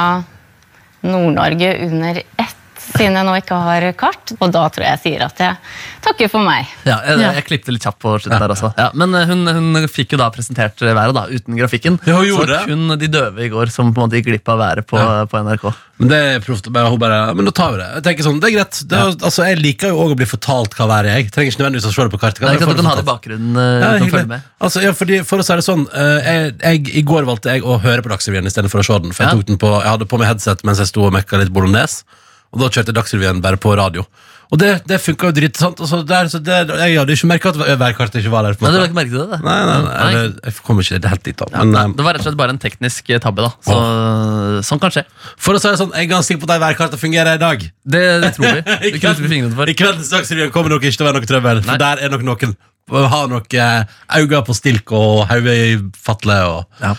Speaker 10: Nord-Norge under ett, siden jeg nå ikke har kart. Og da tror jeg jeg sier at jeg takker for meg.
Speaker 4: Ja, jeg, jeg klippte litt kjapt på slutten der også. Ja, men eh, hun, hun fikk jo da presentert været da, uten grafikken.
Speaker 3: Ja, hun
Speaker 4: så
Speaker 3: gjorde det.
Speaker 4: kun de døve i går som på en måte gikk glipp av været på, på NRK.
Speaker 3: Men det er proft. Hun bare, men da tar vi det. Jeg tenker sånn, det er greit. Det er, altså, jeg liker jo også å bli fortalt hva været er. Jeg trenger ikke nødvendigvis å se det på kartet.
Speaker 4: Det er ikke
Speaker 3: sant,
Speaker 4: at du kan ha det i bakgrunnen. eh,
Speaker 3: Ja,
Speaker 4: kan følge med.
Speaker 3: Altså, ja, fordi, for å si det sånn eh, jeg, jeg, I går valgte jeg å høre på Dagsrevyen istedenfor å se den. For jeg, tok den på, jeg hadde på meg headset mens jeg sto og mekka litt bolognese. Og da kjørte jeg Dagsrevyen bare på radio. Og det, det funka jo dritt. sant? Altså, der, så det, jeg hadde ikke merka at værkartet ikke var der. på
Speaker 4: Nei, du ikke merke det? det?
Speaker 3: Nei, nei, nei,
Speaker 4: Nei.
Speaker 3: Jeg, jeg kommer ikke helt dit, da.
Speaker 4: Ja,
Speaker 3: Men
Speaker 4: nei,
Speaker 3: eh,
Speaker 4: det var rett og slett bare en teknisk eh, tabbe. da Så, Sånn kan skje.
Speaker 3: for å si det sånn, jeg er ganske sikker på at de værkartene fungerer i dag.
Speaker 4: Det, det tror vi.
Speaker 3: I kveldens Dagsrevyen kommer nok ikke til å være noe trøbbel. For der er nok noen har nok eh, øyne på stilk og hodet i fatle og
Speaker 4: Ja.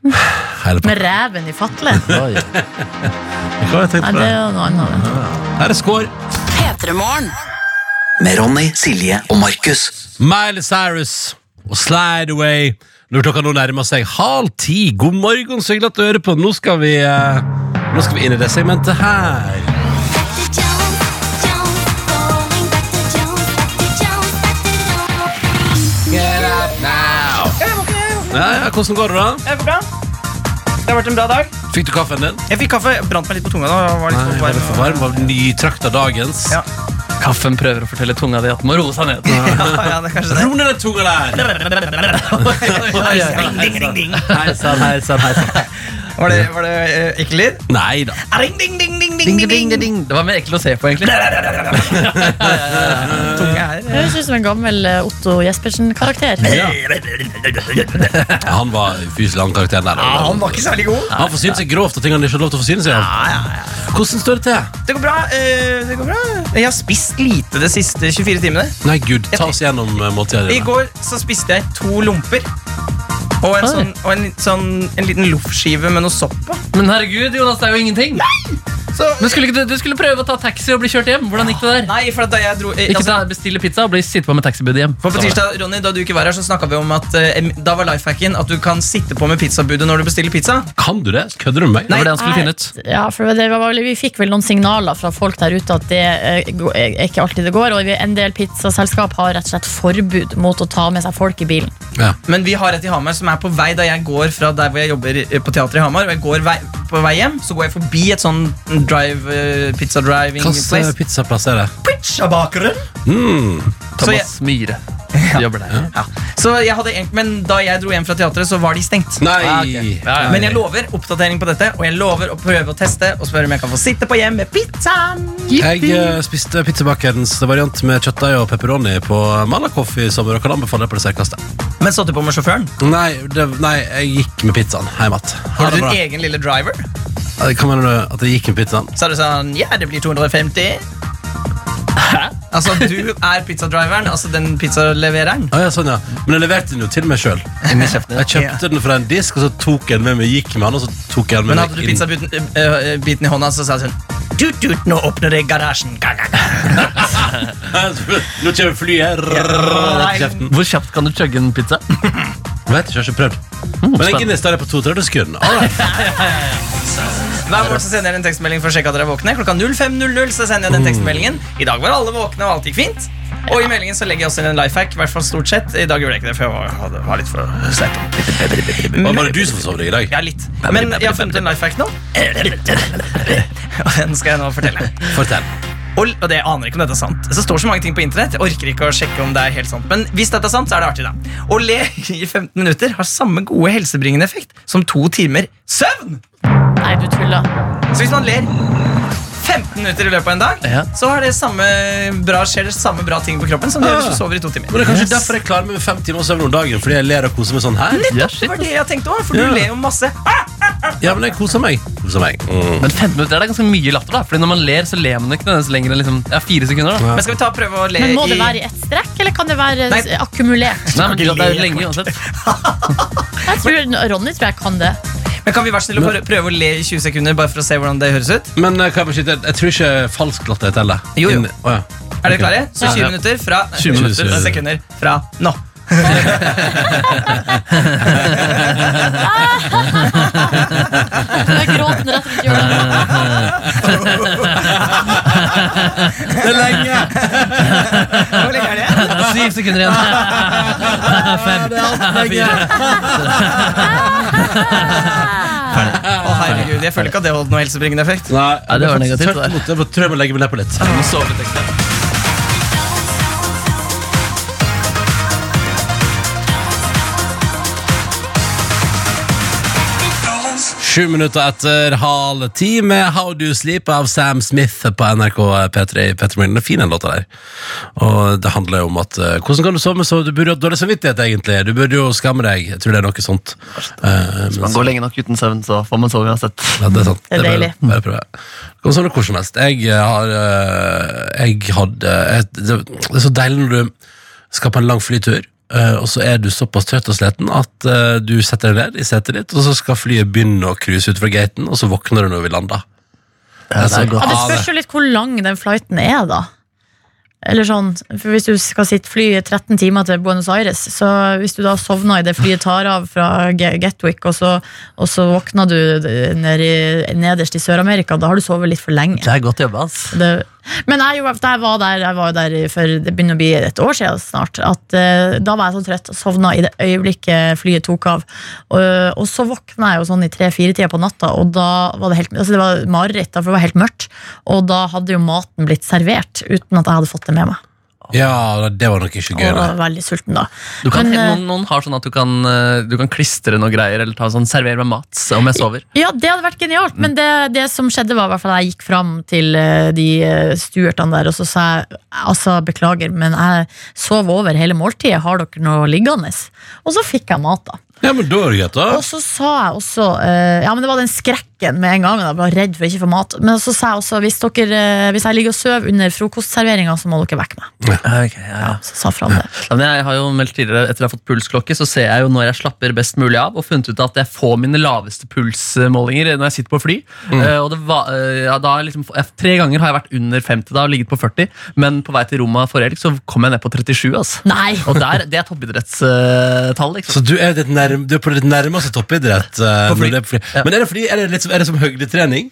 Speaker 5: Med reven i fatle.
Speaker 4: Oi.
Speaker 3: Hva har jeg tenkt
Speaker 5: Nei,
Speaker 3: på
Speaker 5: det
Speaker 3: det?
Speaker 5: er jo noe annet. det.
Speaker 3: Her er score.
Speaker 2: P3morgen.
Speaker 1: Med Ronny, Silje og Markus.
Speaker 3: Miley Cyrus og Slide Away. Når klokka nå nærmer seg halv ti. God morgen, så hyggelig at du hører på. Nå skal vi, eh, nå skal vi inn i det segmentet her. Get up now. Ja, ja, hvordan går det, da?
Speaker 6: Det er bra. Det har vært en bra dag.
Speaker 3: Fikk du kaffen din?
Speaker 6: Jeg fikk kaffe. Brant meg litt på tunga. da var litt
Speaker 3: Nei,
Speaker 6: for
Speaker 3: var det for
Speaker 6: varm.
Speaker 3: varm? Var det nytrakta dagens?
Speaker 6: Ja.
Speaker 4: Kaffen prøver å fortelle tunga di at den må roe seg ned.
Speaker 6: Ja, ja, det er kanskje det.
Speaker 3: Ro ned den tunga der!
Speaker 6: Ding.
Speaker 3: Hei sann, hei sann, hei sann.
Speaker 6: Var det, var det eh, lyd?
Speaker 3: Nei da.
Speaker 6: Ring, ding, ding, ding,
Speaker 4: Ding, ding, ding, ding, ding. Det var mer ekkelt å se på, egentlig.
Speaker 6: Tunge her.
Speaker 5: Høres ut som en gammel eh, Otto Jespersen-karakter.
Speaker 3: Han var fysisk lang karakter der.
Speaker 6: Ja, han var ikke særlig god.
Speaker 3: Han forsynte seg grovt av ting han ikke hadde lov til å forsyne seg av. Hvordan står det til?
Speaker 6: Det går bra. eh, det går bra. Jeg har spist lite de siste 24 timene.
Speaker 3: Nei, gud, ta oss gjennom måltidene
Speaker 6: I
Speaker 3: dine.
Speaker 6: går så spiste jeg to lomper. Og en,
Speaker 4: Oi.
Speaker 6: sånn, og en, litt sånn, en liten loffskive med noe sopp på.
Speaker 4: Men herregud, Jonas, det er jo ingenting.
Speaker 6: Så,
Speaker 4: Men skulle ikke du, du skulle prøve å ta taxi og bli kjørt hjem. Hvordan gikk det der?
Speaker 6: nei, for da jeg dro jeg,
Speaker 4: Ikke
Speaker 6: altså,
Speaker 4: ta, bestille pizza og bli sitte på med taxibudet hjem.
Speaker 6: for på tirsdag, Ronny, Da du ikke var her, så snakket vi om at eh, Da var lifehacken at du kan sitte på med pizzabudet når du bestiller pizza.
Speaker 3: Kan du det? Kødder du med meg?
Speaker 4: Det var det han skulle finne ut.
Speaker 5: Ja, for det var, vel- Vi fikk vel noen signaler fra folk der ute at det eh, er ikke alltid det går. Og vi- en del pizzaselskap har rett og slett forbud mot å ta med seg folk i bilen.
Speaker 3: Ja.
Speaker 6: Men vi har et i Hamar som er på vei da jeg går fra der hvor jeg jobber eh, på teatret i Hamar. Og jeg går vei, på vei hjem, så går jeg forbi et sånn drive, eh, pizza driving
Speaker 3: Hvilken
Speaker 6: place.
Speaker 3: pizzaplass er det?
Speaker 6: Pizzabakeren!
Speaker 3: Mm.
Speaker 6: Thomas jeg,
Speaker 4: Myhre. Jobber der.
Speaker 6: ja. så jeg hadde men da jeg dro hjem fra teatret, så var de stengt.
Speaker 3: Nei!
Speaker 4: Ah, okay. Ja, ja.
Speaker 6: Men jeg lover oppdatering på dette, og jeg lover å prøve å teste og spørre om jeg kan få sitte på hjem med pizzaen.
Speaker 3: Jeg eh, spiste pizzabakerens variant med kjøttdeig og pepperoni på Malakoff i sommer og kan anbefale det på det sterkeste.
Speaker 6: Men satt du på med sjåføren?
Speaker 3: Nei, det, nei, jeg gikk med pizzaen hjem igjen.
Speaker 6: Har du din egen lille driver?
Speaker 3: Hva mener du? At det gikk med pizzaen?
Speaker 6: Så er det sånn, ja, det blir 250. Hæ? Altså, du er pizzadriveren, altså den pizzalevereren.
Speaker 3: Ah, ja, sånn, ja. Men jeg leverte den jo til meg sjøl. Jeg kjøpte den fra en disk, og så tok jeg den med meg, gikk med han, og så tok jeg den med
Speaker 6: Men hadde du pizzabiten øh, øh, biten i hånda, så sa hun sånn Tut, tut, nå åpner det garasjen. Ga, ga, ga.
Speaker 3: Nå kommer flyet Rrr.
Speaker 4: Hvor kjapt kan du chugge en pizza?
Speaker 3: Vet ikke, jeg har ikke prøvd. Men jeg Guinness der er på 32 sekunder. Alright.
Speaker 6: Hver morgen så sender jeg en tekstmelding for å sjekke at dere er våkne. Klokka 05.00 så sender jeg den tekstmeldingen. I dag var alle våkne, og alt gikk fint. Og i meldingen så legger jeg også inn en life hack. I hvert fall stort sett. I dag gjorde jeg ikke det, for jeg var, var litt for sleip.
Speaker 3: Var det du som forsov deg i dag?
Speaker 6: Ja, litt. Men jeg har funnet en life hack nå. Og den skal jeg nå fortelle.
Speaker 3: Fortell.
Speaker 6: Og, og det jeg aner ikke om dette er sant. Så står så mange ting på internett. Jeg orker ikke å sjekke om det er helt sant. Men hvis dette er sant, så er det artig, da. Å le i 15 minutter har samme gode helsebringende effekt som to timer søvn.
Speaker 5: Nei, du tuller.
Speaker 6: Så hvis man ler 15 minutter i løpet av en dag,
Speaker 4: Ja.
Speaker 6: så har det samme bra, skjer det samme bra ting på kroppen som det gjør hvis du sover i to timer.
Speaker 3: Men det er kanskje derfor jeg klarer meg med fem timer søvn om dagen. Fordi jeg ler og koser meg sånn her.
Speaker 4: Ja,
Speaker 6: Det var det jeg tenkte også, for
Speaker 3: Ja.
Speaker 6: du ler jo masse.
Speaker 3: Ja, men jeg koser meg. Koser meg. Mm.
Speaker 4: Men 15 minutter er det ganske mye latter. da Fordi når man ler, så ler man ikke nødvendigvis lenger enn liksom, ja, fire sekunder. da
Speaker 6: Men skal vi ta og prøve å le
Speaker 5: Men må det være i ett strekk, eller kan det være
Speaker 6: Nei.
Speaker 5: akkumulert?
Speaker 4: Nei, men Det er lenge uansett.
Speaker 5: Jeg tror, Ronny tror jeg kan det.
Speaker 6: Men kan vi være snill og prøve- å le i 20 sekunder, bare for å se hvordan det høres ut?
Speaker 3: Men eh, kan jeg, bare skyte, jeg tror ikke falsk latter teller.
Speaker 6: Jo, jo.
Speaker 3: Inn- Å, ja.
Speaker 6: Er dere klare? Så 20 minutter fra
Speaker 4: 20 minutter.
Speaker 6: 20 sekunder fra nå.
Speaker 5: Jeg gråter rett rundt hjørnet.
Speaker 3: Det er lenge!
Speaker 6: Hvor lenge er det?
Speaker 4: Det er syv sekunder igjen. Fem. Fire.
Speaker 6: Å herregud, Jeg føler ikke at det holdt noe helsebringende effekt.
Speaker 3: Nei,
Speaker 4: det var negativt,
Speaker 3: Jeg må legge meg ned på litt.
Speaker 4: Jeg må sove litt ekstra.
Speaker 3: Sju minutter etter halv ti med How Do You Sleep av Sam Smith på NRK P3 i Petter er fin den låta der. Og det handler jo om at uh, Hvordan kan du sove så du burde ha dårlig samvittighet, egentlig? Du burde jo skamme deg. Jeg tror det er noe sånt. Uh,
Speaker 4: Hvis man går lenge nok uten søvn, så får man sove uansett.
Speaker 3: Ja, det er sant.
Speaker 5: Det er deilig.
Speaker 3: Bare prøve. Det kan sånn hvor som helst. Jeg eh, har Jeg hadde et, det, det er så deilig når du skal på en lang flytur, og så er du såpass trøtt og sliten at eh, du setter deg ned i setet ditt, og så skal flyet begynne å cruise ut fra gaten, og så våkner du når vi lander.
Speaker 4: Ja, det.
Speaker 5: Ja, det spørs jo litt hvor lang den flighten er, da. Eller sånn, for Hvis du skal sitte fly i 13 timer til Buenos Aires, så hvis du da sovner i det flyet tar av fra Gatwick, og så, og så våkner du ned i, nederst i Sør-Amerika, da har du sovet litt for lenge.
Speaker 4: Det er godt jobba, ass.
Speaker 5: Det, men jeg, jeg var der, jeg var der for det begynner å bli et år siden snart, at uh, da var jeg så trøtt og sovna i det øyeblikket flyet tok av. Og, og så våkna jeg jo sånn i tre-fire tida på natta, og da var det helt altså det var mareritt, for det var helt mørkt. Og da hadde jo maten blitt servert uten at jeg hadde fått det med meg.
Speaker 3: Ja, det var nok ikke gøy.
Speaker 5: Og var veldig sulten da.
Speaker 4: Du kan,
Speaker 5: Men, eh,
Speaker 4: noen, noen har sånn at du kan, eh, du kan klistre noe greier eller ta sånn servere meg mat om jeg sover.
Speaker 5: Ja, det hadde vært genialt, men det, det som skjedde var at jeg gikk fram til eh, de stuertene der, og så sa jeg altså beklager, men jeg sov over hele måltidet, har dere noe liggende? Og så fikk jeg mat da.
Speaker 3: Ja, men da er det greit, da.
Speaker 5: Og så sa jeg også Ja, men det var den skrekken med en gang. Jeg var redd for å ikke få mat. Men så sa jeg også hvis, dere, eh, hvis jeg ligger og sover under frokostserveringa, så må dere vekke meg.
Speaker 4: Okay, ja, ja.
Speaker 5: Så sa Fran det.
Speaker 4: Ja, men jeg har jo meldt tidligere Etter jeg har fått pulsklokke, så ser jeg jo når jeg slapper best mulig av, og funnet ut at jeg får mine laveste pulsmålinger når jeg sitter på fly. Eh, og det var, eh, ja, da liksom, Tre ganger har jeg vært under 50 da og ligget på 40, men på vei til Roma forrige helg så kom jeg ned på 37. Altså.
Speaker 5: Nei!
Speaker 4: Og der, det er toppidrettstall. liksom.
Speaker 3: Så du er, ditt nærm, du er på ditt nærmeste toppidrett? Uh,
Speaker 4: På fly.
Speaker 3: er på fly.
Speaker 4: Ja.
Speaker 3: Men er det, fordi, er det, litt, er det som høydetrening?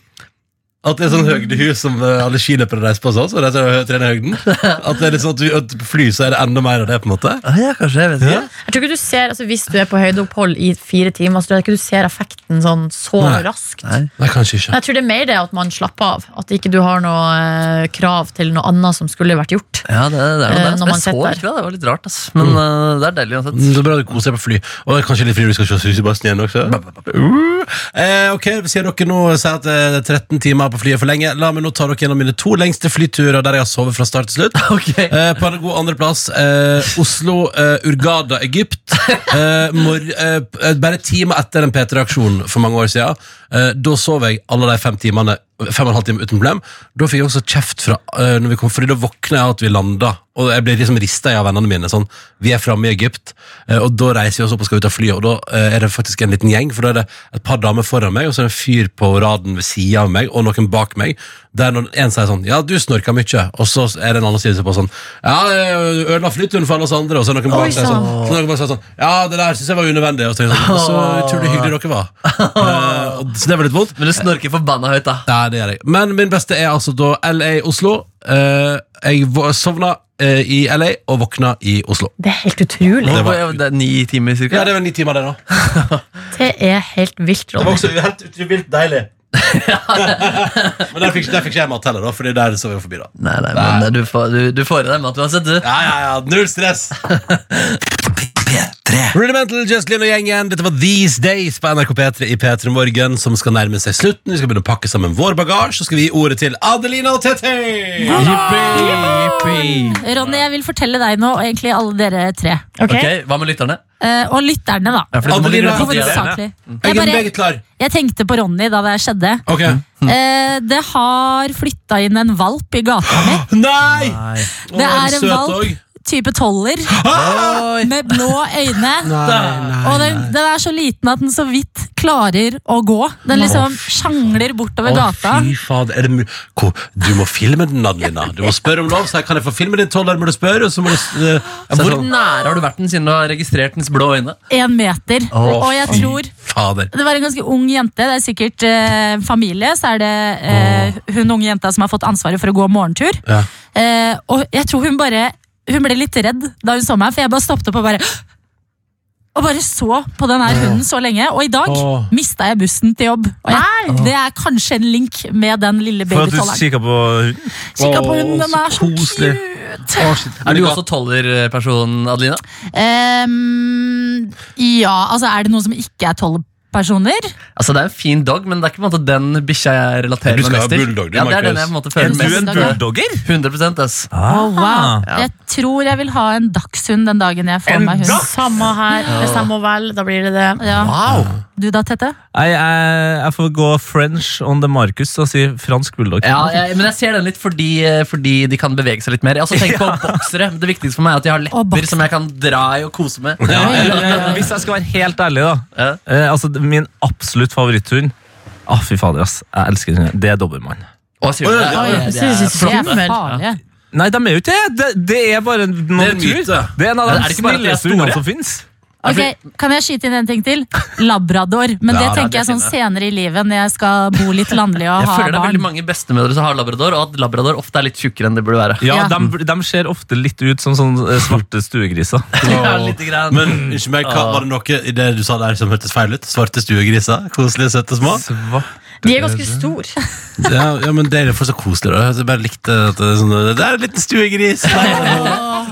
Speaker 3: At det er sånn høydehus som eh, alle skiløpere reiser på sånn? Så reiser de og trener høyden? At det er litt sånn at, du, at på fly så er det enda mer av det? på en måte
Speaker 4: Ja, kanskje, jeg vet ikke.
Speaker 5: Jeg tror ikke du ser, altså Hvis du er på høydeopphold i fire timer, så tror jeg ikke du ser effekten sånn så
Speaker 3: Nei.
Speaker 5: raskt.
Speaker 4: Nei.
Speaker 3: Nei, kanskje ikke.
Speaker 5: Jeg tror det er mer det at man slapper av. At ikke du har noe eh, krav til noe annet som skulle vært gjort.
Speaker 4: Ja, det, det er noe
Speaker 5: Eh,
Speaker 4: der.
Speaker 5: når man
Speaker 4: jeg så
Speaker 5: sitter der.
Speaker 4: ikke det, det var litt rart. ass. Men eh, det er deilig uansett.
Speaker 3: Mm, Det er bra du koser deg på fly. Og kanskje litt fordi du skal se Susebassen igjen også. Uh. Eh, ok, Sier dere nå sier at det er 13 timer på flyet for lenge, la meg nå ta dere gjennom mine to lengste flyturer der jeg har sovet fra start til slutt.
Speaker 4: Okay.
Speaker 3: Eh, på en god andreplass eh, Oslo, eh, Urgada, Egypt. Eh, mor, eh, eh, bare timer etter en P3-aksjon for mange år siden. Eh, da sov jeg alle de fem timene Fem og en halv time uten problem. Da fikk jeg også kjeft fra eh, når vi kom, Fordi da våkna jeg at vi landa. Og jeg ble liksom rista av vennene mine. Sånn, vi er framme i Egypt, eh, og da reiser vi oss opp og skal ut av flyet. Og da eh, er det faktisk en liten gjeng, for da er det et par damer foran meg, og så er det en fyr på raden ved sida av meg, og noen bak meg. Der når en sier sånn Ja, du snorka mye. Og så er det en annen side som på sånn Ja, du ødela flyturen for alle oss andre. Og så er det noen bak
Speaker 5: Oi,
Speaker 3: sånn, så noen bak sier sånn Ja, det der syns jeg var unødvendig. Og så, tenker jeg sånn, så utrolig hyggelig dere var. Eh, og, så det var litt vondt.
Speaker 4: Men du snorker forbanna høyt, da.
Speaker 3: Ja, det gjør jeg. Men min beste er altså da LA Oslo. Eh, jeg vå- sovna eh, i LA og våkna i Oslo.
Speaker 5: Det er helt utrolig.
Speaker 3: Det var-
Speaker 4: det er ni timer cirka.
Speaker 3: Ja, det er vel ni timer, det, da.
Speaker 5: Det er helt vilt, Det Ronny.
Speaker 3: også helt utrolig deilig. Men der fikk, der fikk ikke jeg mat heller, da, Fordi der så vi forbi. da
Speaker 4: Nei, nei, men du får, du, du får i deg mat uansett, du.
Speaker 3: Ja, ja, ja, null stress.
Speaker 1: P3.
Speaker 3: Rudimental, Just Lynn og gjengen. Dette var These Days på NRK P3 i P3 Morgen, som skal nærme seg slutten. Vi skal begynne å pakke sammen vår bagasje, så skal vi gi ordet til Adelina og Tete.
Speaker 2: Ronny, jeg vil fortelle deg nå, og egentlig alle dere tre.
Speaker 5: Ok?
Speaker 4: Hva med lytterne?
Speaker 2: Eh, og lytterne, da.
Speaker 4: Ja, for det må
Speaker 3: Adelina,
Speaker 4: ligge i.
Speaker 2: Hovedsakelig.
Speaker 3: Jeg er
Speaker 2: bare,
Speaker 3: meget klar.
Speaker 2: jeg tenkte på Ronny da det skjedde.
Speaker 3: Ok.
Speaker 2: Eh, det har flytta inn en valp i gata mi.
Speaker 3: Nei!
Speaker 4: Nei.
Speaker 2: Det er en
Speaker 3: søt
Speaker 2: valp
Speaker 3: også.
Speaker 2: Type toller
Speaker 4: Oi.
Speaker 2: med blå øyne. Og den, den er så liten at den så vidt klarer å gå. Den liksom sjangler bortover
Speaker 3: Å,
Speaker 2: gata.
Speaker 3: fy faen, er det mu Du må filme den, Adelina. Du må spørre om lov. Så jeg kan jeg få filme din toller, må du spørre. Så må du er
Speaker 4: Hvor
Speaker 3: sånn,
Speaker 4: nære har du vært den siden du har registrert dens blå øyne?
Speaker 2: En meter.
Speaker 3: Å,
Speaker 2: Og jeg tror
Speaker 3: Fader.
Speaker 2: Det var en ganske ung jente. Det er sikkert eh, familie. Så er det eh, hun unge jenta som har fått ansvaret for å gå morgentur.
Speaker 3: Ja.
Speaker 2: Eh, og jeg tror hun bare Hun ble litt redd da hun så meg, for jeg bare stoppet opp og bare og bare så på den her hunden så lenge. Og i dag
Speaker 3: oh.
Speaker 2: mista jeg bussen til jobb. Og jeg, det er kanskje en link med den lille babytolleren.
Speaker 11: For at du kikka på hunden?
Speaker 2: Kikka på hunden, den er så
Speaker 3: koselig.
Speaker 2: cute.
Speaker 4: Er du også tollerperson, Adelina?
Speaker 2: Um, ja, altså er det noen som ikke er personer?
Speaker 4: Altså Det er en fin dog, men det er ikke på en måte den bikkja jeg relaterer meg mest til.
Speaker 3: bulldog, du,
Speaker 4: ja, det er den jeg på en måte føler
Speaker 2: En
Speaker 11: Du en bulldogger?
Speaker 4: 100 ass.
Speaker 2: Å, wow.
Speaker 11: ja.
Speaker 2: Jeg tror jeg vil ha en dagshund den dagen jeg får
Speaker 11: En
Speaker 2: meg hund.
Speaker 11: Dags?
Speaker 5: Samme her. Det samme vel, da blir det det.
Speaker 2: Ja.
Speaker 4: Wow!
Speaker 2: Du da, Tette?
Speaker 11: Jeg, jeg, jeg får gå French on the Marcus og si fransk bulldog.
Speaker 4: Ja, jeg, men jeg ser den litt fordi, fordi de kan bevege seg litt mer. Jeg Tenk på boksere. Det viktigste for meg er at de har lepper som jeg kan dra i og kose med.
Speaker 11: Ja, eller, eller, hvis jeg skal være helt ærlig, da.
Speaker 4: Ja.
Speaker 11: Eh, altså, Min absolutt favoritthund ah, Fy fader, ass. Jeg elsker den. Det er dobbermann.
Speaker 4: Å, sier du det?
Speaker 3: Oi,
Speaker 5: jeg
Speaker 4: det er
Speaker 5: synes det Skummel.
Speaker 11: Nei, de er jo ikke det! Det, det er bare noe
Speaker 3: Det er en
Speaker 11: natur.
Speaker 3: myte.
Speaker 11: Det er en av de snilleste hundene som fins.
Speaker 2: Ok, Kan jeg skyte inn en ting til? Labrador. Men
Speaker 3: Ja,
Speaker 2: det
Speaker 3: er
Speaker 2: tenker jeg sånn senere i livet, når jeg skal bo litt landlig og
Speaker 4: Jeg
Speaker 2: ha
Speaker 4: føler det er veldig mange bestemødre som har labrador, og at labrador ofte er litt tjukkere enn det burde være.
Speaker 11: Ja,
Speaker 2: Ja.
Speaker 11: De, de ser ofte litt ut som sånne eh, svarte stuegriser.
Speaker 4: Ja, litt grann.
Speaker 3: Men unnskyld meg, hva, var det noe i det du sa der som hørtes feil ut? Svarte stuegriser? Koselige, søte små?
Speaker 5: De er ganske store.
Speaker 3: Ja, ja, men det er for så koselig. da Jeg bare likte at det er sånn Det er en liten stuegris!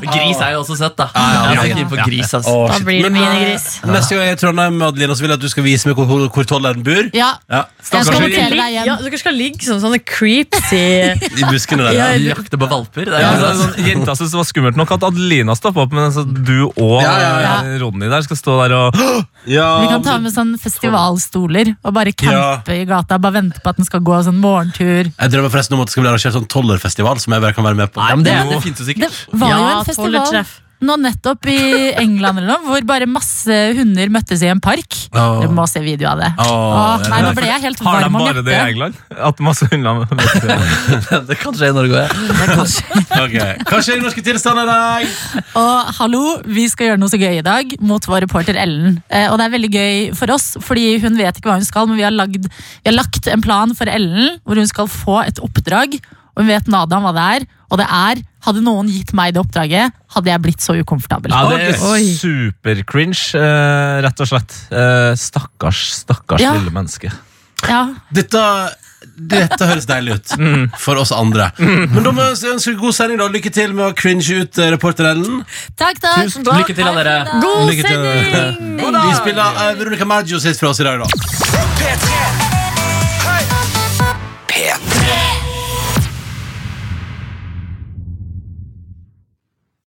Speaker 4: Gris er jo også søtt, da.
Speaker 3: ja,
Speaker 4: jeg ja,
Speaker 3: ja.
Speaker 4: ikke på gris, ass.
Speaker 3: Å,
Speaker 5: Da blir det
Speaker 3: Men, eh,
Speaker 5: minigris.
Speaker 3: Neste gang jeg er i Trondheim, Adelina, så vil jeg at du skal vise meg hvor, hvor, hvor tolleren bor.
Speaker 2: Ja,
Speaker 3: Ja.
Speaker 2: jeg skal notere deg
Speaker 5: Ja, dere skal ligge som sånne creeps i
Speaker 3: I buskene der.
Speaker 5: Ja,
Speaker 3: Ja.
Speaker 4: Jakte på valper. Det er
Speaker 11: Ja,
Speaker 4: jo sånn.
Speaker 11: sånn, jenta syntes det var skummelt nok at Adelina stoppa opp, men altså, du og
Speaker 3: Ja, ja,
Speaker 2: ja.
Speaker 11: eh, Ronny der skal stå der og
Speaker 3: Ja,
Speaker 2: Vi kan ta med sånn festivalstoler og bare
Speaker 3: Ja.
Speaker 2: campe i gata. Bare vente på at den skal gå sånn morgentur.
Speaker 3: Jeg drømmer forresten om at det skal bli arrangert sånn tollerfestival som jeg bare kan være med på.
Speaker 4: Nei, men det, det finnes jo
Speaker 2: Det
Speaker 4: sikkert.
Speaker 2: var jo
Speaker 5: Ja,
Speaker 2: en festival
Speaker 5: tollertreff.
Speaker 2: Nå nettopp i England eller noe, hvor bare masse hunder møttes i en park.
Speaker 3: Oh.
Speaker 2: Du må se video av det.
Speaker 3: Oh,
Speaker 2: Åh, nei, nå ble jeg helt
Speaker 11: Har de
Speaker 2: varm om
Speaker 11: bare det i. England? At masse hunder møttes
Speaker 4: Det kan skje i Norge òg.
Speaker 3: Ok. Hva skjer i norske tilstander i dag?
Speaker 2: Og hallo, vi skal gjøre noe så gøy i dag mot vår reporter Ellen. Eh, og det er veldig gøy for oss, fordi hun vet ikke hva hun skal, men vi har, lagd, vi har lagt en plan for Ellen hvor hun skal få et oppdrag. Og hun vet nada om hva det er. Og det er, hadde noen gitt meg det oppdraget, hadde jeg blitt så ukomfortabel.
Speaker 11: Ja, det er super-cringe, eh, rett og slett. Eh, stakkars, stakkars
Speaker 2: Ja.
Speaker 11: lille menneske.
Speaker 2: Ja,
Speaker 3: Dette, dette høres deilig ut for oss andre. Men da må jeg ønske god sending. da Lykke til med å cringe ut eh, reporter Ellen.
Speaker 2: takk, takk.
Speaker 4: Lykke til, da, dere.
Speaker 5: God
Speaker 3: Lykke til.
Speaker 5: sending!
Speaker 3: Vi spiller Veronica Maggio sitt fra oss i dag, da.
Speaker 8: P3